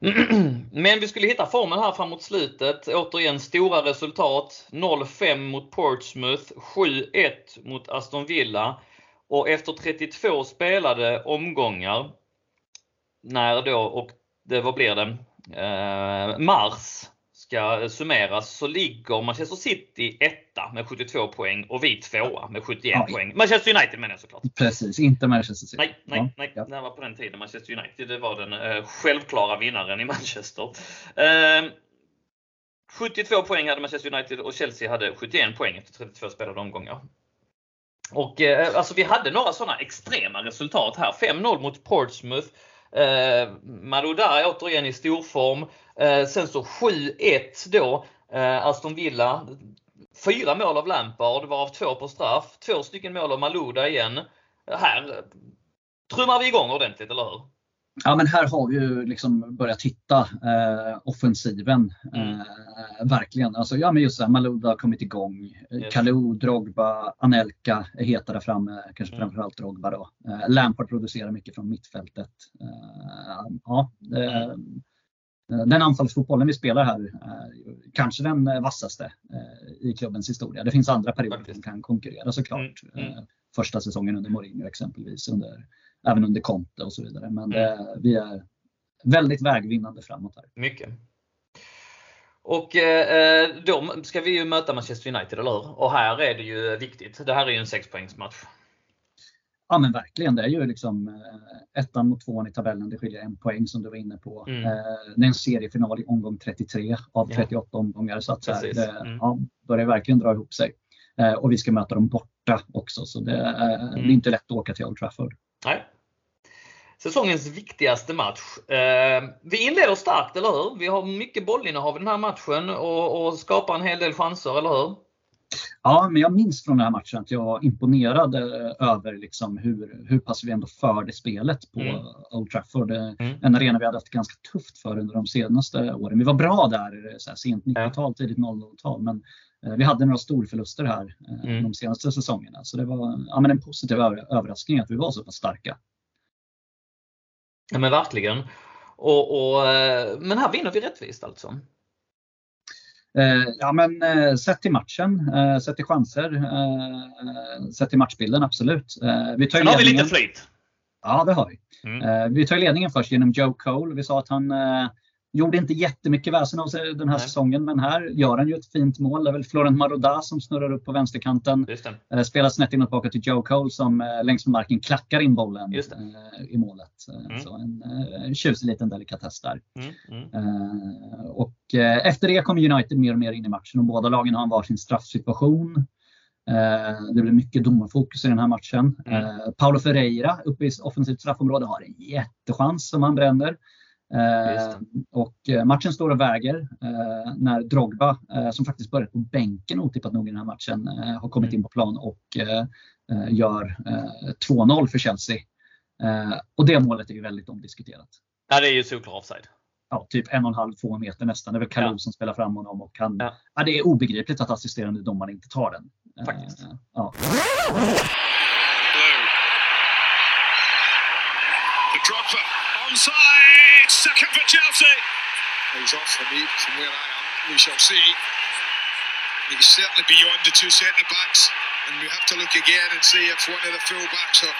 Men vi skulle hitta formen här framåt slutet. Återigen stora resultat. 0-5 mot Portsmouth, 7-1 mot Aston Villa. Och efter 32 spelade omgångar, när då, och det, vad blir det, eh, mars ska summeras så ligger Manchester City etta med 72 poäng och vi tvåa med 71 Ja. poäng. Manchester United menar jag såklart. Precis, inte Manchester City. Nej, nej, nej. ja. Det var på den tiden Manchester United det var den eh, självklara vinnaren i Manchester. Eh, 72 poäng hade Manchester United och Chelsea hade 71 poäng efter 32 spelade omgångar. Och eh, alltså vi hade några sådana extrema resultat här. 5-0 mot Portsmouth. Eh, Marodai återigen i storform. Eh, sen så 7-1 då. Eh, Aston Villa. Fyra mål av Lampard, varav två på straff. Två stycken mål av Malouda igen. Här trummar vi igång ordentligt, eller hur? Ja men här har vi ju liksom börjat hitta eh, offensiven. Mm. Eh, verkligen. Alltså, ja men just det, Malouda har kommit igång. Yes. Kalou, Drogba, Anelka är heta där framme. Kanske mm. framförallt Drogba då. Eh, Lampard producerar mycket från mittfältet. Eh, ja, mm. Den anfallsfotbollen vi spelar här är kanske den vassaste i klubbens historia. Det finns andra perioder som kan konkurrera såklart. Mm. Mm. Första säsongen under Mourinho exempelvis. Under även under Conte och så vidare. Men det, mm. vi är väldigt vägvinnande framåt här. Mycket. Och eh, då ska vi ju möta Manchester United, eller hur? Och här är det ju viktigt. Det här är ju en sexpoängsmatch. Ja men verkligen. Det är ju liksom eh, ettan mot tvåan i tabellen. Det skiljer en poäng som du var inne på. Mm. Eh, det är en seriefinal i omgång 33 av 38 ja. omgångar. Så att så här, det, mm. ja, börjar verkligen dra ihop sig. Eh, och vi ska möta dem borta också. Så det, mm. det är inte lätt att åka till Old Trafford. Nej, säsongens viktigaste match. Eh, vi inleder starkt, eller hur? Vi har mycket bollinnehav i den här matchen och, och skapar en hel del chanser, eller hur? Ja, men jag minns från den här matchen att jag var imponerad över liksom hur, hur pass vi ändå förde spelet på mm. Old Trafford. Mm. En arena vi hade haft ganska tufft för under de senaste åren. Vi var bra där så här, sent 90-tal, tidigt 00-tal, men eh, vi hade några storförluster här eh, mm. de senaste säsongerna. Så det var ja, men en positiv överraskning att vi var så pass starka. Ja men verkligen. Och, och, eh, men här vinner vi rättvist alltså? Eh, ja men eh, sett till matchen, sett till chanser, sett till matchbilden absolut. Vi tar Sen har vi lite flyt. Ja det har vi. Mm. Vi tar ledningen först genom Joe Cole. Vi sa att han Gjorde inte jättemycket väsen av sig den här Nej. säsongen, men här gör han ju ett fint mål. Det är väl Florent Maroda som snurrar upp på vänsterkanten. Eh, spelar snett inåt baka till Joe Cole som eh, längs med marken klackar in bollen eh, i målet. Mm. Så en, en tjusig liten delikatess där. Mm. Mm. Och efter det kommer United mer och mer in i matchen och båda lagen har en varsin straffsituation. Det blir mycket domarfokus i den här matchen. Mm. Paulo Ferreira uppe i offensivt straffområde har en jättechans som han bränner. Eh, och eh, matchen står och väger eh, när Drogba, som faktiskt börjat på bänken otippat nog i den här matchen, har kommit mm. in på plan och gör 2-0 för Chelsea. och det målet är ju väldigt omdiskuterat. Ja, det är ju solklar offside. Ja, typ en och en halv, två meter nästan. Det är väl Kalou ja. som spelar fram honom och han, ja. ja. det är obegripligt att assisterande domaren inte tar den. Faktiskt. ja. Drogba onside! Second for Chelsea. He's off from, me, from where I am. We shall see. He's certainly beyond the two centre backs, and we have to look again and see if one of the full backs or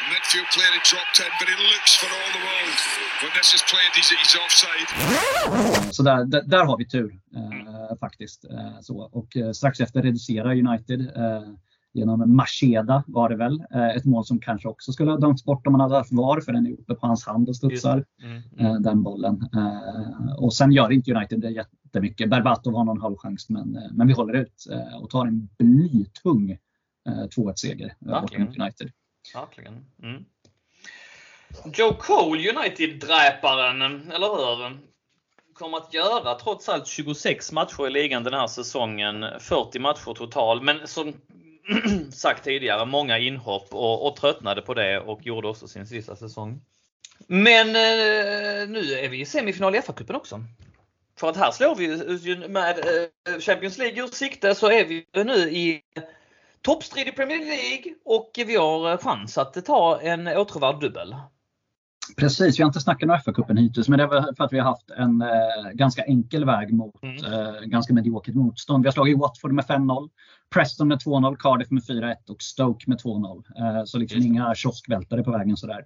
the midfield player had dropped in. But it looks for all the world when this is played, he's, he's offside. Så där, där, där har vi tur eh, faktiskt. Eh, så. Och eh, strax efter reducerar United. Eh, genom Macheda var det väl. Eh, ett mål som kanske också skulle ha dömts bort om man hade haft VAR för den är uppe på hans hand och studsar. Mm, mm. Den bollen. Eh, och sen gör inte United det jättemycket. Berbatov har någon halvchans men, men vi håller ut och tar en blytung 2-1 seger mot United. Verkligen. Mm. Joe Cole, United-dräparen, eller hur? kommer att göra trots allt 26 matcher i ligan den här säsongen. 40 matcher total. Men som sagt tidigare, många inhopp och, och tröttnade på det och gjorde också sin sista säsong. Men eh, nu är vi i semifinal i FA-cupen också. För att här slår vi med eh, Champions League ur sikte så är vi nu i toppstrid i Premier League och vi har chans att ta en åtråvärd dubbel. Precis, vi har inte snackat om FA-cupen hittills men det är för att vi har haft en eh, ganska enkel väg mot mm. eh, ganska mediokert motstånd. Vi har slagit Watford med 5-0, Preston med 2-0, Cardiff med 4-1 och Stoke med 2-0. Eh, så liksom inga kioskvältare på vägen sådär.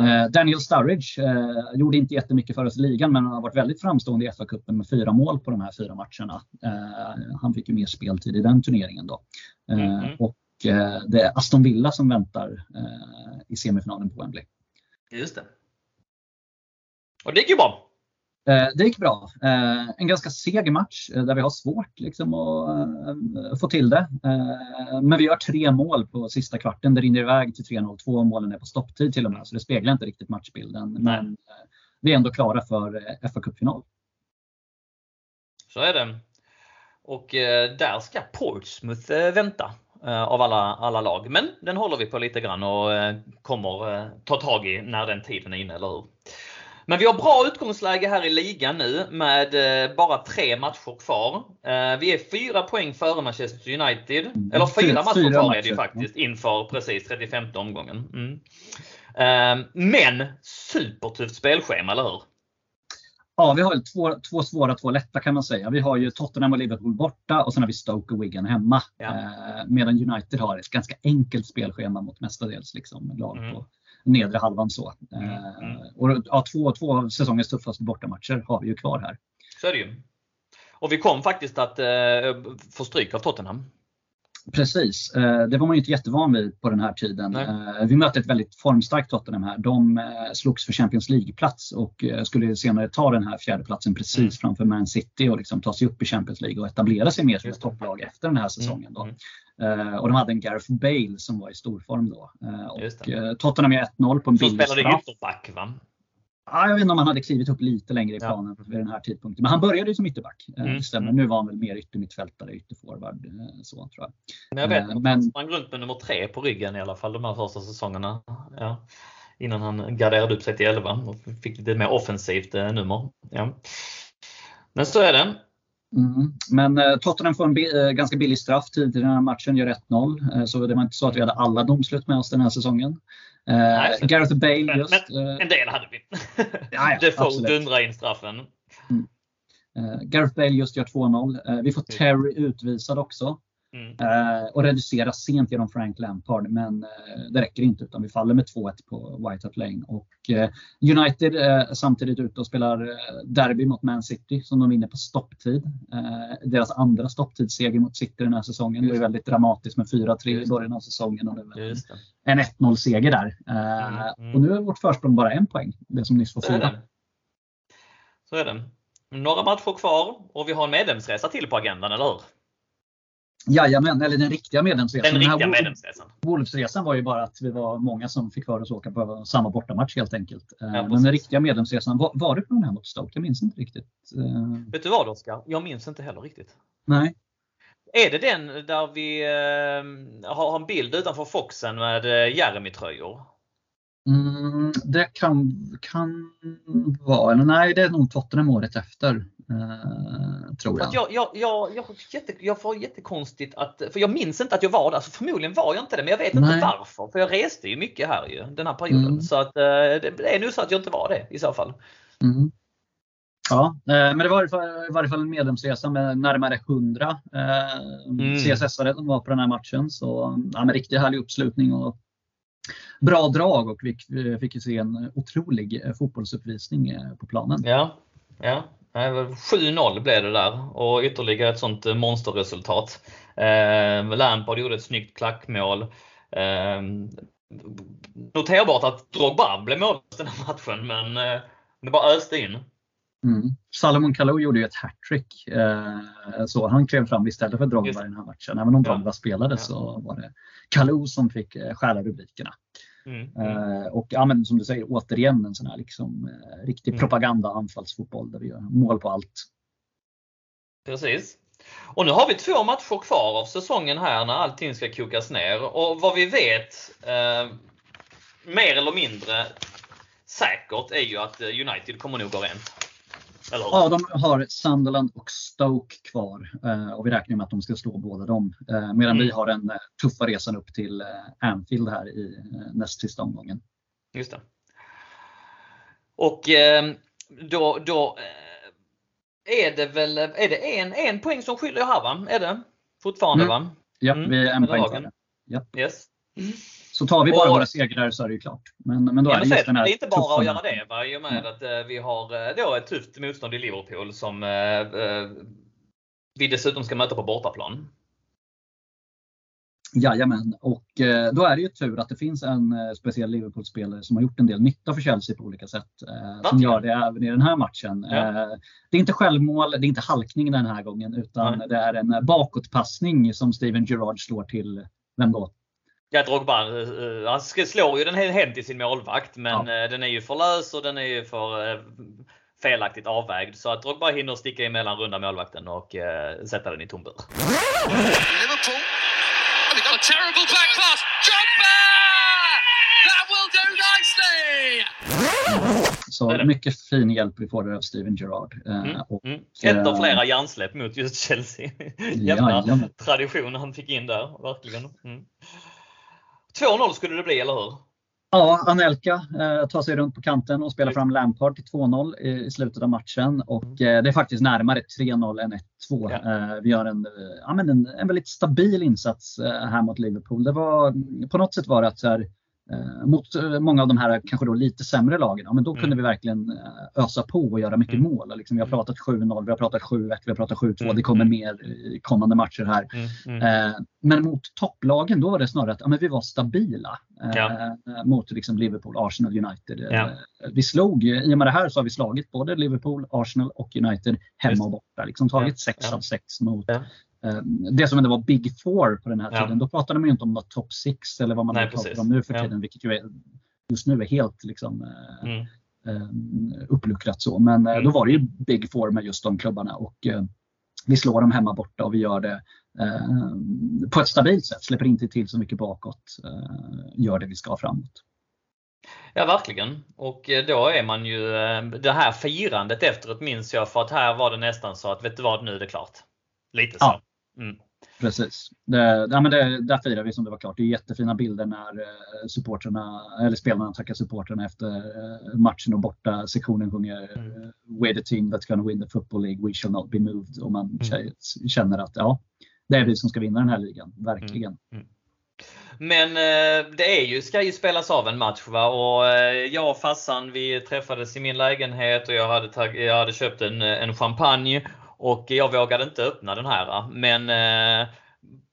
Mm. Daniel Sturridge eh, gjorde inte jättemycket för oss i ligan men har varit väldigt framstående i FA-cupen med fyra mål på de här fyra matcherna. Eh, han fick ju mer speltid i den turneringen då. Mm. Och det är Aston Villa som väntar i semifinalen på Wembley. Just det. Och det gick ju bra. Eh, det gick bra. Eh, en ganska seg match eh, där vi har svårt liksom, att få till det. Men vi gör tre mål på sista kvarten. Det rinner iväg till 3-0. Två målen är på stopptid till och med, så det speglar inte riktigt matchbilden. Men vi är ändå klara för fa Cup-final. Så är det. Och där ska Portsmouth vänta av alla, alla lag. Men den håller vi på lite grann och kommer ta tag i när den tiden är inne, eller hur? Men vi har bra utgångsläge här i ligan nu med eh, bara tre matcher kvar. Eh, vi är fyra poäng före Manchester United. Eller fyra, matcher kvar är det ju faktiskt inför precis 35 omgången. Mm. Eh, men supertufft spelschema, eller hur? Ja, vi har två, två svåra, två lätta kan man säga. Vi har ju Tottenham och Liverpool borta och sen har vi Stoke och Wigan hemma. Ja. medan United har ett ganska enkelt spelschema mot mestadels liksom, lag mm. på nedre halvan så. Mm. Mm. Och ja, två, två av säsongens tuffaste bortamatcher har vi ju kvar här. Så är det ju. Och vi kom faktiskt att eh, få stryk av Tottenham. Precis, eh, det var man ju inte jättevan vid på den här tiden. Nej. Eh, vi mötte ett väldigt formstarkt Tottenham här. De eh, slogs för Champions League-plats och skulle senare ta den här fjärdeplatsen precis mm. framför Man City och liksom ta sig upp i Champions League och etablera sig mer som ett topplag efter den här säsongen. Då. Mm. Mm. Och de hade en Gareth Bale som var i storform då. Och Tottenham gör 1-0 på en billig straff. Som spelade ytterback va? Ja, jag vet inte om han hade klivit upp lite längre i planen ja. vid den här tidpunkten. Men han började ju som ytterback. Eh, mm. Stämmer. Nu var han väl mer yttermittfältare, ytterforward. Eh, så, tror jag. Men jag vet att men... han sprang runt med nummer tre på ryggen i alla fall de här första säsongerna. Ja. Innan han garderade upp sig till 11 och fick lite mer offensivt eh, nummer. Ja. Men så är det. Mm. Men eh, Tottenham får en bi- eh, ganska billig straff tidigt i den här matchen, gör 1-0. Eh, så det var inte så att vi hade alla domslut med oss den här säsongen. Eh, Gareth Bale men, just. Men, eh, en del hade vi. ja, Defoe dundrar in straffen. Mm. Uh, Gareth Bale just gör 2-0. Uh, vi får Terry utvisad också. Mm. Uh, och reduceras sent genom Frank Lampard, men det räcker inte utan vi faller med 2-1 på White Hart Lane. Och United är samtidigt ute och spelar derby mot Man City som de vinner på stopptid. Deras andra stopptidsseger mot City den här säsongen. Just. Det var väldigt dramatiskt med 4-3 i början av säsongen. Och det en 1-0 seger där. Mm. Mm. Och nu är vårt försprång bara en poäng, det som nyss var fyra. Så är det. Några matcher kvar och vi har en medlemsresa till på agendan, eller hur? Jajamän, eller den riktiga medlemsresan. Den riktiga medlemsresan. Wolfsresan var ju bara att vi var många som fick för oss åka på samma bortamatch helt enkelt. Ja, Men den riktiga medlemsresan, var, var det på den här mot Stoke? Jag minns inte riktigt. Eh. Vet du vad Oskar? Jag minns inte heller riktigt. Nej. Är det den där vi eh, har en bild utanför Foxen med eh, Jeremy-tröjor? Mm, det kan, kan vara, nej det är nog Tottenham året efter. Eh, tror jag. Jag, jag, jag, jag, jätte, jag får jättekonstigt att, för jag minns inte att jag var där, så förmodligen var jag inte det, men jag vet nej. inte varför. För jag reste ju mycket här ju, den här perioden. Mm. Så att, eh, det är nog så att jag inte var det i så fall. Mm. Ja, eh, men det var i varje fall en medlemsresa med närmare 100 eh, mm. CSS-are som var på den här matchen. Så ja, men riktigt härlig uppslutning och bra drag och vi fick ju se en otrolig fotbollsuppvisning på planen. Ja, ja. 7-0 blev det där och ytterligare ett sånt monsterresultat. Eh, Lampard gjorde ett snyggt klackmål. Eh, noterbart att Drogba blev målvakt den här matchen men eh, det bara öste in. Mm. Salomon Kalou gjorde ju ett hattrick. Eh, han klev fram istället för Drogba i den här matchen. Även om Drogba ja. spelade ja. så var det Kalou som fick eh, stjäla rubrikerna. Mm. Eh, och ja, men, som du säger, återigen en sån här liksom, eh, riktig mm. propaganda anfallsfotboll där vi gör mål på allt. Precis. Och nu har vi två matcher kvar av säsongen här när allting ska kokas ner. Och vad vi vet, eh, mer eller mindre säkert, är ju att United kommer nog gå rent. Eller? Ja, de har Sunderland och Stoke kvar eh, och vi räknar med att de ska slå båda dem. Eh, medan mm. vi har den eh, tuffa resan upp till Anfield här i näst sista omgången. Just det. Och då, då är det väl är det en, en poäng som skiljer här va? Är det? Fortfarande mm. va? Ja, mm. vi är en poäng före. Ja. Yes. Så tar vi bara och, våra segrar så är det ju klart. Men, men då ja, är det just den här Det är inte bara att göra det va? i och med att eh, vi har eh, då ett tufft motstånd i Liverpool som eh, eh, vi dessutom ska möta på bortaplan. Jajamän, och eh, då är det ju tur att det finns en eh, speciell Liverpool-spelare som har gjort en del nytta för Chelsea på olika sätt. Eh, som gör det även i den här matchen. Ja. Det är inte självmål, det är inte halkning den här gången utan Nej. det är en bakåtpassning som Steven Gerrard slår till, vem då? Ja, Drogba, eh, han slår ju den he- hem till sin målvakt men Ja. eh, den är ju för lös och den är ju för felaktigt avvägd. Så att Drogba hinner sticka emellan runda målvakten och sätta den i tom bur. Så Det är det. mycket fin hjälp vi får av Steven Gerrard. Mm. Och, Mm. Ett av flera hjärnsläpp mot just Chelsea. Jävla Jajamän. tradition han fick in där, verkligen. Mm. 2-0 skulle det bli, eller hur? Ja, Anelka eh, tar sig runt på kanten och spelar fram Lampard till 2-0 i, slutet av matchen. Och eh, det är faktiskt närmare 3-0 än 1-2. Ja. Eh, vi gör en, eh, ja, men en, en väldigt stabil insats eh, här mot Liverpool. Det var, på något sätt var det att så här, mot eh, många av de här kanske då lite sämre lagen, ja, men då Mm. kunde vi verkligen eh, ösa på och göra mycket Mm. mål. Liksom, vi har pratat 7-0, vi har pratat 7-1, vi har pratat 7-2. Mm. Det kommer mer i kommande matcher här. Mm. Mm. Eh, men mot topplagen då var det snarare att ja, men vi var stabila eh, Ja. mot liksom Liverpool, Arsenal, United. Eh, Ja. Vi slog, i och med det här så har vi slagit både Liverpool, Arsenal och United hemma och borta. Liksom tagit Ja. 6 Ja. av 6 mot eh, det som ändå var Big Four på den här Ja. tiden. Då pratade man ju inte om något top 6 eller vad man Nej, nu pratar precis. om nu för Ja. tiden, vilket ju är, just nu är helt liksom, eh, Mm. eh, uppluckrat så. Men eh, Mm. då var det ju Big Four med just de klubbarna och eh, vi slår dem hemma borta och vi gör det eh, på ett stabilt sätt. Släpper inte till så mycket bakåt. Eh, gör det vi ska framåt. Ja, verkligen. Och eh, då är man ju, eh, det här firandet efteråt minns jag för att här var det nästan så att vet du vad, nu är det klart. Lite så. Ja. Mm. Precis. Det, ja, men det, där firar vi som det var klart. Det är jättefina bilder när eh, supporterna, eller spelarna tackar supporterna efter eh, matchen och borta sektionen sjunger Mm. eh, We're the team that's gonna win the football league, we shall not be moved. Och man Mm. känner att ja, det är vi som ska vinna den här ligan. Verkligen. Men eh, det är ju, ska ju spelas av en match va? och jag och Fassan vi träffades i min lägenhet och jag hade, tag- jag hade köpt en, en champagne och jag vågade inte öppna den här men eh,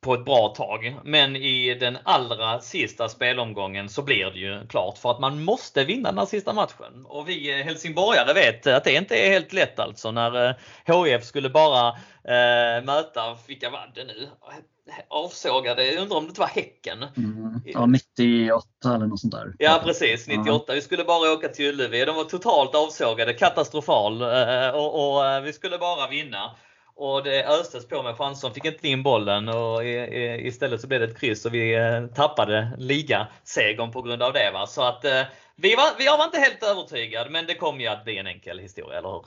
på ett bra tag. Men i den allra sista spelomgången så blir det ju klart för att man måste vinna den här sista matchen. Och vi eh, helsingborgare vet att det inte är helt lätt alltså när eh, HIF skulle bara eh, möta, vilka var det nu? Avsågade, jag undrar om det inte var Häcken. Mm. Ja, 98 eller något sånt där. Ja precis, 98. Vi skulle bara åka till Ullevi. De var totalt avsågade, katastrofal. eh, Och, och eh, vi skulle bara vinna. Och det östes på med chanser, fick inte in bollen och istället så blev det ett kryss och vi eh, tappade ligasegern på grund av det. Va? Så att vi var, jag var inte helt övertygad men det kommer ju att bli en enkel historia, eller hur?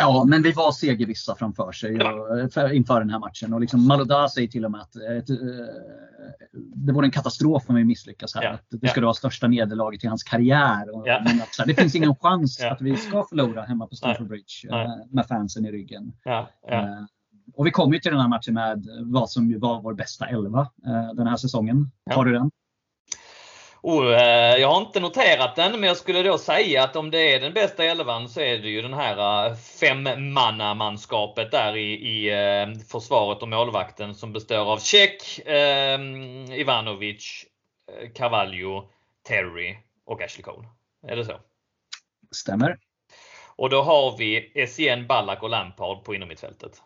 Ja, men vi var segervissa framför sig och, för, inför den här matchen. Och liksom Malouda säger till och med att eh, ett, eh, det vore en katastrof om vi misslyckas här. Ja, Att det ja. skulle vara största nederlaget i hans karriär. Och, Ja. men att, här, det finns ingen chans Ja. att vi ska förlora hemma på Stamford Bridge Nej. eh, med fansen i ryggen. Ja, ja. Eh, och vi kom ju till den här matchen med vad som ju var vår bästa elva eh, den här säsongen. Ja. Har du den? Oh, eh, jag har inte noterat den, men jag skulle då säga att om det är den bästa elvan så är det ju den här eh, femmannamanskapet där i, i eh, försvaret och målvakten som består av Cech, eh, Ivanovic, Cavallo, Terry och Ashley Cole. Är det så? Stämmer. Och då har vi Essien, Ballack och Lampard på innermittfältet.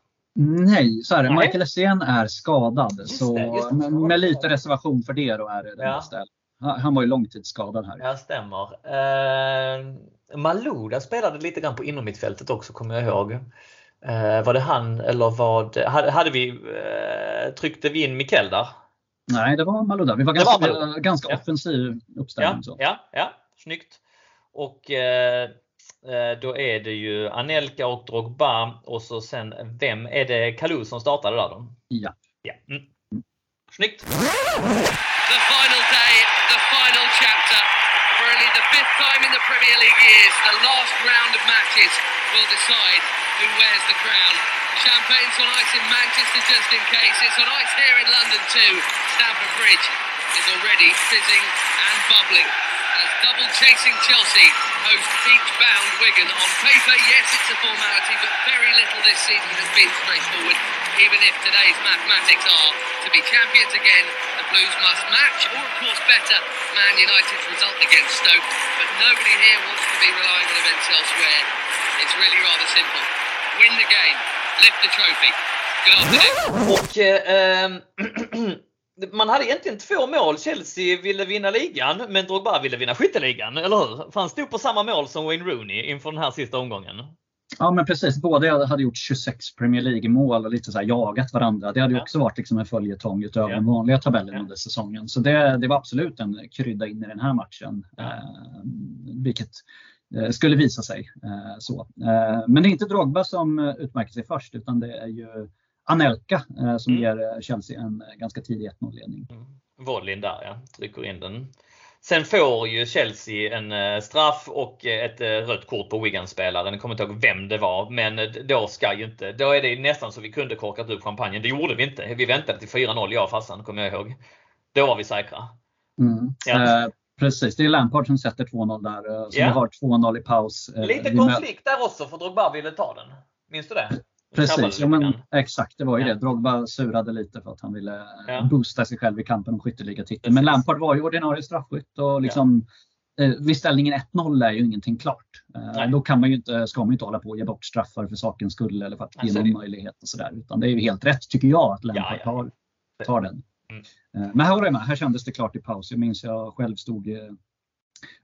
Nej, så är det. Nej. Michael Essien är skadad. Just så det, det. med, med lite reservation för det då är det den Ja. bästa. Han var ju långtidsskadad här. Ja, stämmer. Eh, Malouda spelade lite grann på innermittfältet också kommer jag ihåg. Eh, var det han eller vad? Hade, hade vi, eh, tryckte vi in Mikael där? Nej, det var Malouda. Vi var ganska, var Malouda. ganska Ja. offensiv Ja, uppställning. Så. ja, ja, snyggt. Och eh, eh, då är det ju Anelka och Drogba och så sen vem är det Kalou som startade där då? Ja. Ja. Mm. Snyggt! Premier League years, the last round of matches will decide who wears the crown. Champagne's on ice in Manchester just in case. It's on ice here in London too. Stamford Bridge is already fizzing and bubbling. Double chasing Chelsea host beach-bound Wigan. On paper, yes, it's a formality, but very little this season has been straightforward, even if today's mathematics are To be champions again, the Blues must match, or of course better, Man United's result against Stoke. But nobody here wants to be relying on events elsewhere. It's really rather simple. Win the game, lift the trophy. Good afternoon. Och eh, man hade egentligen två mål. Chelsea ville vinna ligan, men Drogba ville vinna skytteligan, eller hur? För han stod på samma mål som Wayne Rooney inför den här sista omgången. Ja men precis, båda hade gjort 26 Premier League-mål och lite så jagat varandra. Det hade Ja. också varit liksom en följetong utöver Ja. den vanliga tabellen Ja. under säsongen. Så det, det var absolut en krydda in i den här matchen. Ja. Eh, vilket eh, skulle visa sig. Eh, så. Eh, men det är inte Drogba som eh, utmärker sig först utan det är ju Anelka eh, som Mm. ger eh, Chelsea en eh, ganska tidig 1-0-ledning. Vollin där ja, trycker in den. Sen får ju Chelsea en straff och ett rött kort på Wigan-spelaren. Jag kommer inte ihåg vem det var, men då ska ju inte. Då är det nästan så vi kunde korkat upp champagnen. Det gjorde vi inte. Vi väntade till 4-0 jag och farsan, kommer jag ihåg. Då var vi säkra. Mm. Ja. Eh, precis, det är Lampard som sätter 2-0 där. Ja. vi har 2-0 i paus. Lite konflikt där också för Drogba ville ta den. Minns du det? Precis, ja, men, exakt det var ju Ja. det. Drogba surade lite för att han ville Ja. boosta sig själv i kampen om skytteligatitel. Precis. Men Lampard var ju ordinarie straffskytt och liksom eh, vid ställningen 1-0 är ju ingenting klart. Eh, då kan man ju inte, ska man ju inte hålla på och ge bort straffar för sakens skull eller för att ge någon det. möjlighet och sådär. Utan det är ju helt rätt tycker jag att Lampard Ja, ja. tar, tar den. Mm. Eh, men här håller jag med, här kändes det klart i paus. Jag minns jag själv stod eh,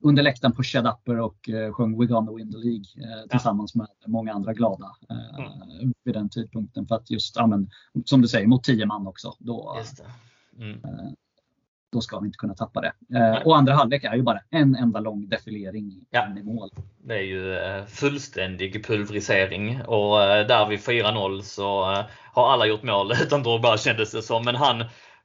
under läktaren på Shed Upper och eh, sjöng We're gonna win the League eh, tillsammans med många andra glada eh, Mm. vid den tidpunkten. För att just, ja, men, som du säger, mot 10 man också. Då. Mm. då ska vi inte kunna tappa det. Eh, och andra halvlek är ju bara en enda lång defilering Ja. in i mål. Det är ju eh, fullständig pulverisering och eh, där vid 4-0 så eh, har alla gjort mål utan Drogba kändes det som. Men han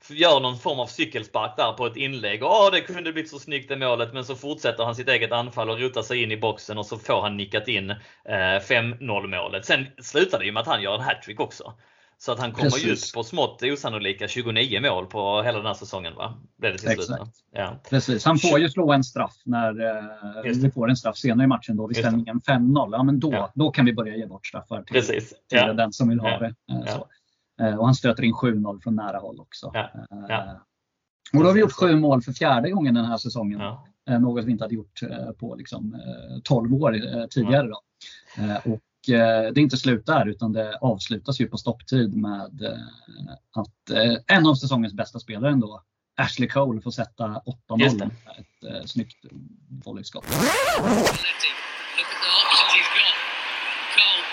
gör någon form av cykelspark där på ett inlägg. Åh, det kunde blivit så snyggt det målet. Men så fortsätter han sitt eget anfall och rotar sig in i boxen och så får han nickat in eh, 5-0 målet. Sen slutar det ju med att han gör en hattrick också. Så att han kommer Precis. just på smått osannolika 29 mål på hela den här säsongen va? Blev det till slut. Ja. Precis, han får ju slå en straff när eh, vi får en straff senare i matchen då vid ställningen 5-0. Ja, men då, Ja. då kan vi börja ge bort straffar till, Precis. till Ja. den som vill ha det. Eh, Ja. så. Eh, och han stöter in 7-0 från nära håll också. Ja. Eh, Ja. Och då har vi gjort sju mål för fjärde gången den här säsongen. Ja. Eh, Något vi inte hade gjort på liksom, eh, 12 år tidigare. Då. Och det är inte slut där utan det avslutas ju på stopptid med att en av säsongens bästa spelare ändå, Ashley Cole, får sätta 8-0 Just det. med ett snyggt volleyskott. Letty, look at the options he's got. Cole.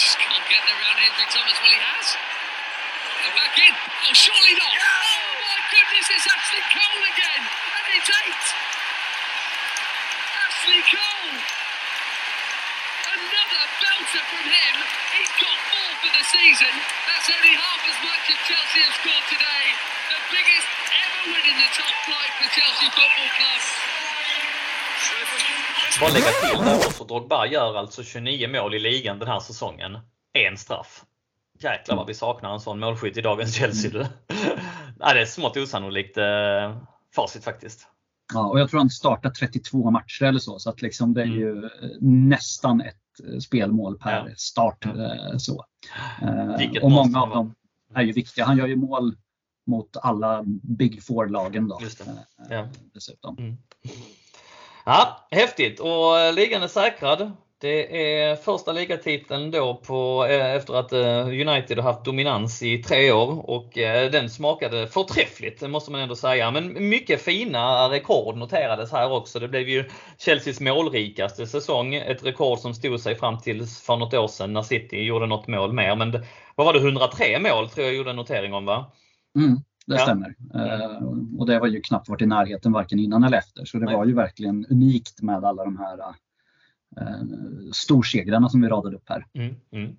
Just can't get Hendrik Thomas. Well, he has. And back in. Oh, surely not. Oh, my goodness, it's Ashley Cole again. And it's eight. Ashley Cole. Another belter from him. He's got four for the season. That's only half as much as Chelsea have scored today. The biggest ever win in the top flight for Chelsea Football Club. Bara lägga till där också, Drogba gör alltså 29 mål i ligan den här säsongen. En straff. Jäklar vad vi saknar en sån målskytt i dagens Chelsea. Du. Nej, det är smått osannolikt eh, facit faktiskt. Ja, och jag tror han startar 32 matcher eller så, så att liksom det är Mm. ju eh, nästan ett eh, spelmål per Ja. start. Ja. eh, Så. Vilket och många av dem är ju viktiga. Han gör ju mål mot alla Big Four-lagen då. Ja. Dessutom. Mm. Ja, häftigt och ligan är säkrad. Det är första ligatiteln då på, eh, efter att eh, United har haft dominans i tre år och eh, den smakade förträffligt, måste man ändå säga. Men mycket fina rekord noterades här också. Det blev ju Chelseas målrikaste säsong, ett rekord som stod sig fram till för något år sedan när City gjorde något mål mer. Men det, vad var det, 103 mål tror jag gjorde en notering om va? Mm, det Ja. stämmer. Och det var ju knappt varit i närheten varken innan eller efter. Så det Nej. var ju verkligen unikt med alla de här Eh, storsegrarna som vi radade upp här. Mm, mm.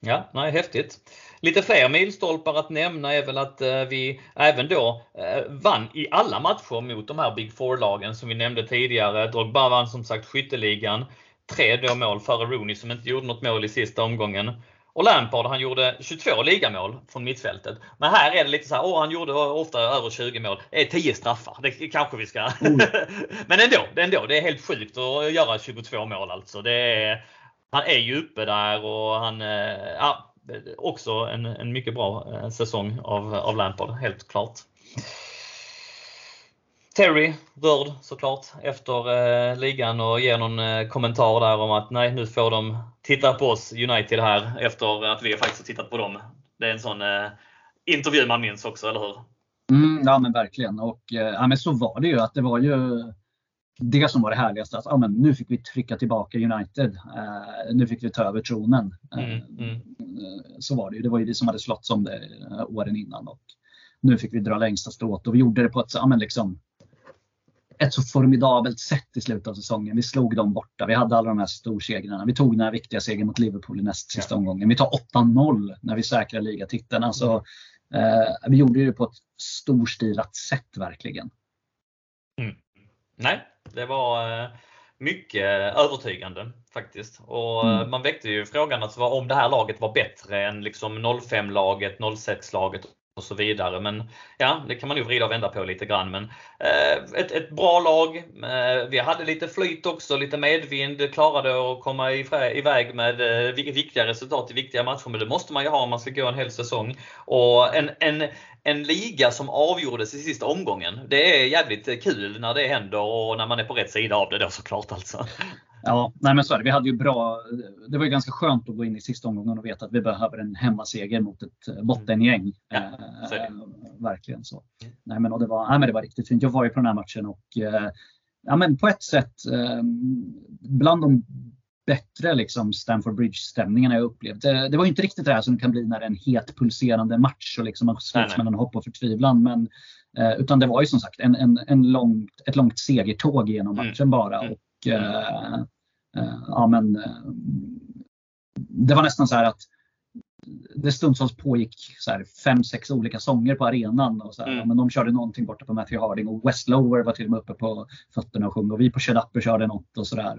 Ja, nej, häftigt. Lite fler milstolpar att nämna är väl att eh, vi även då eh, vann i alla matcher mot de här Big Four-lagen som vi nämnde tidigare. Drogba vann som sagt skytteligan. Tre då mål före Rooney som inte gjorde något mål i sista omgången. Och Lampard han gjorde 22 ligamål från mittfältet. Men här är det lite så här, åh han gjorde ofta över 20 mål. Det är 10 straffar, det kanske vi ska... Men ändå, ändå, det är helt sjukt att göra 22 mål alltså. Det är, han är ju uppe där och han, eh, ja, också en, en mycket bra eh, säsong av, av Lampard, helt klart. Terry rörd såklart efter eh, ligan och ger någon kommentar där om att nej, nu får de titta på oss United här efter att vi faktiskt har tittat på dem. Det är en sån eh, intervju man minns också, eller hur? Mm, ja men verkligen. Och, eh, ja, men så var det ju. att Det var ju det som var det härligaste. Att, ja, men nu fick vi trycka tillbaka United. Eh, nu fick vi ta över tronen. Eh, Mm, mm. eh, Så var det ju. Det var ju det som hade slått om det eh, åren innan. Och nu fick vi dra längsta strået och vi gjorde det på ett, ja, men liksom, ett så formidabelt sätt i slutet av säsongen. Vi slog dem borta. Vi hade alla de här storsegrarna. Vi tog den här viktiga segern mot Liverpool i näst sista omgången. Vi tar 8-0 när vi säkrar ligatiteln. Alltså, eh, vi gjorde det på ett storstilat sätt verkligen. Nej, det var eh, mycket övertygande faktiskt. Och eh, Mm. Man väckte ju frågan vad- om det här laget var bättre än liksom 05-laget, 06-laget och så vidare. Men ja, det kan man ju vrida och vända på lite grann. Men eh, ett, ett bra lag. Eh, vi hade lite flyt också, lite medvind. Klarade att komma iväg med eh, viktiga resultat i viktiga matcher. Men det måste man ju ha om man ska gå en hel säsong. Och en, en, en liga som avgjordes i sista omgången. Det är jävligt kul när det händer och när man är på rätt sida av det då såklart alltså. Ja, nej men så är det. Vi hade ju bra, det var ju ganska skönt att gå in i sista omgången och veta att vi behöver en hemmaseger mot ett eh, bottengäng. Ja, Eh, så det. verkligen så. Mm. Nej, men, och det, var, nej, men det var riktigt fint. Jag var ju på den här matchen och eh, ja, men på ett sätt eh, bland de bättre liksom, Stamford Bridge-stämningarna jag upplevt. Det, det var ju inte riktigt det här som kan bli när det är en het pulserande match och liksom man slåss mellan hopp och förtvivlan. Men, eh, utan det var ju som sagt en, en, en långt, ett långt segertåg genom Mm. matchen bara. Mm. Och, eh, eh, ja, men, eh, det var nästan så här att det stundtals pågick så här fem, sex olika sånger på arenan. Och så här, Mm. men de körde någonting borta på Matthew Harding och West Lower var till och med uppe på fötterna och sjöng och vi på Shut Upper körde något och sådär.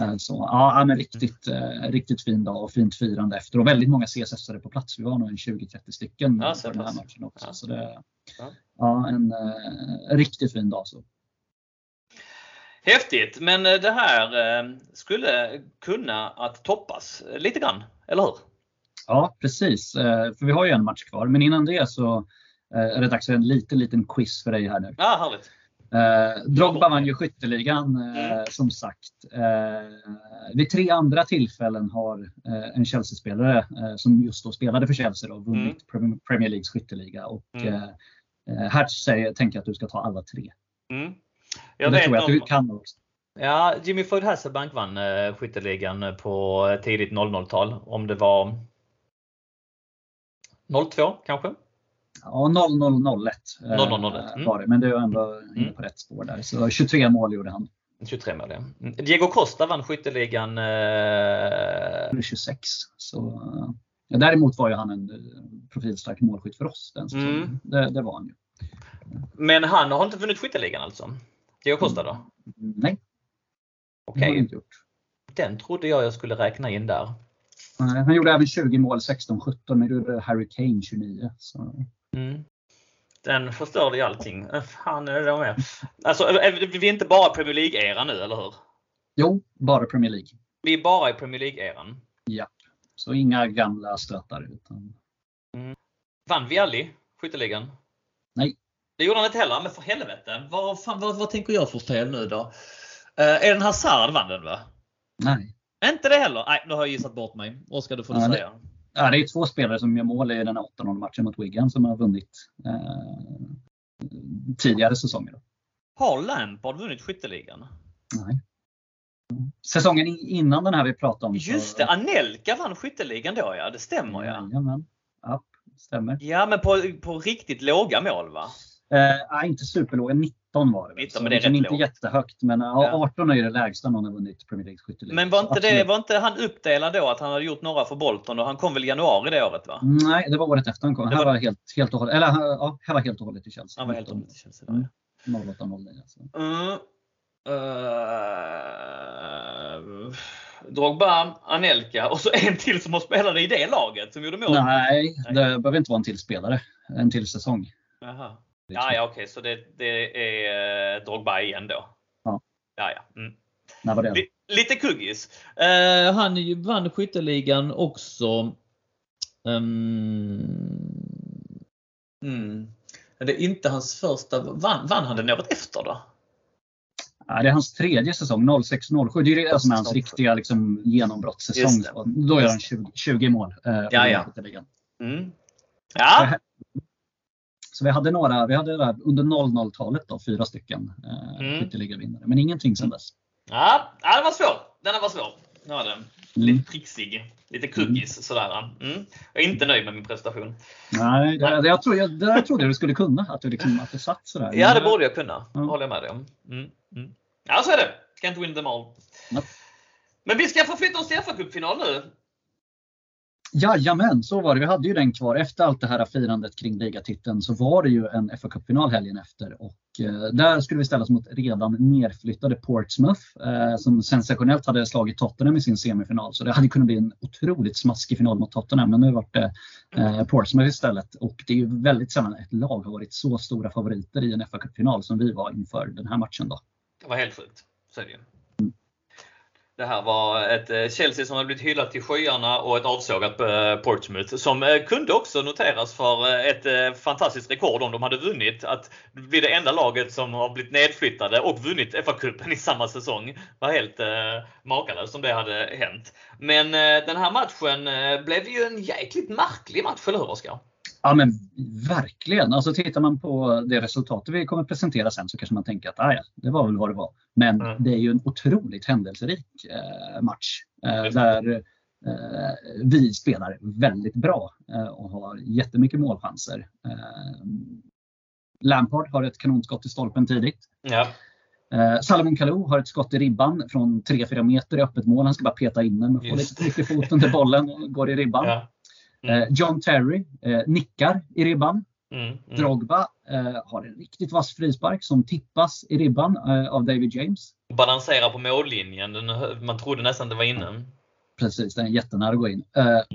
Eh, så, ja, men riktigt, eh, riktigt fin dag och fint firande efter och väldigt många CSS-are på plats. Vi var nog en 20-30 stycken Ja, på den här matchen också. Ja. Så det, Ja. ja, en eh, riktigt fin dag. Så. Häftigt, men eh, det här eh, skulle kunna att toppas lite grann, eller hur? Ja, precis. Eh, För vi har ju en match kvar. Men innan det så är det dags för en liten, liten quiz för dig här nu. Ja, härligt. Eh, Drogba vann ju skytteligan eh, Mm. som sagt. Eh, vid tre andra tillfällen har eh, en Chelsea-spelare som just då spelade för Chelsea då, vunnit Prem- Premier Leagues skytteliga. Och, Mm. här säger, tänker jag att du ska ta alla tre. Mm. Jag vet tror jag att du kan också. ja, Jimmy Floyd Hasselbank vann eh, skytteligan på tidigt 00-tal. Om det var 02 kanske? Ja, 0001 eh, 0001, mm. var det, men det är ändå inne Mm. på rätt spår där. Så 23 mål gjorde han. 23 mål, ja. Mm. Diego Costa vann skytteligan eh, 26. Så, eh, ja, däremot var ju han en eh, profilstark målskytt för oss den. Mm. Det, det var han ju. Men han har inte vunnit skytteligan alltså? Diego Costa då? Nej, det Okej, har inte gjort. den trodde jag jag skulle räkna in där. Nej, Han gjorde även 20 mål 16-17, men det gjorde Harry Kane 29. Så. Mm. Den förstörde ju allting. Fan är det med. Alltså, vi är inte bara Premier League-era nu, eller hur? Jo, bara Premier League. Vi är bara i Premier League-eran. Så inga gamla stötar. Utan... Vann vi aldrig skytteligan? Nej. Det gjorde han inte heller, men för helvete. Vad, fan, vad, vad tänker jag för fel nu då? Uh, är den Hazard vann den va? Nej. Inte det heller? Nej, nu har jag gissat bort mig. Oskar, du får Ja, du det- säga. Ja, det är två spelare som gör mål i den här 8-0 matchen mot Wigan som har vunnit eh, tidigare säsonger. Då. Har Lampard vunnit skytteligan? Nej. Säsongen innan den här vi pratade om. Just det, Anelka vann skytteligan då ja. Det stämmer ja. Jajamän. Ja, stämmer. Ja, men på, på riktigt låga mål va? Eh, inte superlåga. 19 var det. väl. 19, Så men det är liksom rätt inte lågt. jättehögt. Men ja. Ja. 18 är ju det lägsta någon har vunnit Premier League skytteliga. Men var inte, det, var inte han uppdelad då att han hade gjort några för Bolton och han kom väl i januari det året va? Nej, det var året efter han kom. Det Han var- var helt, helt och hållet, eller ja, han var helt och hållet i Chelsea. Han var helt och hållet i Chelsea Mm. ja. 08-09. Alltså. Mm. Uh, Drogba, Anelka och så en till som har spelat i det laget som gjorde mål. Nej, Nej. det behöver inte vara en till spelare. En till säsong. Jaha. Ja, ja okej, så det, det är eh, Drogba igen då? Ja. Ja, ja. Mm. När var det? Li- Lite kuggis. Eh, han vann skytteligan också Um, mm. Det är inte hans första. Vann, vann han den året efter då? Ja, det är hans tredje säsong, 06-07. Det är det som är hans riktiga liksom, genombrottssäsong. Då gör han 20, 20 mål. Eh, ja, ja. Mm. ja. Så vi hade några, vi hade där, under 00-talet då, fyra stycken eh, mm. skytteligavinnare. Men ingenting sedan dess. Ja, ja det var svår. Den var svår. Ja, den. Mm. Lite trixig. Lite cookies mm. sådär. Mm. Jag är inte nöjd med min prestation. Nej, det, det, jag, tror, jag, det jag trodde du skulle kunna. Att du, liksom, att du satt sådär. Ja, det borde jag kunna. Mm. håller jag med dig om. Mm. Mm. Ja, så är det. Can't win them all. Ja. Men vi ska förflytta oss till FA-cupfinal nu. Jajamän, så var det. Vi hade ju den kvar. Efter allt det här firandet kring ligatiteln så var det ju en fa Cup-final helgen efter. Och eh, där skulle vi ställas mot redan nerflyttade Portsmouth eh, som sensationellt hade slagit Tottenham i sin semifinal. Så det hade kunnat bli en otroligt smaskig final mot Tottenham. Men nu var det eh, Portsmouth istället. Och det är ju väldigt sällan ett lag har varit så stora favoriter i en fa Cup-final som vi var inför den här matchen. Då. Det var helt sjukt. Så är det ju. Det här var ett eh, Chelsea som hade blivit hyllat till skyarna och ett avsågat eh, Portsmouth som eh, kunde också noteras för ett fantastiskt rekord om de hade vunnit. Att bli det enda laget som har blivit nedflyttade och vunnit FA-cupen i samma säsong. Var helt makalöst om det hade hänt. Men den här matchen blev ju en jäkligt märklig match, eller hur Oskar? Ja men verkligen. Alltså tittar man på det resultatet vi kommer presentera sen så kanske man tänker att ah, ja, det var väl vad det var. Men mm. det är ju en otroligt händelserik eh, match. Eh, där eh, vi spelar väldigt bra eh, och har jättemycket målchanser. Eh, Lampard har ett kanonskott i stolpen tidigt. Ja. Eh, Salomon Kalou har ett skott i ribban från 3-4 meter i öppet mål. Han ska bara peta in den och få lite tryck i foten till bollen och går i ribban. Ja. Mm. Eh, John Terry eh, nickar i ribban. Mm, mm. Drogba eh, har en riktigt vass frispark som tippas i ribban av David James. Balanserar på mållinjen. man trodde nästan det var inne. Precis, den är jättenära att gå in.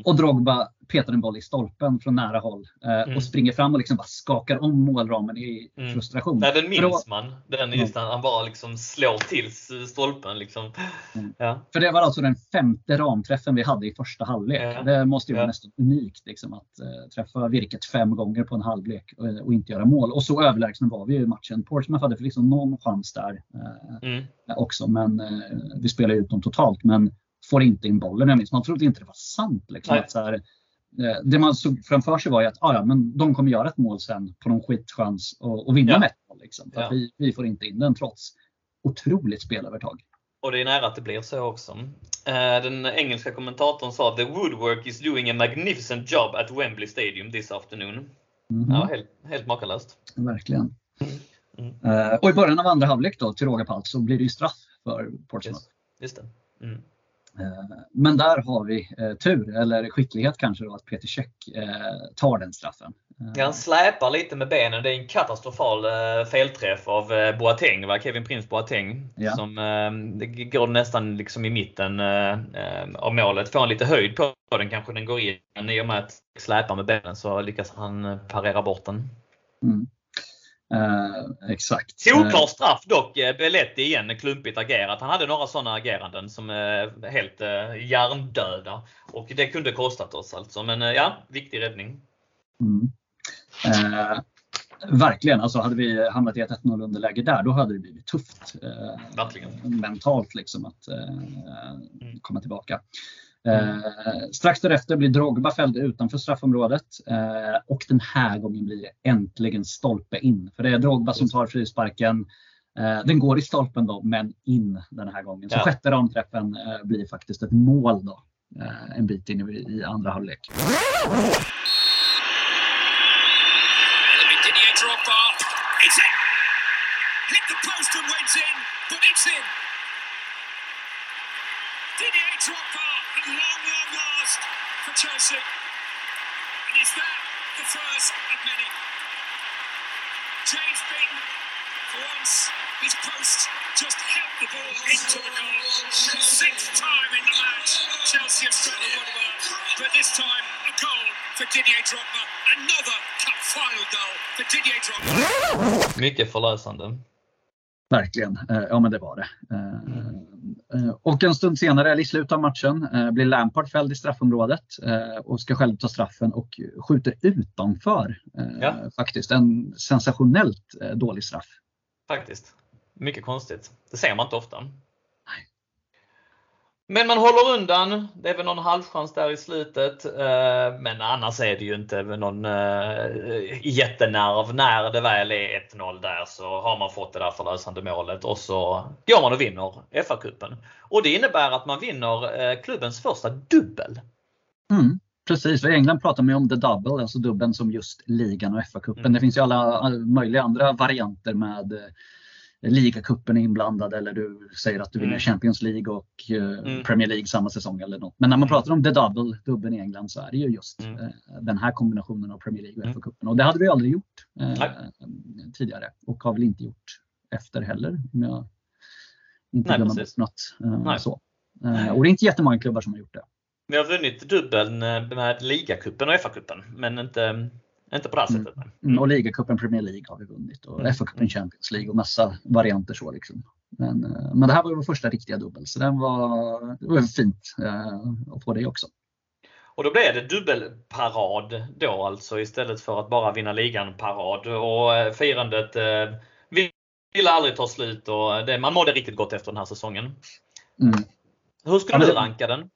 och Drogba petar en boll i stolpen från nära håll eh, mm. och springer fram och liksom bara skakar om målramen i mm. frustration. Nej, den minns då, man. Den just mm. han bara liksom slår till stolpen. Liksom. Mm. Ja. För det var alltså den femte ramträffen vi hade i första halvlek. Ja. Det måste ju vara ja. nästan unikt liksom, att uh, träffa virket fem gånger på en halvlek och, och, inte göra mål. Och så överlägsna var vi i matchen. Portsmouth hade liksom någon chans där uh, också, men uh, vi spelade ut dem totalt. Men får inte in bollen. Jag minns, man trodde inte det var sant. Liksom, att, så här, Eh, det man såg framför sig var ju att ah, ja, men de kommer göra ett mål sen på någon skitchans och, och vinna ja. med ett mål. Liksom, ja. vi, vi får inte in den trots otroligt spelövertag. Och det är nära att det blir så också. Eh, den engelska kommentatorn sa “The woodwork is doing a magnificent job at Wembley Stadium this afternoon”. Mm -hmm. Ja, helt, helt makalöst. Verkligen. Mm. Mm. Och i början av andra halvlek då, till råga på allt, så blir det ju straff för Portsmouth. Just, just det. Mm. Eh, men där har vi eh, tur, eller skicklighet kanske då, att Peter Käck eh, tar den straffen. Ja, han släpar lite med benen. Det är en katastrofal felträff av Boateng, va? Kevin Prince Boateng. Ja. Som, det går nästan liksom i mitten av målet. Får han lite höjd på den kanske den går in. I och med att släpar med benen så lyckas han parera bort den. Mm. Eh, exakt. Solklar straff dock. Eh, Belletti igen klumpigt agerat. Han hade några sådana ageranden som är eh, helt eh, hjärndöda. Och det kunde kostat oss alltså. Men eh, ja, viktig räddning. Mm. Eh, verkligen. Alltså hade vi hamnat i ett 1-0 underläge där, då hade det blivit tufft. Eh, Verkligen. Mentalt liksom att mm. komma tillbaka. Eh, strax därefter blir Drogba fälld utanför straffområdet eh, och den här gången blir det äntligen stolpe in. För det är Drogba som tar frisparken. Eh, den går i stolpen då, men in den här gången. Så ja. sjätte ramträffen eh, blir faktiskt ett mål då, eh, en bit in i, i andra halvlek. Didier Drogba at long, long last for Chelsea. And is that the first of many? James Beaton, for once, his post just helped the ball into the goal. Sixth time in the match, Chelsea have struck the Woodward, but this time a goal for Didier Drogba. Another cup final goal for Didier Drogba. Mycket förlösande. Verkligen. Eh, ja, men det var det. Eh, Eh, och en stund senare, eller i slutet av matchen, eh, blir Lampard fälld i straffområdet eh, och ska själv ta straffen och skjuter utanför. Ja. Faktiskt en sensationellt dålig straff. Faktiskt. Mycket konstigt. Det ser man inte ofta. Men man håller undan. Det är väl någon halvchans där i slutet. Eh, men annars är det ju inte någon eh, jättenerv. När det väl är 1-0 där så har man fått det där förlösande målet och så går man och vinner FA-cupen. Och det innebär att man vinner eh, klubbens första dubbel. Mm, precis, i England pratar man ju om the double, alltså dubbeln som just ligan och FA-cupen. Mm. Det finns ju alla möjliga andra varianter med ligacupen är inblandad eller du säger att du vinner mm. Champions League och eh, mm. Premier League samma säsong eller något. Men när man mm. pratar om the double, dubben i England, så är det ju just mm. eh, den här kombinationen av Premier League och mm. FA-cupen. Och det hade vi aldrig gjort eh, tidigare och har väl inte gjort efter heller. Om jag inte Nej, glömmer bort något. Eh, så. Eh, och det är inte jättemånga klubbar som har gjort det. Vi har vunnit dubbeln eh, med ligacupen och FA-cupen, men inte inte på det här mm. sättet. Mm. Och ligacupen Premier League har vi vunnit och mm. FA-cupen Champions League och massa varianter så. Liksom. Men, eh, men det här var vår första riktiga dubbel så den var, det var fint eh, att få det också. Och då blev det dubbelparad då alltså istället för att bara vinna ligan-parad. Och eh, firandet eh, ville aldrig ta slut och det, man mådde riktigt gott efter den här säsongen. Mm. Hur skulle ja, du ranka den?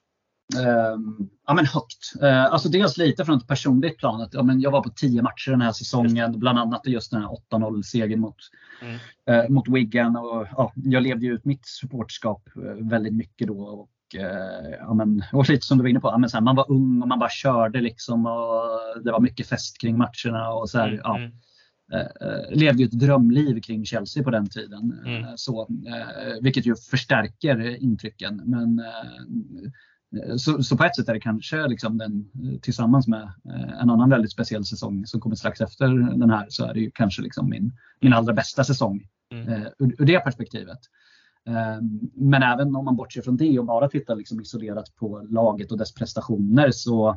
Um, ja, men högt. Uh, alltså dels lite från ett personligt plan. Att, ja, men jag var på 10 matcher den här säsongen, bland annat just den här 8-0 segern mot, mm. uh, mot Wigan. Och, ja, jag levde ut mitt supportskap uh, väldigt mycket då. Och, ja, men, och lite som du var inne på, ja, men så här, man var ung och man bara körde liksom. Och det var mycket fest kring matcherna. Och så här, mm. ja. Mm. Uh, levde ju ett drömliv kring Chelsea på den tiden. Mm. Så, vilket ju förstärker intrycken. Men Eh, så, så, på ett sätt är det kanske liksom den, tillsammans med eh, en annan väldigt speciell säsong som kommer strax efter den här så är det ju kanske liksom min, min allra bästa säsong mm. eh, ur, ur, det perspektivet. Eh, men även om man bortser från det och bara tittar liksom isolerat på laget och dess prestationer så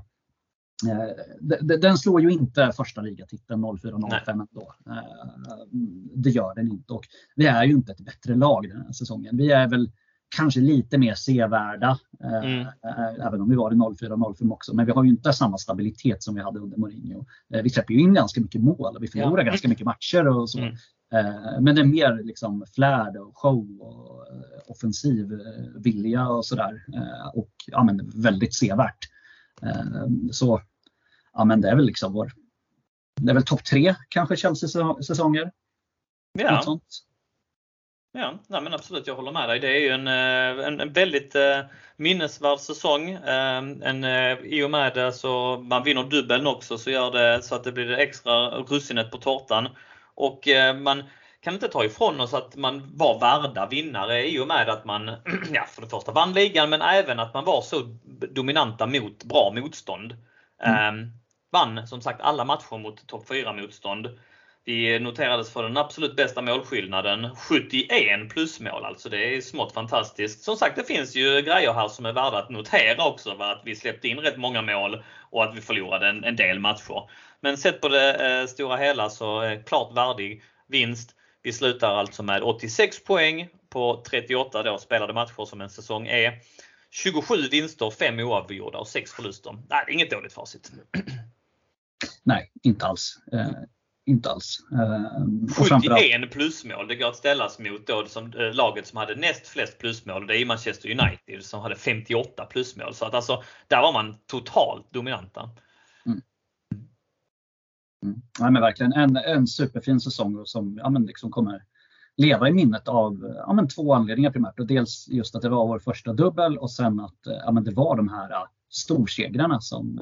eh, den slår ju inte första ligatiteln 04-05 ändå. Eh, det gör den inte och vi är ju inte ett bättre lag den här säsongen. Vi är väl kanske lite mer sevärda. Eh, mm. Äh, även om vi var i 04-05 också. Men vi har ju inte samma stabilitet som vi hade under Mourinho. Äh, vi släpper ju in ganska mycket mål och vi förlorar ja. ganska mycket matcher och så. Mm. Äh, men det är mer liksom flärd och show och offensiv vilja och sådär. och ja, men väldigt sevärt. så ja, men det är väl liksom vår det är väl topp tre kanske Chelsea-säsonger. Ja. Ja, nej men absolut, jag håller med dig. Det är ju en, eh, en, en väldigt eh, minnesvärd säsong. Eh, en, I och med det så man vinner dubbeln också så gör det så att det blir det extra russinet på tårtan. Och man kan inte ta ifrån oss att man var värda vinnare i och med att man, ja, för det första vann ligan men även att man var så dominanta mot bra motstånd. Mm. Vann som sagt alla matcher mot topp 4 vi noterades för den absolut bästa målskillnaden. 71 plusmål alltså. Det är smått fantastiskt. Som sagt, det finns ju grejer här som är värda att notera också. Att vi släppte in rätt många mål och att vi förlorade en, en del matcher. Men sett på det eh, stora hela så eh, klart värdig vinst. Vi slutar alltså med 86 poäng på 38 då spelade matcher som en säsong är. 27 vinster, 5 oavgjorda och 6 förluster. Nej, inget dåligt facit. Nej, inte alls. Eh, Eh, inte alls. 71 eh, plusmål. Det går att ställas mot då som, eh, laget som hade näst flest plusmål. Det är Manchester United som hade 58 plusmål. Så att alltså, där var man totalt dominanta. Mm. Mm. Ja, men verkligen en, en superfin säsong som ja, men liksom kommer leva i minnet av ja, men två anledningar primärt. Och dels just att det var vår första dubbel och sen att ja, men det var de här storsegrarna som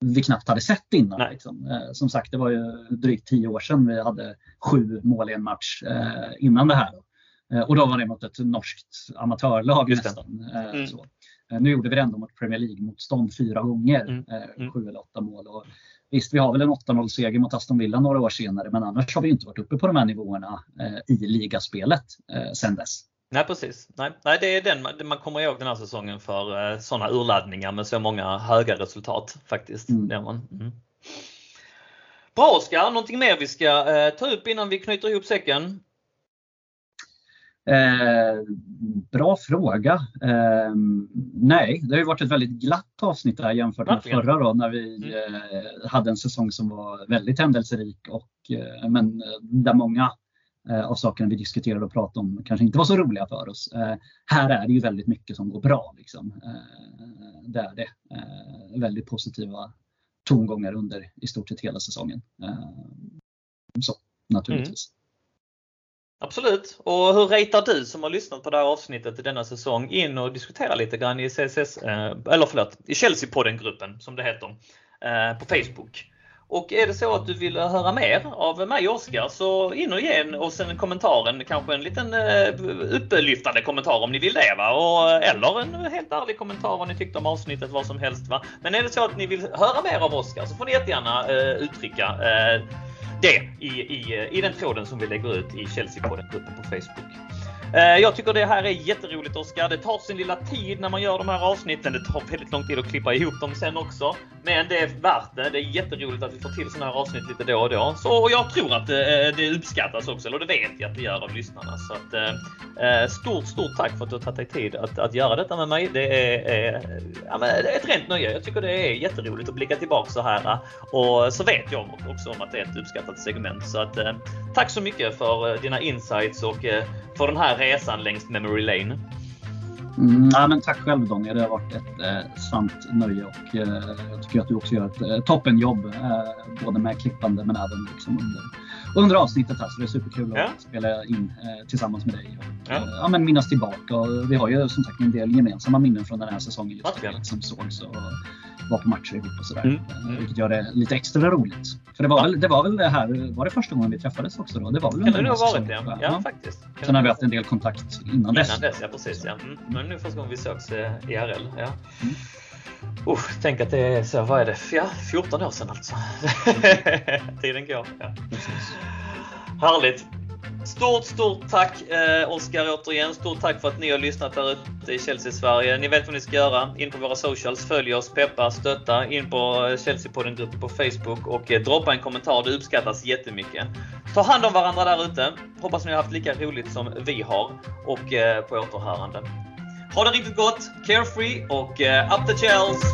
vi knappt hade sett innan. Liksom. Eh, som sagt, det var ju drygt tio år sedan vi hade sju mål i en match eh, innan det här. Eh, och då var det mot ett norskt amatörlag nästan. Mm. Så. Nu gjorde vi det ändå mot Premier League-motstånd fyra gånger, mm. mm. sju eller åtta mål. Och visst, vi har väl en 8-0 seger mot Aston Villa några år senare, men annars har vi inte varit uppe på de här nivåerna i ligaspelet sedan dess. Nej precis. Nej, nej det är den man kommer ihåg den här säsongen för eh, sådana urladdningar med så många höga resultat faktiskt. Mm. man. Mm. Bra Oskar, någonting mer vi ska eh, ta upp innan vi knyter ihop säcken? Eh, bra fråga. Eh, nej, det har ju varit ett väldigt glatt avsnitt där jämfört med förra då när vi Mm. eh, hade en säsong som var väldigt händelserik och eh, men eh, där många Eh, av sakerna vi diskuterade och pratade om kanske inte var så roliga för oss. Eh, här är det ju väldigt mycket som går bra. Liksom. Eh, det är det. Eh, väldigt positiva tongångar under i stort sett hela säsongen. Eh, så naturligtvis. Mm. Absolut. Och hur ratear du som har lyssnat på det här avsnittet i denna säsong in och diskutera lite grann i CSS, eh, eller förlåt, i Chelsea-podden-gruppen som det heter, eh, på Facebook. Och är det så att du vill höra mer av mig och Oskar så in och ge oss en kommentar, kanske en liten eh, upplyftande kommentar om ni vill det. Va? Och, eh, eller en helt ärlig kommentar vad ni tyckte om avsnittet, vad som helst. Va? Men är det så att ni vill höra mer av Oskar så får ni jättegärna eh, uttrycka eh, det i, i, eh, i den tråden som vi lägger ut i Chelsea-podden-gruppen på Facebook. Eh, jag tycker det här är jätteroligt Oskar. Det tar sin lilla tid när man gör de här avsnitten. Det tar väldigt lång tid att klippa ihop dem sen också. Men det är värt det. Det är jätteroligt att vi får till sådana här avsnitt lite då och då. Så och jag tror att det, det uppskattas också, eller det vet jag att det gör av lyssnarna. Så att, eh, stort, stort tack för att du har tagit dig tid att, att göra detta med mig. Det är, är, ja, men det är ett rent nöje. Jag tycker det är jätteroligt att blicka tillbaka så här. Och så vet jag också om att det är ett uppskattat segment. Så att, tack så mycket för dina insights och för den här resan längs memory lane. Mm, ja, men tack själv Daniel, det har varit ett eh, sant nöje och eh, jag tycker att du också gör ett eh, toppenjobb. Eh, både med klippande men även liksom under, under avsnittet här. Så det är superkul Ja. att spela in eh, tillsammans med dig och Ja. eh, ja, men minnas tillbaka. Och vi har ju som sagt en del gemensamma minnen från den här säsongen just Verkligen. det, liksom sågs och var på matcher ihop och sådär. Mm. Vilket gör det lite extra roligt. För det var, väl, det var väl det här, var det första gången vi träffades också då? Det var väl Kan det nog här varit det? Ja, jag. faktiskt. Kan Sen har vi ha haft en del kontakt innan dess. Innan dess, ja precis. Ja. Mm. Men nu första gången vi sågs eh, IRL. Ja. Mm. Uh, tänk att det är så, vad är det? Ja, 14 år sedan alltså. Tiden går. Ja. Härligt! Stort, stort tack eh, Oskar återigen. Stort tack för att ni har lyssnat där ute i Chelsea-Sverige. Ni vet vad ni ska göra. In på våra socials, följ oss, peppa, stötta. In på eh, Chelsea-podden-gruppen på Facebook och eh, droppa en kommentar. Det uppskattas jättemycket. Ta hand om varandra där ute. Hoppas ni har haft lika roligt som vi har. Och eh, på återhörande. Ha det riktigt gott, carefree och eh, up the Chelsea!